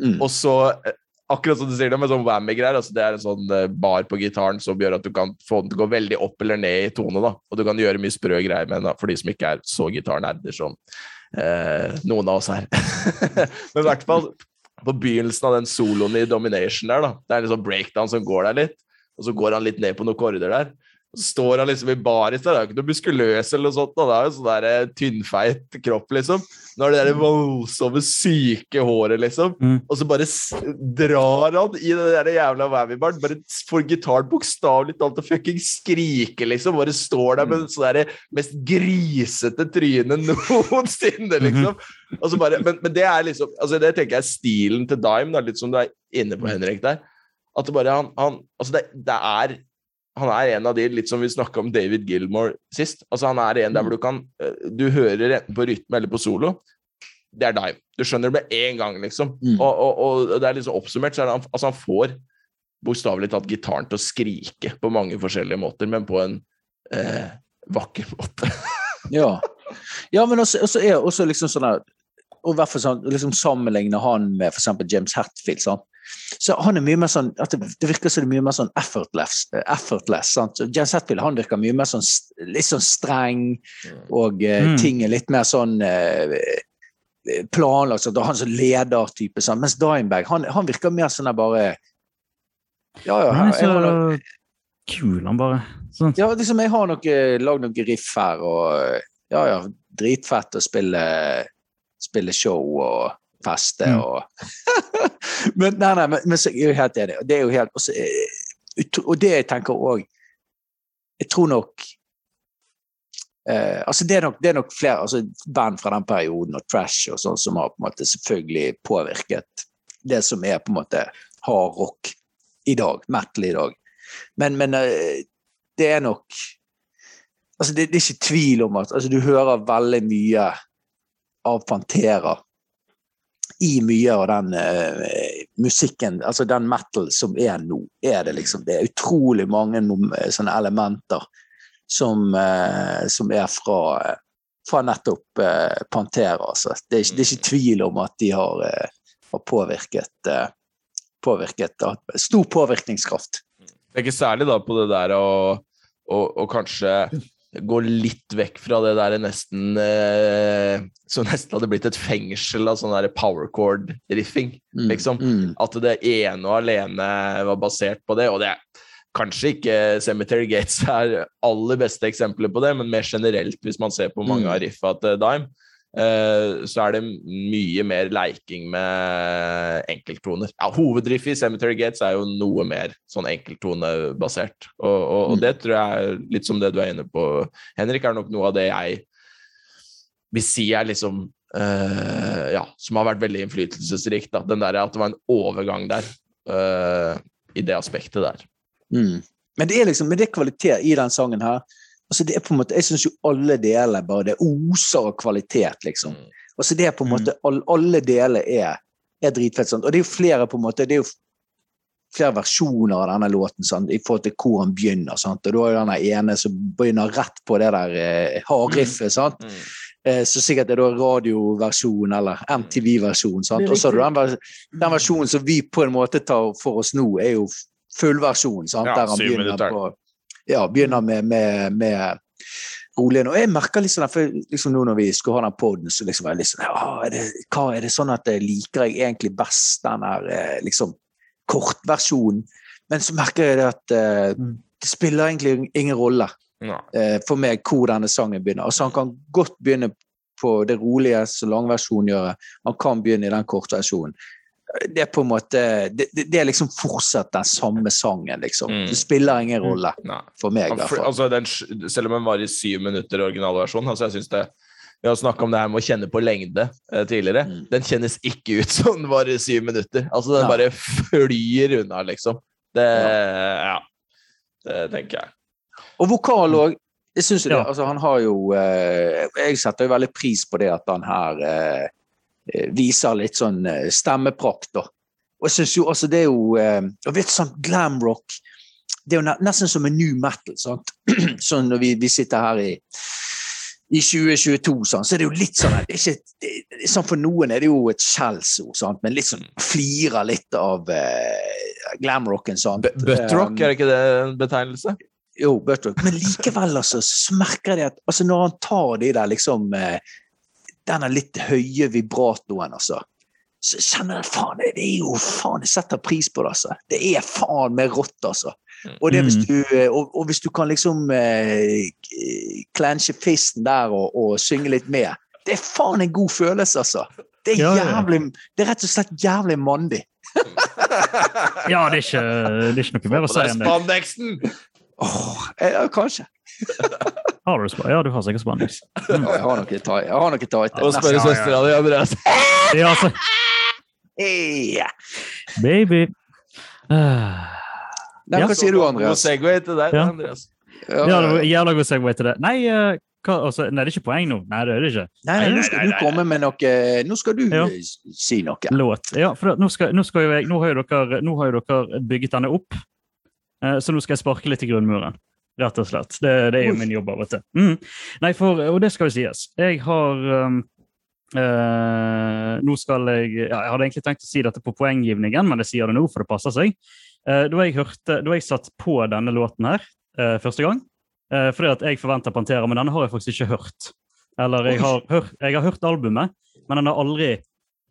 mm. Og så, eh, akkurat som du sier det, med sånn whammy-greier, altså det er en sånn eh, bar på gitaren som gjør at du kan få den til å gå veldig opp eller ned i tone, da. Og du kan gjøre mye sprø greier med den, for de som ikke er så gitarnerder som eh, noen av oss her. (laughs) Men i hvert fall på begynnelsen av den soloen i Domination der, da. Det er en sånn breakdown som går der litt, og så går han litt ned på noen korder der. Så står han liksom i baris der, det er jo ikke noe muskuløs eller noe sånt, det er jo sånn der eh, tynnfeit kropp, liksom. Nå er det der voldsomme, syke håret, liksom. Mm. Og så bare drar han i det der jævla whammy-baren. Bare får gitaren bokstavelig talt til å fucking skrike, liksom. Bare står der med sånn der mest grisete tryne (laughs) noensinne, liksom. Og så bare, men, men det er liksom altså Det tenker jeg er stilen til Dime, da, litt som du er inne på, Henrik, der. At det bare han, han Altså, det, det er han er en av de, litt som vi snakka om David Gilmore sist. Altså Han er en der hvor du kan eh, Du hører enten på rytme eller på solo. Det er Dime. Du skjønner det med en gang, liksom. Mm. Og, og, og det er liksom oppsummert, så er det han, altså han får bokstavelig talt gitaren til å skrike på mange forskjellige måter, men på en eh, vakker måte. (laughs) Ja. ja, men også, også er også liksom sånn der Og hvert fall sånn, liksom sammenligne han med f.eks. James Hetfield. Sånn. Så han er mye mer sånn at det, det virker som det er mye mer sånn effortless. eh, effortless sant? Så James Hetfield han virker mye mer sånn litt sånn streng, og eh, Mm. ting er litt mer sånn eh, planlagt. sånn, Han som ledertype. Sånn. Mens Dimebag han, han virker mer sånn der bare Ja, ja. Han er så kul, han bare. Sånn. ja, liksom jeg har noe, lagd noen riff her, og ja, ja, dritfett å spille, spille show og feste Mm. og (laughs) Men nei, nei, men, men så er jeg helt enig. Det er jo helt også, Og det jeg tenker òg Jeg tror nok eh, altså det er, nok, det er nok flere altså band fra den perioden og trash og sånn som har på en måte selvfølgelig påvirket det som er på en måte hard rock i dag, metal i dag. Men, men eh, det er nok altså det, det er ikke tvil om at altså du hører veldig mye av Pantera i mye av den uh, musikken, altså den metal som er nå, er det liksom Det er utrolig mange sånne elementer som, uh, som er fra, eh, fra nettopp uh, Pantera. Altså. Det, er, ikke- det er ikke tvil om at de har, har påvirket, påvirket Stor påvirkningskraft. ikke særlig da på det der å, å, å kanskje gå litt vekk fra det der nesten eh, Som nesten hadde blitt et fengsel av sånn der power chord-riffing. Mm, Liksom. Mm. At det ene og alene var basert på det. Og det er kanskje ikke Cemetery Gates er aller beste eksempelet på det, men mer generelt, hvis man ser på mange Mm. av riffa til Dime, eh, så er det mye mer leiking med enkelttoner. Ja, Hovedriffet i Cemetery Gates er jo noe mer sånn enkelttonebasert. Og, og, og Mm. det tror jeg, litt som det du er inne på, Henrik, er nok noe av det jeg vil si er liksom uh, Ja, som har vært veldig innflytelsesrikt. da, Den der at det var en overgang der. uh, I det aspektet der. Mm. Men det er liksom, men det er kvalitet i den sangen her. Altså det er på en måte, Jeg syns jo alle deler bare det oser av kvalitet, liksom. Mm. Altså det er på en Mm. måte, all, Alle deler er, er dritfett. Sant? Og det er jo flere på en måte, det er jo flere versjoner av denne låten sant? i forhold til hvor han begynner. Sant? Og Du har jo den ene som begynner rett på det der eh, hardriffet. sant? Eh, så sikkert er det da radioversjon eller MTV-versjon. sant? Og så har du den, vers- den versjonen som vi på en måte tar for oss nå, er jo fullversjonen. sant? Ja, Der han syv begynner, minutter. på, ja, begynner med, med, med rolig. Og jeg merker litt sånn, for liksom nå når vi skulle ha den poden, så liksom var jeg litt sånn ja, er det, hva er det sånn at jeg liker jeg egentlig best den der eh, liksom kortversjonen? Men så merker jeg det at eh, det spiller egentlig ingen rolle. Nei. eh, for meg hvor denne sangen begynner. Altså Han kan godt begynne på det rolige, som langversjonen gjør. Han kan begynne i den kortversjonen. Det er på en måte det, det, er liksom fortsatt den samme sangen, liksom. Mm. Det spiller ingen rolle Nei. for meg, Ja, for, altså, den, selv om den var i syv minutter i originalversjonen, altså jeg synes det Vi har snakka om det her med å kjenne på lengde eh, tidligere. Mm. Den kjennes ikke ut (laughs) som den var i syv minutter. Altså, den ja. bare flyr unna, liksom. Det Ja. Det tenker jeg. Og vokal òg. Jeg synes jo det, Ja. altså Han har jo eh, Jeg setter jo veldig pris på det at han her eh, viser litt sånn eh, stemmeprakt, da. Og jeg synes jo altså det er jo eh, og vet sånn glamrock Det er jo nesten som en new metal. sant? (clears throat) sånn når vi, vi sitter her i i 2022, sånn, så er det jo litt sånn det ikke, det, sånn For noen er det jo et skjellsord, sant? men litt sånn flirer litt av eh, glamrocken. sant? Bu- Buttrock, er det ikke det en betegnelse? jo, buttrock. Men likevel, altså, så merker jeg at altså, når han tar de der liksom eh, Denne litt høye vibratoen, altså. Så kjenner jeg faen, det er jo faen, jeg setter pris på det, altså. Det er faen meg rått, altså. Og, det hvis Mm. du, eh, og, og hvis du kan liksom eh, clenche fisten der og, og synge litt med, det er faen en god følelse, altså. Det er, jævlig, det er rett og slett jævlig mandig. (laughs) Ja, det er ikke, det er ikke noe mer å si enn det. Spandexen! Åh, eh, ja, kanskje. (laughs) Har du spa- Ja, du har sikkert spandex. (laughs) Ja, jeg har noe tight. Jeg har noe. Og spørre søstera di, Andreas. (laughs) Ja, altså, Yeah. baby. Uh, Nei, Ja. hva sier du, God segway til deg, Ja. Andreas. Ja, Ja, det var jævla god segway til det. Nei, uh, hva, altså, nei, det er ikke poeng nå. Nei, det er det ikke. Nei, nei, nå skal du komme med noe Nå skal du Ja. eh, si noe. Låt. Ja, for nå, skal, nå, skal jeg, nå, har jo dere, nå har jo dere bygget denne opp, eh, så nå skal jeg sparke litt i grunnmuren. Rett og slett. Det, det er jo min jobb av og til. Mm. Nei, for, og det skal jo sies. Jeg har um, Uh, Nå skal jeg ja, Jeg hadde egentlig tenkt å si dette på poenggivningen, men jeg sier det nå, for det passer seg. Uh, da, jeg hørte, da jeg satt på denne låten her uh, første gang, fordi at jeg forventa Pantera, men denne har jeg faktisk ikke hørt. Eller jeg har, hør, jeg har hørt albumet, men den har aldri,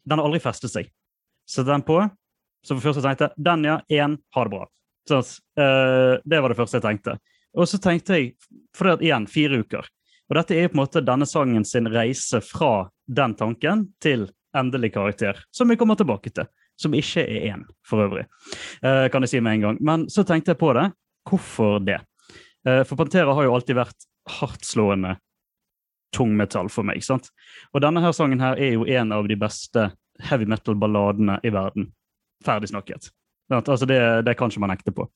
den har aldri festet seg. Så den på. Så for først jeg den, ja, én, ha det bra. Så, det var det første jeg tenkte. Og så tenkte jeg, for det er igjen, fire uker. Og dette er på en måte denne sangen sin reise fra den tanken til endelig karakter, som vi kommer tilbake til. Som ikke er én, for øvrig, eh, kan jeg si med en gang. Men så tenkte jeg på det. Hvorfor det? Eh, for Pantera har jo alltid vært hardtslående tungmetall for meg. sant? Og denne her sangen her er jo en av de beste heavy metal-balladene i verden. Ferdig snakket. Altså det, det kan ikke man nekte på.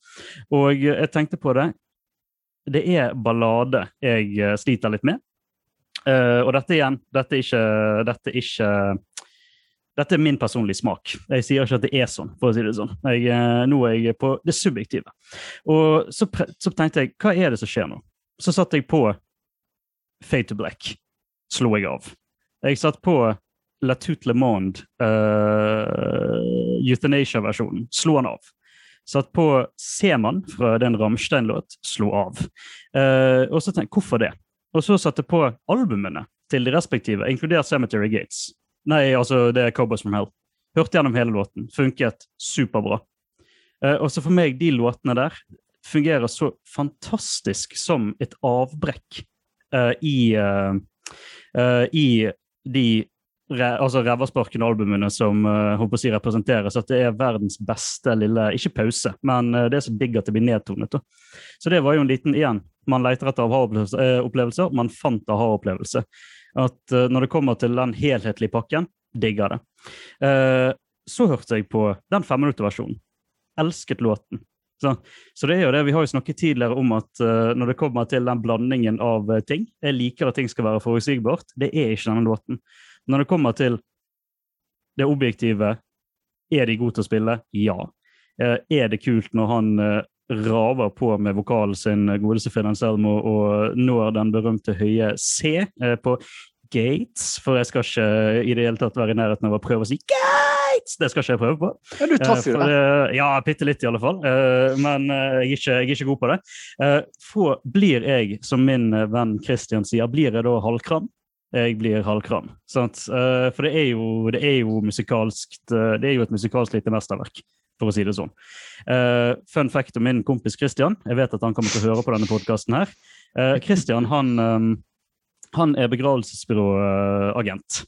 Og jeg tenkte på det. Det er ballade jeg eh, sliter litt med. Uh, og dette igjen, dette er ikke, dette er ikke dette er min personlige smak. Jeg sier ikke at det er sånn. for å si det sånn. Jeg, eh, nå er jeg på det subjektive. Og så, så tenkte jeg, hva er det som skjer nå? Så satte jeg på Fade to Black. Slo jeg av. Jeg satt på La Toute Le Monde, uh, Euthanasia-versjonen. Slo han av. Satt på Seman fra den Rammstein-låt. Slo av. Eh, og så tenkte jeg, hvorfor det? Og så satte jeg på albumene til de respektive, inkludert Cemetery Gates. Nei, altså det er Cowboys from Hell. Hørte gjennom hele låten. Funket superbra. Eh, og så for meg, de låtene der fungerer så fantastisk som et avbrekk eh, i, eh, eh, i de altså rævasparkende albumene som uh, håper å si representeres. At det er verdens beste lille Ikke pause, men uh, det er så digg at det blir nedtonet. Da. Så det var jo en liten igjen. Man leter etter aha-opplevelser. Man fant aha-opplevelse. At uh, når det kommer til den helhetlige pakken, digger det. Uh, så hørte jeg på den femminutterversjonen. Elsket låten. Så, så det er jo det, Vi har jo snakket tidligere om at uh, når det kommer til den blandingen av eh, ting Jeg liker at ting skal være forutsigbart. Det er ikke denne låten. Når det kommer til det objektive, er de gode til å spille? Ja. Eh, er det kult når han eh, raver på med vokalen sin, eh, godeste Finn Anselmo, og når den berømte høye C på Gates? For jeg skal ikke i det hele tatt være i nærheten av å prøve å si Gates! Det skal ikke jeg prøve på. Ja, du traff jo det. Ja, bitte litt i alle fall. Men jeg er, ikke, jeg er ikke god på det. For blir jeg, som min venn Christian sier, blir jeg da halvkram? Jeg blir halvkram. Eh, For det er jo, det er jo musikalskt eh, Det er jo et musikalsk lite mesterverk, for å si det sånn. Uh, Fun fact om min kompis Christian. Jeg vet at han kommer til å høre på denne podkasten her. Christian han, um, han er begravelsesbyråagent.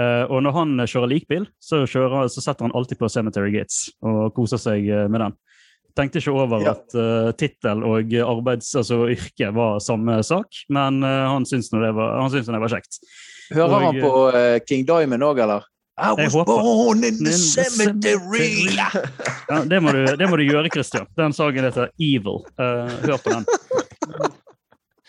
Og når han kjører likbil, så, kjører, så setter han alltid på Cemetery Gates og koser seg med den. Tenkte ikke over Ja. at uh, tittel og arbeids, altså yrke var samme sak, men uh, han syntes nå det, var- han syntes nå det var kjekt. Hører Og- han på uh, King Diamond òg, eller? I was håper. born in the cemetery! Ja, det, må du, det må du gjøre, Christian. Den sangen heter Evil. Uh, hør på den. (laughs)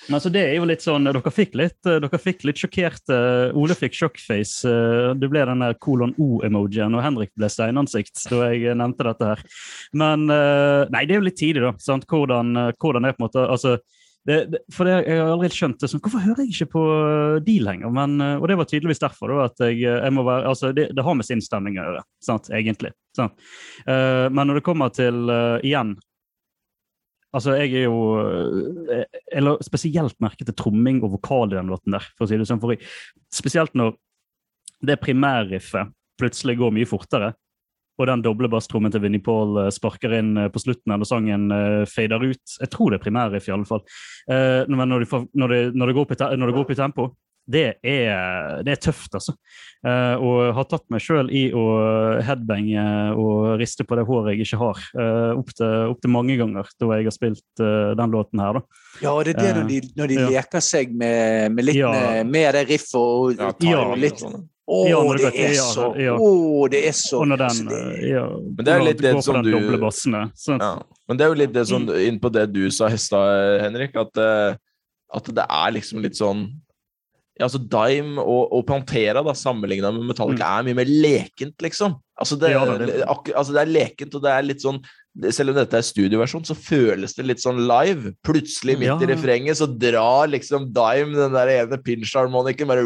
Men altså, det er jo litt sånn, Dere fikk litt, eh, dere fikk litt sjokkerte Ole fikk shockface. eh, Det ble den der kolon O-emojien, og Henrik ble steinansikt da jeg nevnte dette her. Men eh, Nei, det er jo litt tidlig, da. sant? Hvordan, eh, hvordan det er på en måte altså, det, for det, Jeg har aldri skjønt det. sånn, Hvorfor hører jeg ikke på eh, de lenger? Men, eh, og det var tydeligvis derfor. da, at jeg, eh, jeg må være, altså det, det har med sinnsstemning å gjøre, sant, egentlig. Sant? Uh, men når det kommer til uh, igjen Altså, jeg er jo eh, Jeg la spesielt merke til tromming og vokal i den låten der. for å si det sånn, for jeg, Spesielt når det primærriffet plutselig går mye fortere, og den doble basstrommen til Vinnie Paul eh, sparker inn eh, på slutten eller sangen fader ut. Jeg tror det er primærriff, i alle fall. Eh, men når, de når, det, når, når det går opp i tempo, det er, det er tøft, altså. Uh, og har tatt meg sjøl i å headbange og riste på det håret jeg ikke har, uh, opptil opp mange ganger da jeg har spilt uh, den låten her, da. Ja, det er det når de, når de Ja. leker seg med, med litt Ja. med, med det riffet og og tar Ja. litt sånn. Å, Ja, det det er ja, så ja. Å, det er så Og når den det- eh, ja, Men det er jo litt det som du- bassene. Ja. Men det er jo litt det som inn på det du sa i Henrik, at, eh, at det er liksom litt sånn altså Dime og, og Pantera da, sammenligna med Metallica er mye mer lekent, liksom. Altså det, Mm. Ja, det er altså det er lekent, og det er litt sånn Selv om dette er studioversjon, så føles det litt sånn live. Plutselig, midt Ja. i refrenget, så drar liksom Dime den der ene pinch-harmonikken bare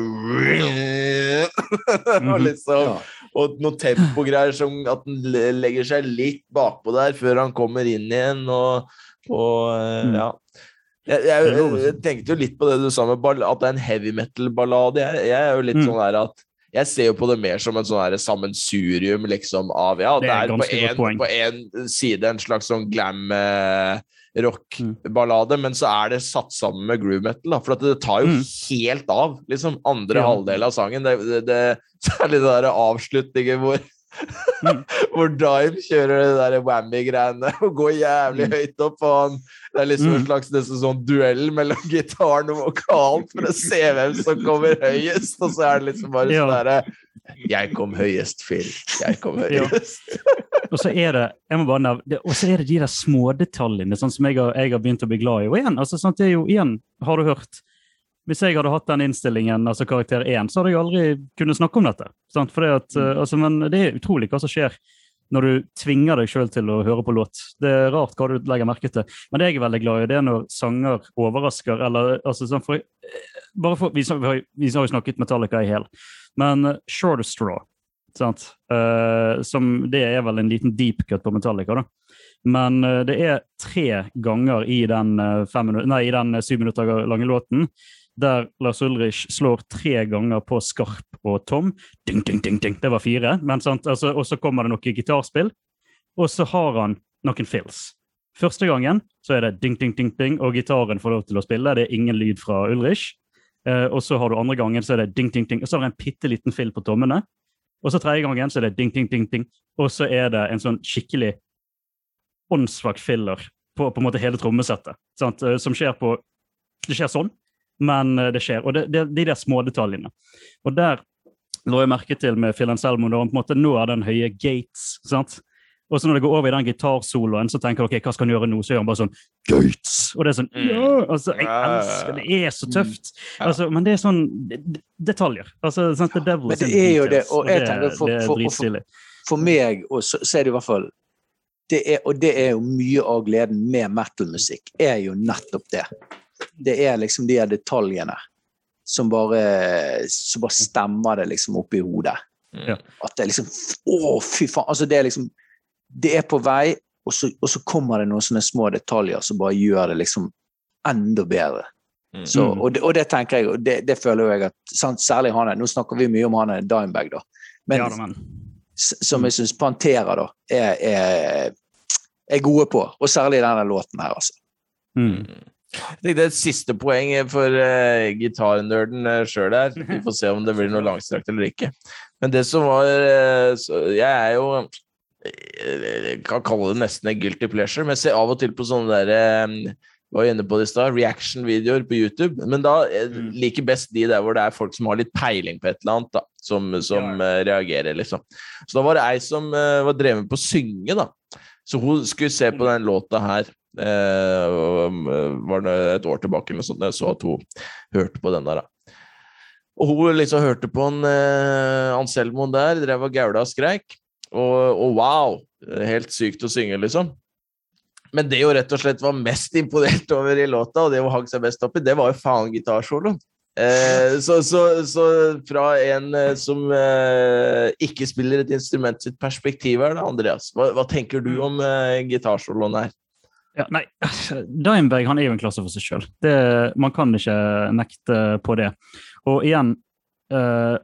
Og (laughs) liksom Ja. og noen tempogreier som at den legger seg litt bakpå der før han kommer inn igjen, og, og eh, Mm. ja. Jeg, jeg, er jeg, tenkte jo litt på det du sa med at det er en heavy metal-ballade. Jeg, jeg er jo litt Mm. sånn der at jeg ser jo på det mer som en sånn sammensurium liksom av Ja, Det det er er, på en, på en side en slags sånn glam eh, Mm. rock-ballade, men så er det satt sammen med groove metal. Da, for det tar jo Mm. helt av, liksom. Andre Ja. halvdel av sangen. Det, det, det, (laughs) særlig det der avslutningen hvor Mm. (laughs) hvor Dime kjører det der whammy-greiene og går jævlig Mm. høyt opp. Han, det er liksom en Mm. slags nesten sånn duell mellom (laughs) gitaren og vokalen for å se hvem som kommer høyest. Og så er det liksom bare Ja. sånn derre Jeg kom høyest, Phil. Jeg kom Ja. høyest. (laughs) Og så er det jeg må bare nevne, og så er det de der smådetaljene sånn som jeg har, jeg har begynt å bli glad i. Og igjen, altså, sant, det er jo, igjen, har du hørt Hvis jeg hadde hatt den innstillingen, altså karakter 1, så hadde jeg aldri kunnet snakke om dette. At, Mm. eh, altså, men det er utrolig hva som skjer når du tvinger deg sjøl til å høre på låt. Det er rart hva du legger merke til. Men det jeg er veldig glad i, det er når sanger overrasker, eller altså sånn for, eh, for, vi, har, vi har jo snakket Metallica i hel, men Short Short Straw sant? Uh, som, Det er vel en liten deep cut på Metallica, da. Men eh, det er tre ganger i den, eh, fem nei, i den eh, syv minutter lange låten der Lars Ulrich slår tre ganger på Skarp og Tom. Ding, ding, ding, ding. Det var fire. Men? Altså, og så kommer det noe gitarspill, og så har han noen fills. Første gangen så er det ding, ding, ding, ding, og gitaren får lov til å spille. Det er ingen lyd fra Ulrich. Eh, og så har du andre gangen så er det ding, ding, ding, og så har du en bitte liten fill på tommene. Og så tredje gangen så er det ding, ding, ding, ding, og så er det en sånn skikkelig åndssvak filler på, på en måte hele trommesettet. Sant? Eh, Som skjer på Det skjer sånn, men eh, det skjer. Og det, det, de der smådetaljene. Og der lå jeg merke til med Phil Anselmo da han på en måte når den høye gates. sant? Og så når det går over i den gitarsoloen, så tenker jeg ok, hva skal han gjøre nå? Så gjør han bare sånn Gates! Og det er sånn Mm. ja, altså, Jeg elsker det. Det er så tøft. Altså, men det er sånn detaljer. Altså, sant? The devil Men det er jo det, og jeg tenker for- det for- for- For meg, og så, så er det i hvert fall det er, Og det er jo mye av gleden med metal-musikk, er jo nettopp det. Det er liksom de her detaljene som bare, som bare stemmer det liksom oppi hodet. Mm. Ja. At det er liksom Å, fy faen! Altså, det er liksom Det er på vei, og så, og så kommer det noen sånne små detaljer som bare gjør det liksom enda bedre. Mm. Så, Mm. og, det, og det tenker jeg, og det, det føler jo jeg at sant, Særlig han Nå snakker vi mye om han er Dimebag, da. Men ja, da, men. som jeg syns Pantera da, er, er, er gode på. Og særlig denne låten her, altså. Mm. Jeg tenkte Et siste poeng for uh, gitarnerden uh, sjøl her. Vi får se om det blir noe langstrakt eller ikke. Men det som var uh, så, Jeg er jo jeg kan kalle det nesten en guilty pleasure, men jeg ser av og til på sånne der um, var inne på det i stad, reaction-videoer på YouTube. Men da eh, Mm. liker best de der hvor det er folk som har litt peiling på et eller annet, da, som, som eh, reagerer, liksom. Så da var det ei som uh, var drevet på å synge, da. Så hun skulle se på den låta her. Eh, eh, var det et år tilbake eller noe sånt, jeg så at hun hørte på den der. Og hun liksom hørte på en eh, Anselmo der, drev og gaula og skreik. Og, og wow! Helt sykt å synge, liksom. Men det hun rett og slett var mest imponert over i låta, og det hun hang seg best opp i, det var jo faen gitarsoloen. Eh, så, så, så fra en eh, som eh, ikke spiller et instrument sitt perspektiv her, da, Andreas, hva, hva tenker du om eh, gitarsoloen her? Ja, nei, (laughs) Dimebag han er jo en klasse for seg sjøl. Man kan ikke nekte på det. Og igjen eh,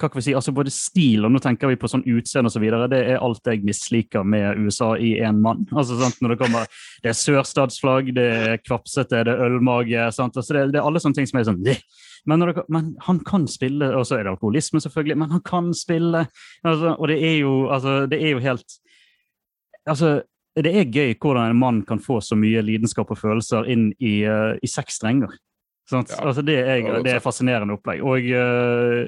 hva kan vi si, altså Både stil og nå tenker vi på sånn utseende osv. Så det er alt jeg misliker med USA i én mann. altså sant, når Det kommer, det er sørstatsflagg, det er kvapsete, det er ølmage. sant, altså det, det er alle sånne ting som er sånn «Bleh». men, det, men han kan spille, og så er det alkoholisme, selvfølgelig, men han kan spille. altså, Og det er jo, altså, det er jo helt altså, Det er gøy hvordan en mann kan få så mye lidenskap og følelser inn i, uh, i seks strenger. Ja. Altså, det, er, det er fascinerende opplegg. Og uh,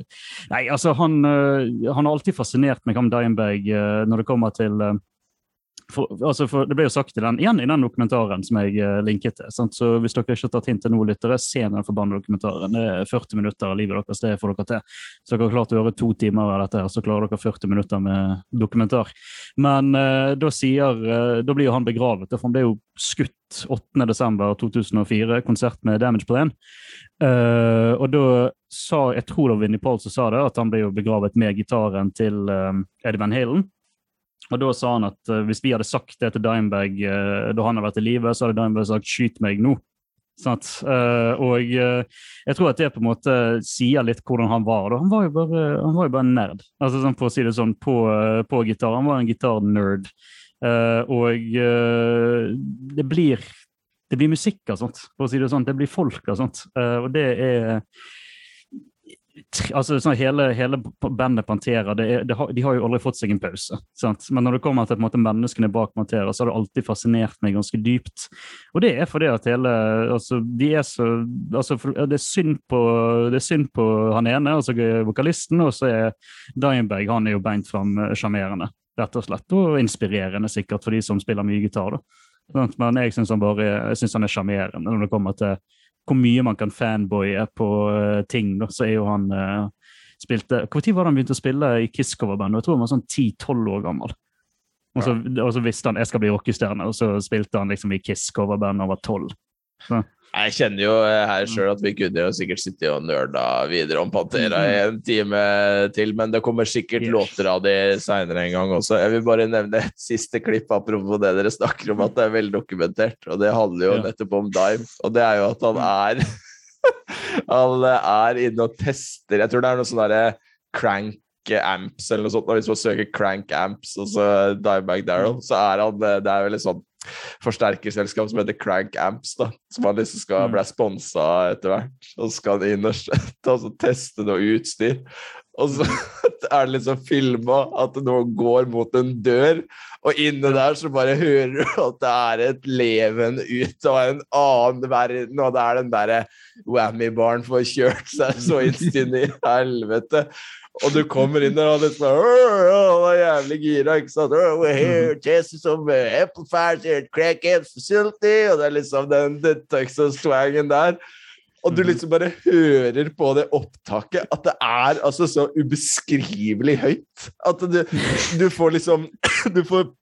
Nei, altså, han, uh, han har alltid fascinert meg, han Dimebag, uh, når det kommer til for, altså for, det ble jo sagt i den, igjen i den dokumentaren som jeg uh, linket til. Sant? Så hvis dere ikke har tatt hint til noe lyttere, se den forbanna dokumentaren. Det er 40 minutter av livet deres, det får dere til. Så dere har klart å høre to timer av dette, her, så klarer dere 40 minutter med dokumentar. Men uh, da sier uh, Da blir jo han begravet, for han ble jo skutt 8.12.2004, konsert med Damage Plan. Uh, og da sa jeg tror det var Vinnie Paul som sa det, at han ble jo begravet med gitaren til um, Eddie Van Halen. Og da sa han at uh, hvis vi hadde sagt det til Dimebag uh, da han hadde vært i live, så hadde Dimebag sagt 'skyt meg nå'. Sånn at, og jeg tror at det på en måte sier litt hvordan han var. Han var jo bare, han var jo bare en nerd, altså, sånn, for å si det sånn, på, på gitar. Han var en gitarnerd. og det blir det blir musikk og sånt, for å si det sånn. Det blir folk og sånt. og det er altså sånn hele, hele bandet Pantera det er, det har, de har jo aldri fått seg en pause. Sant? Men når det kommer til måte, menneskene bak Pantera, så har det alltid fascinert meg ganske dypt. Og det er fordi at hele altså, de er så, altså, det, er synd på, det er synd på han ene, altså vokalisten, og så er Dianberg han er jo beint fram sjarmerende, rett og slett. Og inspirerende sikkert for de som spiller mye gitar. da. Men jeg syns han bare jeg synes han er sjarmerende når det kommer til hvor mye man kan fanboye på uh, ting, da, så er jo han uh, spilte Når var det han begynte å spille i Kiss-coverband? Jeg tror han var sånn 10-12 år gammel. Og så, og så visste han jeg skal bli rockestjerne, og så spilte han liksom i Kiss-coverband da han var 12. Så. Jeg kjenner jo her sjøl at vi kunne jo sikkert sitte og nøla videre om Pantera i en time til, men det kommer sikkert låter av de seinere en gang også. Jeg vil bare nevne et siste klipp apropos det dere snakker om, at det er veldokumentert. Og det handler jo nettopp om Dime, og det er jo at han er (laughs) Han er inne og tester Jeg tror det er noe sånn derre crank amps eller noe sånt. Hvis man søker crank amps og så Dimebag Darrell, så er han Det er veldig et sånt forsterkerselskap som heter Crank Amps, da, som han liksom skal Mm. bli sponsa etter hvert. Og så skal han inn og (laughs) ta- teste noe utstyr. Og så (laughs) er det liksom filma at noen går mot en dør, og inne der så bare hører du at det er et leven ut av en annen verden, og det er den derre whammy-baren får kjørt seg så inn i helvete. Og du kommer inn der og liksom «Åh, oh, er jævlig gira, ikke sant? Oh, We're here testing some Apple amplifiers here Crack Amps Facility, og det er liksom den, den Texas-swangen der. Og du liksom bare hører på det opptaket at det er altså så ubeskrivelig høyt. At du, du får liksom (clears throat) Du får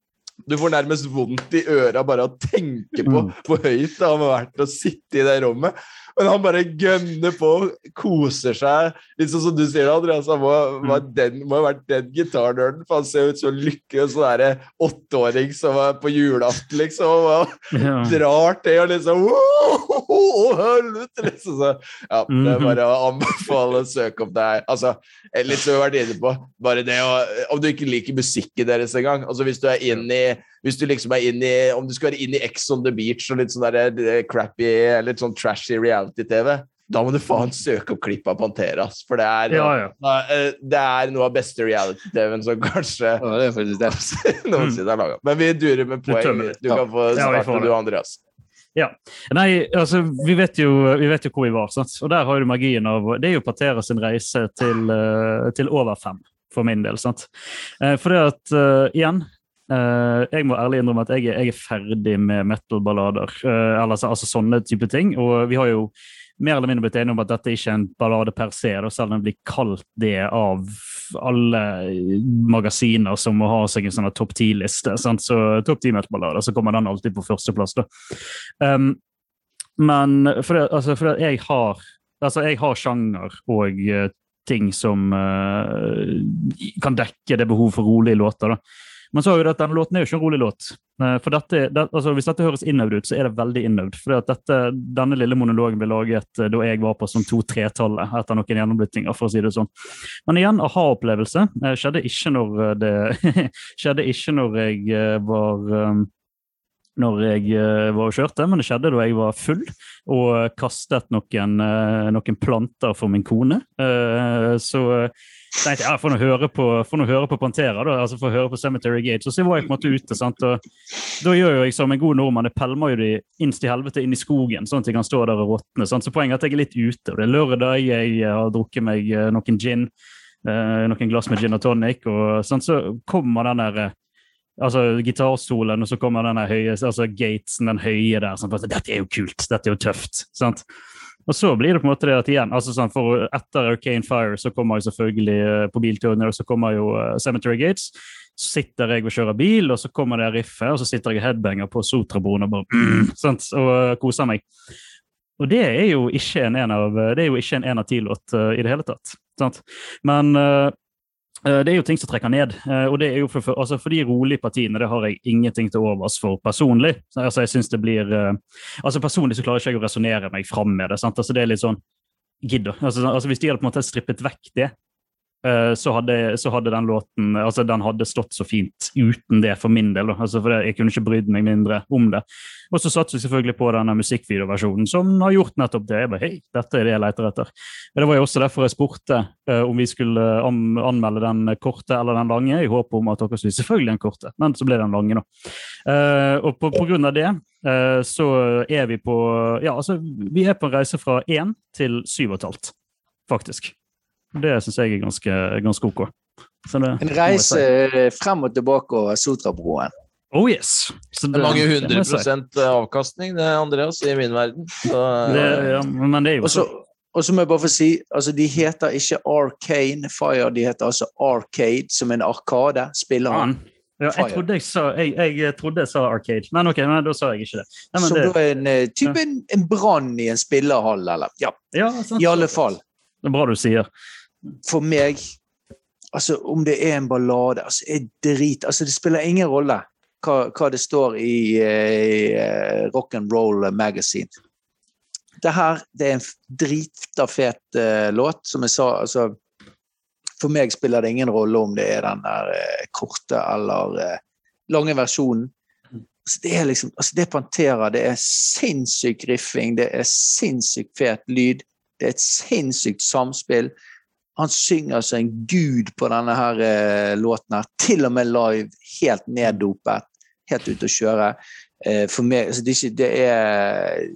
du får nærmest vondt i øra bare av å tenke på Mm. hvor høyt det har vært å sitte i det rommet. Men han bare gønner på, koser seg. Litt sånn som du sier, Andreas. Han må, må, den, må ha vært den gitarnerden, for han ser ut som lykkelig sånn derre åtteåring som er på julaften, liksom. Og Ja. drar til og liksom Å, helvete! Liksom. Så, ja, det er Mhm. bare å anbefale å søke opp det her. Altså, eh, litt som vi har vært inne på, bare det å Om du ikke liker musikken deres engang. Altså, hvis du er inn i hvis du liksom er inn i Om du skal være inn i Ex on the Beach og litt sånn der, eh, crappy litt sånn trashy reality-TV, da må du faen søke opp klipp av Pantera, for det er, Ja, ja. eh, det er noe av beste reality-TV-en som kanskje Ja, det er faktisk det. (laughs) noensinne er laga. Men vi durer med poeng. Du kan få starte, du, Andreas. Ja. Nei, altså, vi vet, jo, vi vet jo hvor vi var, sant? og der har du magien av Det er jo Pantera sin reise til, eh, til over fem, for min del. sant? Eh, For det at, uh, igjen Jeg må ærlig innrømme at jeg jeg er ferdig med metal-ballader. eh, altså, altså sånne type ting. Og vi har jo mer eller mindre blitt enige om at dette ikke er en ballade per se, selv om den blir kalt det av alle magasiner som må ha seg en sånn topp ti-liste. Så topp ti metal-ballader, så kommer den alltid på førsteplass. da. Um, men for altså, for jeg har altså jeg har sjanger og eh, ting som uh, kan dekke det behov for rolige låter. da. Men så er jo at denne låten er jo ikke en rolig låt. Eh, for dette, det, altså Hvis dette høres innøvd ut, så er det veldig innøvd. For denne lille monologen ble laget eh, da jeg var på sånn to-tretallet etter noen gjennombyttinger, for å si det sånn. Men igjen, aha-opplevelse. Eh, skjedde ikke når det (laughs) skjedde ikke når jeg var når jeg eh, var og kjørte, men det skjedde da jeg var full og kastet noen, eh, noen planter for min kone. Eh, Så tenkte jeg ja, får nå høre på, høre på Pantera, da, altså får høre på Cemetery Gates. Og så var jeg på en måte ute. sant, og Da gjør jeg som en god nordmann, jeg pælmer jo de innst i helvete inn i skogen, sånn at de kan stå der og råtne. Så poenget er at jeg er litt ute. og Det er lørdag, jeg har drukket meg eh, noen gin, eh, noen glass med gin og tonic, og sånn, så kommer den der eh, altså gitarstolen, og så kommer den der høye, altså gatesen, den høye der. Sånn, dette er jo kult, dette er jo tøft. sant? Og så blir det på en måte det at igjen, altså sånn, for Etter Arcane Fire så kommer jo selvfølgelig eh, på bilturen og så kommer jo eh, Cemetery Gates. Så sitter jeg og kjører bil, og så kommer det riffet, og så sitter jeg og headbanger på Sotraboen og bare mm, sant? og eh, koser meg. Og det er jo ikke en en av, det er jo ikke en en av ti-låt uh, i det hele tatt. sant? Men Eh, Det er jo ting som trekker ned. eh, og det er jo for, altså for de rolige partiene det har jeg ingenting til overs for personlig. Altså jeg synes det blir, eh, altså Personlig så klarer jeg ikke å resonnere meg fram med det. sant? Altså Det er litt sånn Gidder. Altså, altså Hvis de hadde på en måte strippet vekk det, eh, så hadde, så hadde den låten altså den hadde stått så fint uten det for min del. Altså for Jeg kunne ikke brydd meg mindre om det. Og så satt vi selvfølgelig på denne musikkvideoversjonen som har gjort nettopp det. Jeg bare, hei, dette er det jeg leter etter. Men Det var jo også derfor jeg spurte uh, om vi skulle an anmelde den korte eller den lange, i håp om at dere skulle selvfølgelig den korte, men så ble den lange, da. Uh, og på, på grunn av det uh, så er vi på Ja, altså, vi er på en reise fra én til syv og et halvt, faktisk. Det syns jeg er ganske, ganske ok. Så det, En reise si. eh, frem og tilbake over Sotrabroen. Oh yes! Så Det er mange hundre prosent avkastning, det, Andreas, i min verden. Så, Det, ja, men det er jo Og så og så må jeg bare få si, altså de heter ikke Arcane Fire, de heter altså Arcade, som en arkade. Spiller han. Ja, jeg Fire. trodde jeg sa, jeg, jeg trodde jeg sa Arcade, men ok, men da sa jeg ikke det. Nei, men Som det da er en eh, type en, en brann i en spillerhall, eller Ja, ja, sant. i alle fall. Det er bra du sier. For meg Altså, om det er en ballade altså, jeg drit, altså Det spiller ingen rolle hva, hva det står i, eh, Rock and Roll Magazine. Det her det er en drita fet uh, låt, som jeg sa. altså For meg spiller det ingen rolle om det er den der uh, korte eller eh, lange versjonen. Altså, det er liksom, altså det er Pantera. Det er sinnssyk riffing, det er sinnssykt fet lyd. Det er et sinnssykt samspill. Han synger som en gud på denne her eh, låten her. Til og med live, helt neddopet. Helt ute å kjøre. Eh, for meg, det, er det er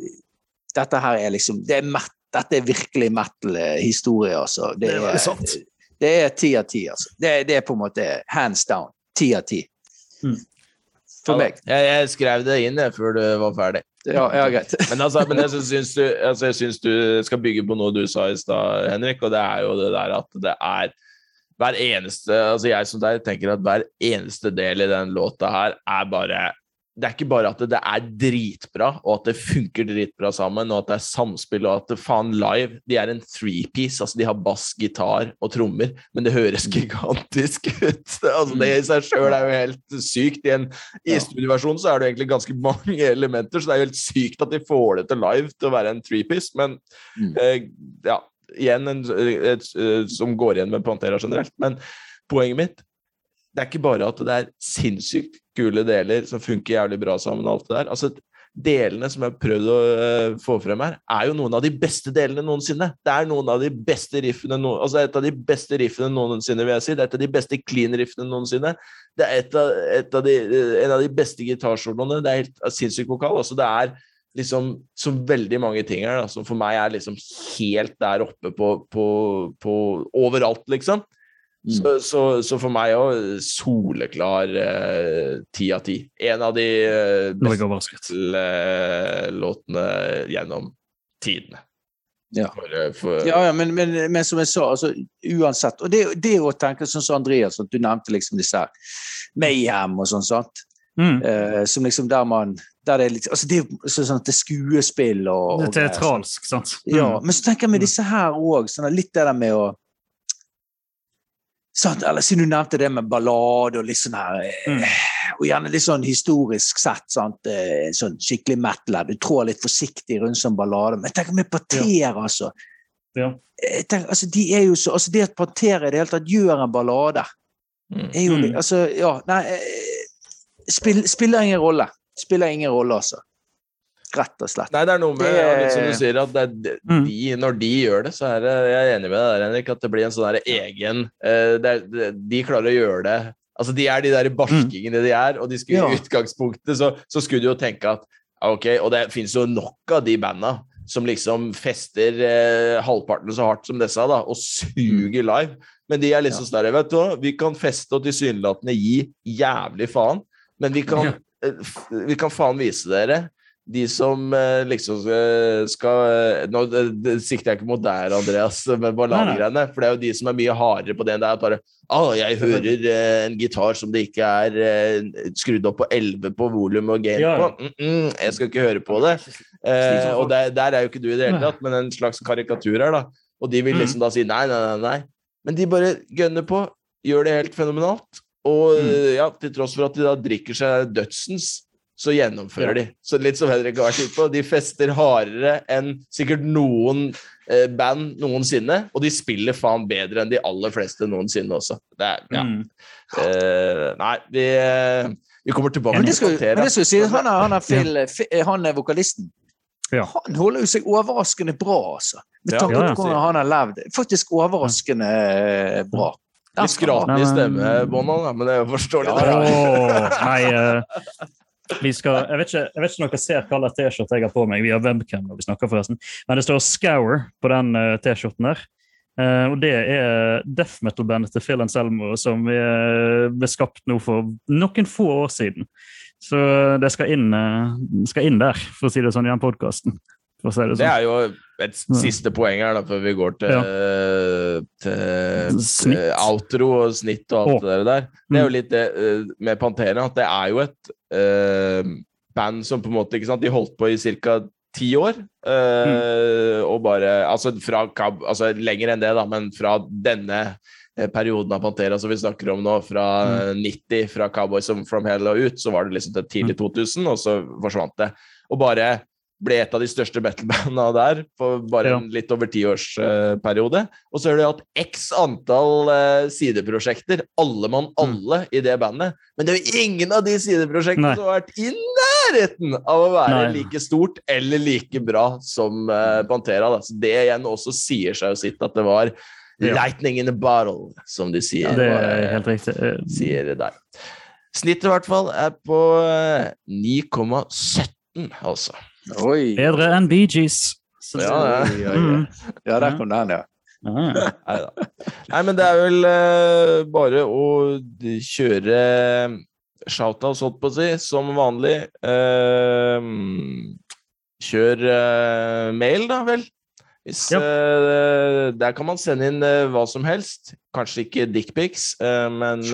Dette her er liksom det er met, Dette er virkelig metal-historie, altså. Det, Det er veldig er- sant. det er ti av ti, altså. Det, det er på en måte hands down. Ti av ti. Mm. For meg. Jeg, jeg skrev det inn jeg, før du var ferdig. Ja, ja greit. (laughs) Men, altså, men jeg syns du, altså, du skal bygge på noe du sa i stad, Henrik, og det er jo det der at det er hver eneste altså Jeg som deg tenker at hver eneste del i den låta her er bare det er ikke bare at det er dritbra, og at det funker dritbra sammen, og at det er samspill, og at det faen live De er en three-piece. altså De har bass, gitar og trommer, men det høres gigantisk ut. (laughs) altså Det i seg sjøl er jo helt sykt. I en Ja. studioversjon så er det egentlig ganske mange (laughs) elementer, så det er jo helt sykt at de får det til live til å være en three-piece, men Mm. eh, ja, igjen en, et, som går igjen med Pantera generelt. Men poenget mitt det er ikke bare at det er sinnssykt kule deler som funker jævlig bra sammen. og alt det der. Altså, Delene som jeg har prøvd å uh, få frem her, er jo noen av de beste delene noensinne. Det er noen av de beste riffene no altså et av de beste riffene noensinne, vil jeg si. Det er et av de beste clean-riffene noensinne. Det er et av, et av de, en av de beste gitarsoloene. Det er helt sinnssykt vokal. Altså, det er liksom så veldig mange ting her da, som for meg er liksom helt der oppe på, på, på overalt, liksom. Mm. Så, så, så for meg òg soleklar eh, ti av ti. En av de eh, beste eh, låtene gjennom tidene. Ja. For, eh, for, Ja, ja men, men, men som jeg sa, altså, uansett Og det, det å tenke sånn som Andreas, at du nevnte liksom disse her Mayhem og sånn, sant? Mm. Uh, som liksom der man der det er litt, altså det er så- sånn at det er skuespill og, Det er teatralsk, sant? Mm. Ja, Mm. men så tenker jeg med disse her òg, sånn, litt det der med å sant? Eller siden du nevnte det med ballade og litt sånn her eh, Mm. Og gjerne litt sånn historisk sett, sant? Eh, sånn skikkelig metal. Du trår litt forsiktig rundt som ballade. Men tenk med Parter, ja. altså. Ja. Jeg tenker, altså, de er jo så, altså Det at Parter i det hele tatt gjør en ballade, Mm. er jo Mm. Altså, ja Nei, eh, spill, spiller ingen rolle. Spiller ingen rolle, altså. Rett og slett. Nei, det er noe med Det- litt som du sier, at det er de, Mm. de, når de gjør det, så er det Jeg er enig med deg der, Henrik, at det blir en sånn der egen eh, det er, De klarer å gjøre det Altså, de er de der barskingene de er, og de skulle Ja. i utgangspunktet så, så skulle du jo tenke at ok, Og det finnes jo nok av de banda som liksom fester eh, halvparten så hardt som disse, da, og suger live. Men de er liksom sånn der, vet du hva, vi kan feste og tilsynelatende gi jævlig faen, men vi kan, Ja. eh, f- vi kan faen vise dere de som eh, liksom skal, skal eh, Nå sikter jeg ikke mot deg, Andreas, med balladegreiene, for det er jo de som er mye hardere på det enn det er bare Å, jeg hører eh, en gitar som det ikke er eh, skrudd opp på 11 på volum og gain på. Mm -mm, jeg skal ikke høre på det. Eh, og der, der er jo ikke du i det hele tatt, men en slags karikatur her, da. Og de vil liksom da si nei, nei, nei, nei. Men de bare gønner på, gjør det helt fenomenalt. Og Mm. ja, til tross for at de da drikker seg dødsens, så gjennomfører de. Så litt som Henrik har vært inne på, de fester hardere enn sikkert noen eh, band noensinne, og de spiller faen bedre enn de aller fleste noensinne også. Det er, ja. Mm. Eh, nei, vi, eh, vi kommer tilbake Men det skal, men det skal si, han er, han er, Phil, Fi- han er vokalisten. Ja. Han holder jo seg overraskende bra, altså. Med tanke på hvordan han har levd. Faktisk overraskende eh, bra. Litt skal han ha. men- stemme, Bonan, men det er jo forståelig. Ja. Nei, eh, skal, jeg, vet ikke, om dere ser hva T-skjorte jeg har på meg. Vi har webcam når vi snakker, forresten. Men det står 'Scour' på den eh, T-skjorten der. Uh, og det er death metal-bandet til Phil Anselmo som eh, ble skapt nå for noen få år siden. Så det skal inn, uh, skal inn der, for å si det sånn, i den podkasten. Det Det er jo et siste poeng her, da, før vi går til, til, til outro og snitt og alt Åh. det der. Det er jo Mm. litt det eh, med Pantera, at det er jo et uh, band som på en måte ikke sant, De holdt på i ca. ti år. eh, Og bare Altså fra Altså lenger enn det, da, men fra denne perioden av Pantera som vi snakker om nå, fra mm. 90, fra Cowboys from Hell og ut, så var det liksom til tidlig 2000, og så forsvant det. Og bare ble et av de største metal-bandene der på bare Ja. en litt over tiårsperiode. og så har de hatt x antall uh, sideprosjekter, alle mann alle, i det bandet. Men det er jo ingen av de sideprosjektene Nei. som har vært i nærheten av å være Nei. like stort eller like bra som uh, Pantera. Da. Så det igjen også sier seg jo sitt at det var Ja. lightning in a bottle, som de sier. Det er eh, helt riktig. Eh, sier der. Snittet i hvert fall er på eh, 9,17, altså. Oi. Bedre enn Bee Gees. Ja, Ja, ja. Mm. Ja, der kom den, ja. Nei Neida. Nei, men det er vel uh, bare å kjøre shoutouts, holdt på å si, som vanlig. Uh, kjør uh, mail, da vel. Hvis, Ja. uh, der kan man sende inn uh, hva som helst. Kanskje ikke dickpics, uh, men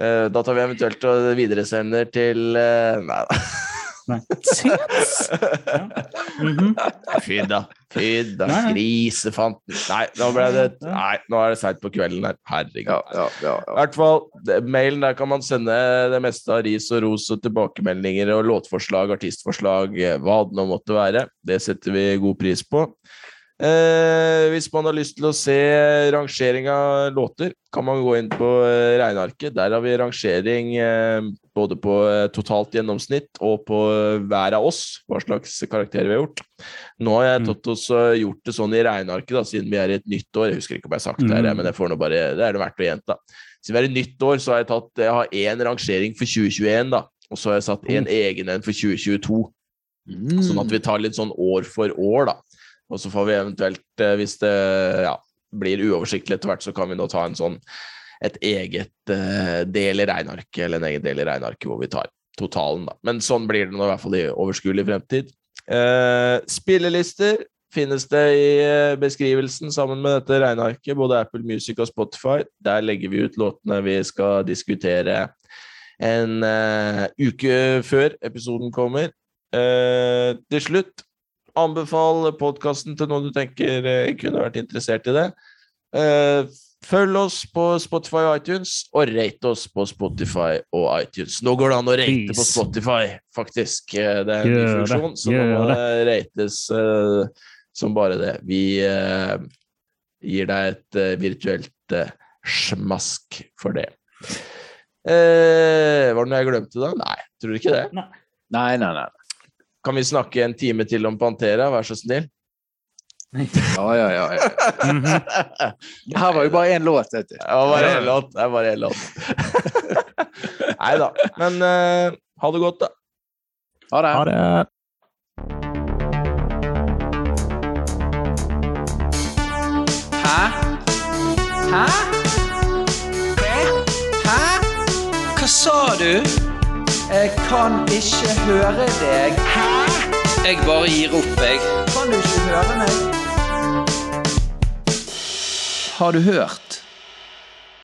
Da tar vi eventuelt og videresender til Nei da. (laughs) Nei. Tits! Ja. Mhm. Fy da. Fy da. Grisefanten. Nei, nå ble det Nei, nå er det seint på kvelden her. Herregud. Ja, ja, ja, I hvert fall, mailen der kan man sende det meste av ris og ros og tilbakemeldinger og låtforslag, artistforslag, eh, hva det nå måtte være. Det setter vi god pris på. Eh, hvis man har lyst til å se rangering av låter, kan man gå inn på eh, regnearket. Der har vi rangering eh, både på eh, totalt gjennomsnitt og på eh, hver av oss, hva slags karakterer vi har gjort. Nå har jeg Mm. tatt oss gjort det sånn i regnearket, da, siden vi er i et nytt år. Jeg husker ikke om jeg har sagt det, her, Mm. men bare, det er det verdt å gjenta. Siden vi er i nytt år, så har jeg tatt Jeg har én rangering for 2021, da. Og så har jeg satt en egen en for 2022. Mm. Sånn at vi tar litt sånn år for år, da. Og så får vi eventuelt, eh, hvis det ja, blir uoversiktlig etter hvert, så kan vi nå ta en sånn et eget uh, del i regnearket, eller en egen del i regnearket hvor vi tar totalen, da. Men sånn blir det nå i hvert fall i overskuelig fremtid. Uh, spillelister finnes det i beskrivelsen sammen med dette regnearket, både Apple Music og Spotify. Der legger vi ut låtene vi skal diskutere en uh, uke før episoden kommer. Uh, til slutt, anbefal podkasten til noen du tenker eh, kunne vært interessert i det. Eh, følg oss på Spotify og iTunes, og rate oss på Spotify og iTunes. Nå går det an å rate på Spotify, faktisk. Eh, Det er en ny funksjon, så nå må det rates som bare det. Vi gir deg et virtuelt smask for det. Eh, var det noe jeg glemte da? Nei, tror du ikke det? Nei, nei, nei. Kan vi snakke en time til om Pantera, vær så snill? Ja, ja, ja. ja. Mhm. Det her var jo bare én låt, vet du. Det var bare én låt. Det var én låt. (laughs) Nei da. Men uh, ha det godt, da. Ha det. Ha det. Hæ? Hæ? Hæ? Hva sa du? Jeg kan ikke høre deg. Hæ? Jeg bare gir opp, jeg. Kan du ikke høre meg? Har du hørt?